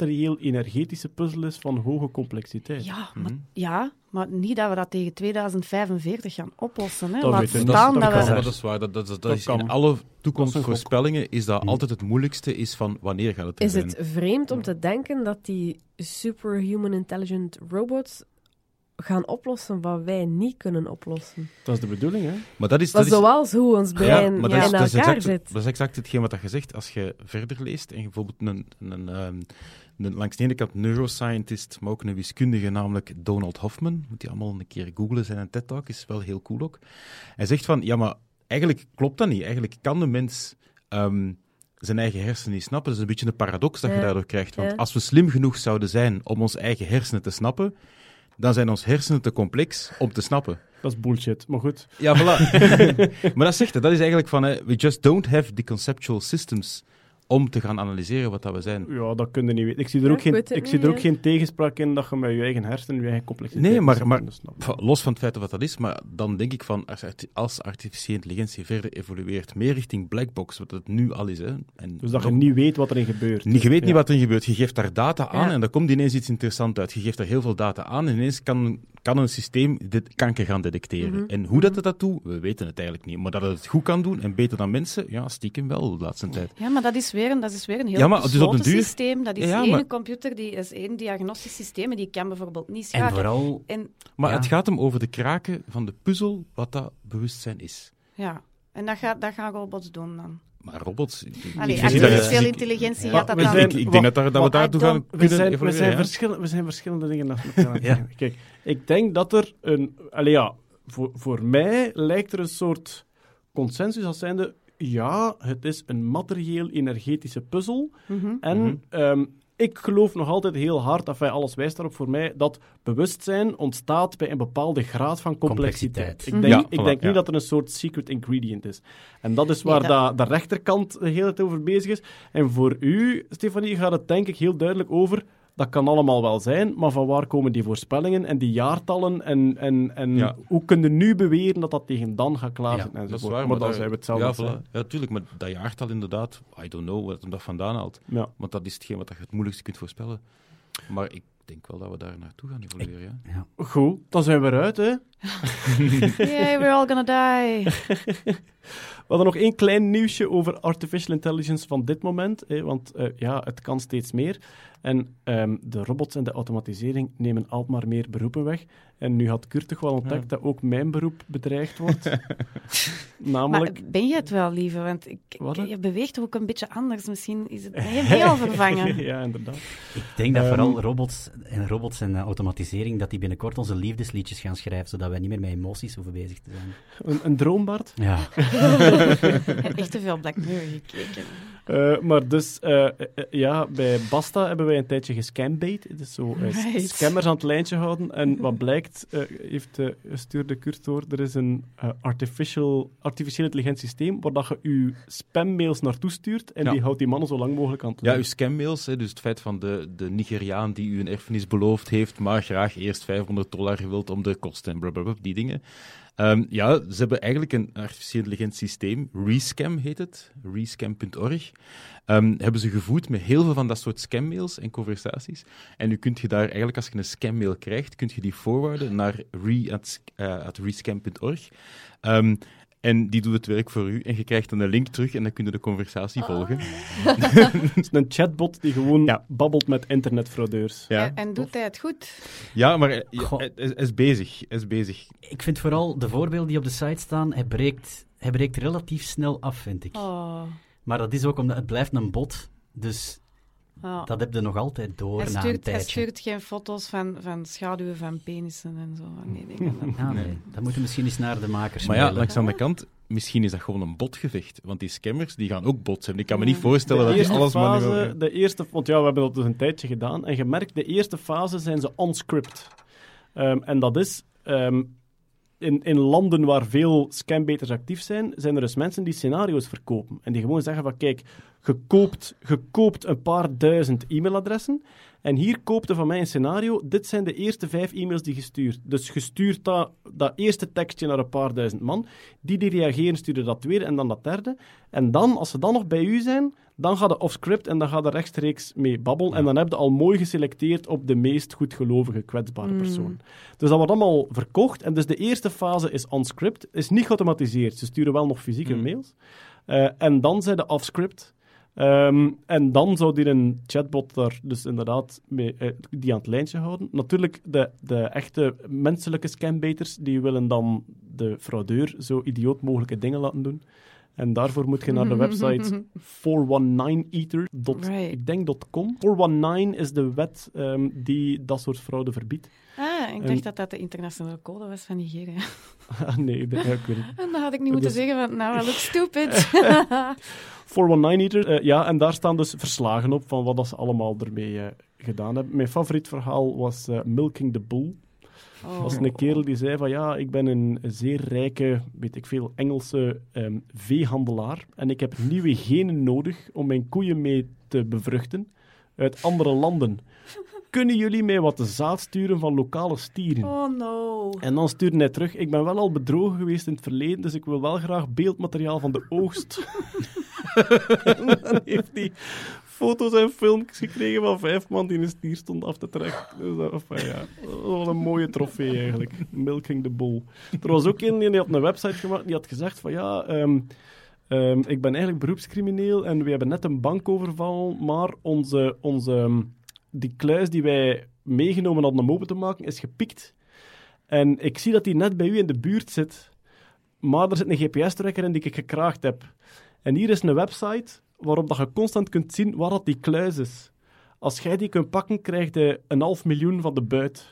materieel-energetische puzzel is van hoge complexiteit. Ja, maar, ja, maar niet dat we dat tegen 2045 gaan oplossen. Hè. Dat Laat staan dat, Dat we... dat is waar. Dat, dat, dat, Dat is kan. in alle toekomstvoorspellingen is dat Hm. altijd het moeilijkste is van wanneer gaat het er Is zijn. het vreemd om te denken dat die superhuman intelligent robots gaan oplossen wat wij niet kunnen oplossen? Dat is de bedoeling, hè? Maar dat is... Dat is zoals hoe ons brein maar in dat is, dat, is elkaar exact, zit. dat is exact hetgeen wat je zegt. Als je verder leest en bijvoorbeeld een, een, ehm, een, langs de ene kant neuroscientist, maar ook een wiskundige, namelijk Donald Hoffman, moet je allemaal een keer googlen, zijn TED-talk is wel heel cool ook. Hij zegt van, ja, maar eigenlijk klopt dat niet. Eigenlijk kan de mens ehm, zijn eigen hersenen niet snappen. Dat is een beetje een paradox dat je Ja. daardoor krijgt. Want Ja. als we slim genoeg zouden zijn om ons eigen hersenen te snappen, dan zijn ons hersenen te complex om te snappen. Dat is bullshit, maar goed. Ja, voilà. maar dat zegt het. Dat is eigenlijk van, we just don't have the conceptual systems om te gaan analyseren wat dat we zijn. Ja, dat kun je niet weten. Ik zie er Ja, ook, ik geen, ik niet, zie er ook geen tegenspraak in dat je met je eigen hersenen je eigen complexiteit Nee, maar- maar- Los van het feit dat dat is, maar dan denk ik van, als, als artificiële intelligentie verder evolueert, meer richting blackbox, wat het nu al is, hè, en Dus dat je niet weet wat erin gebeurt. Niet, je weet niet Ja. wat er gebeurt. Je geeft daar data aan Ja. en er komt ineens iets interessants uit. Je geeft daar heel veel data aan en ineens kan, kan een systeem dit kanker gaan detecteren. Mhm. En hoe dat het dat doet, we weten het eigenlijk niet. Maar dat het het goed kan doen en beter dan mensen, ja, stiekem wel de laatste tijd. Ja, maar dat is weer een, dat is weer een heel Ja, maar dus op duur- systeem. Dat is Ja, één maar- computer, die is één diagnostisch systeem en die kan bijvoorbeeld niet En schaken. vooral, En, Maar Ja. het gaat hem over de kraken van de puzzel, wat dat bewustzijn is. ja. en dat, gaat, dat gaan robots doen dan. Maar robots... Allee, intelligentie Ja, gaat dat dan... Ik, ik denk dat, daar, dat we daartoe gaan We kunnen zijn, we, zijn we zijn verschillende dingen elkaar Ja. zeggen. Kijk, ik denk dat er een... Allee, ja, voor, voor mij lijkt er een soort consensus als zijnde... Ja, het is een materieel-energetische puzzel. Mhm. En Mhm. ehm, ik geloof nog altijd heel hard, dat wij alles wijst daarop voor mij, dat bewustzijn ontstaat bij een bepaalde graad van complexiteit. Complexiteit. Ik denk, Ja, ik denk ja. niet dat er een soort secret ingredient is. En dat is Nee, waar dat- de, de rechterkant de hele tijd over bezig is. En voor u, Stefanie, gaat het denk ik heel duidelijk over... Dat kan allemaal wel zijn, maar van waar komen die voorspellingen en die jaartallen? En, en, en Ja. hoe kun je nu beweren dat dat tegen dan gaat klaar Ja, zijn? Dat is enzovoort. waar, maar dan daar- zijn we hetzelfde. Ja, voilà. ja, tuurlijk, maar dat jaartal inderdaad, I don't know wat hem dat vandaan haalt. Ja. Want dat is hetgeen wat je het moeilijkste kunt voorspellen. Maar ik denk wel dat we daar naartoe gaan evolueren, ja. Goed, dan zijn we eruit, hè. Yay, we're all gonna die. We hadden nog één klein nieuwsje over artificial intelligence van dit moment. Hè, want eh, ja, het kan steeds meer. En ehm, de robots en de automatisering nemen altijd maar meer beroepen weg. En nu had Kurt toch wel ontdekt Ja. dat ook mijn beroep bedreigd wordt. Namelijk... Maar ben je het wel, lieve? Want ik, je beweegt ook een beetje anders. Misschien is het heel vervangen. ja, inderdaad. ik denk dat Ehm, vooral robots en, robots en eh, automatisering, dat die binnenkort onze liefdesliedjes gaan schrijven, zodat wij niet meer met emoties hoeven bezig te zijn. Een, een droombard. Ja. Ik heb echt te veel Black Mirror gekeken. Eh, maar dus, eh, eh, ja, bij Basta hebben wij een tijdje gescambait. Dus zo Right. scammers aan het lijntje houden. En wat blijkt, eh, heeft uh, stuurde Kurt door, er is een artificial, artificieel intelligent systeem waar dat je je spammails naartoe stuurt en Ja. die houdt die mannen zo lang mogelijk aan het Ja, uw scammails, hè, dus het feit van de, de Nigeriaan die u een erfenis beloofd heeft, maar graag eerst 500 dollar wilt om de kosten en blablabla, die dingen. Ehm, ja, ze hebben eigenlijk een artificieel intelligent systeem, Rescam heet het, rescam.org. Ehm, hebben ze gevoed met heel veel van dat soort scammails en conversaties. En nu kunt je daar eigenlijk, als je een scammail krijgt, kunt je die forwarden naar re, eh, rescam.org. en die doet het werk voor u. En je krijgt dan een link terug en dan kun je de conversatie volgen. Het is een chatbot die gewoon babbelt met internetfraudeurs. Ja. En, en doet hij het goed? Ja, maar hij, Goh. hij- hij is bezig. Hij is bezig. Ik vind vooral de voorbeelden die op de site staan, hij breekt, hij breekt relatief snel af, vind ik. Oh. Maar dat is ook omdat het blijft een bot, dus Ja. dat heb je nog altijd door Hij na een stuurt, hij tijdje. stuurt geen foto's van, van schaduwen van penissen en zo. van die dingen. Ah, nee. Dat moeten we misschien eens naar de makers Maar ja, langs de andere kant, misschien is dat gewoon een botgevecht. Want die scammers, die gaan ook bots hebben. Ik kan me niet voorstellen de dat die eerste alles fase, manueel... de eerste, want ja, we hebben dat dus een tijdje gedaan. En je merkt, de eerste fase zijn ze on-script. Ehm, en dat is, ehm, in, in landen waar veel scambeaters actief zijn, zijn er dus mensen die scenario's verkopen. En die gewoon zeggen van, kijk, je koopt, een paar duizend e-mailadressen. En hier koopte van mij een scenario. Dit zijn de eerste vijf e-mails die je stuurt. Dus je stuurt dat, dat eerste tekstje naar een paar duizend man. Die die reageren, sturen dat tweede en dan dat derde. En dan, als ze dan nog bij u zijn, dan gaat het off-script en dan gaat er rechtstreeks mee babbelen. En dan heb je al mooi geselecteerd op de meest goedgelovige, kwetsbare Mm. persoon. Dus dat wordt allemaal verkocht. En dus de eerste fase is on-script. Is niet geautomatiseerd. Ze sturen wel nog fysieke Mm. mails. Eh, en dan zijn de off-script. Ehm, en dan zou die een chatbot daar dus inderdaad mee, eh, die aan het lijntje houden. Natuurlijk, de, de echte menselijke scambaiters, die willen dan de fraudeur zo idioot mogelijke dingen laten doen. En daarvoor moet je naar de website 419eater. Right. Ik denk .com. 419 is de wet ehm, die dat soort fraude verbiedt. Ah, ik dacht dat dat de internationale code was van Nigeria. Ah, nee, ik, denk- ja, ik weet niet. En dan had ik niet moeten Dus- zeggen van, nou, I look stupid. 419-eater, eh, ja, en daar staan dus verslagen op van wat dat ze allemaal ermee eh, gedaan hebben. Mijn favoriet verhaal was eh, Milking the Bull. Oh. Dat was een kerel die zei van ja, ik ben een zeer rijke, weet ik veel, Engelse ehm, veehandelaar en ik heb nieuwe genen nodig om mijn koeien mee te bevruchten uit andere landen. Kunnen jullie mij wat zaad sturen van lokale stieren? Oh no. En dan stuurde hij terug, ik ben wel al bedrogen geweest in het verleden, dus ik wil wel graag beeldmateriaal van de oogst. en dan heeft hij foto's en filmpjes gekregen van vijf man die een stier stond af te trekken. Dus dat, enfin, ja, wat een mooie trofee eigenlijk. Milking the bull. Er was ook een die had een website gemaakt, die had gezegd van ja... ehm, ehm, ik ben eigenlijk beroepscrimineel en we hebben net een bank overvallen, maar onze, onze, ehm, die kluis die wij meegenomen hadden om open te maken, is gepikt. En ik zie dat die net bij u in de buurt zit, maar er zit een GPS-tracker in die ik gekraagd heb. En hier is een website waarop dat je constant kunt zien waar dat die kluis is. Als jij die kunt pakken, krijg je een half miljoen van de buit.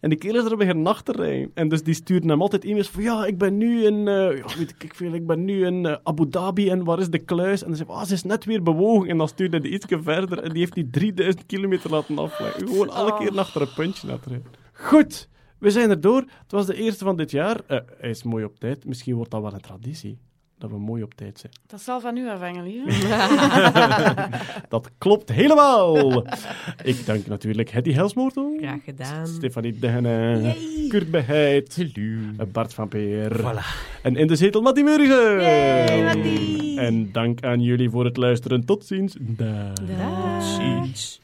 En die kerels er beginnen achter rijden. En dus die sturen hem altijd e-mails van ja, ik ben nu in, eh, ja, weet ik veel, ik ben nu in eh, Abu Dhabi en waar is de kluis? En dan zegt hij, ah, ze is net weer bewogen. En dan stuurt hij die ietsje verder en die heeft die 3000 kilometer laten afleggen. Gewoon alle keer achter een puntje laten. Goed, we zijn er door. Het was de eerste van dit jaar. Eh, hij is mooi op tijd. Misschien wordt dat wel een traditie. Dat we mooi op tijd zijn. Dat zal van u afhangen, lieve. Dat klopt helemaal. Ik dank natuurlijk Hetty Helsmoortel. Graag gedaan. Stefanie Degene. Kurt Beheid. Bart van Peer. Voilà. En in de zetel Mattie Murgen. En dank aan jullie voor het luisteren. Tot ziens. Dag. Dag. Ziens.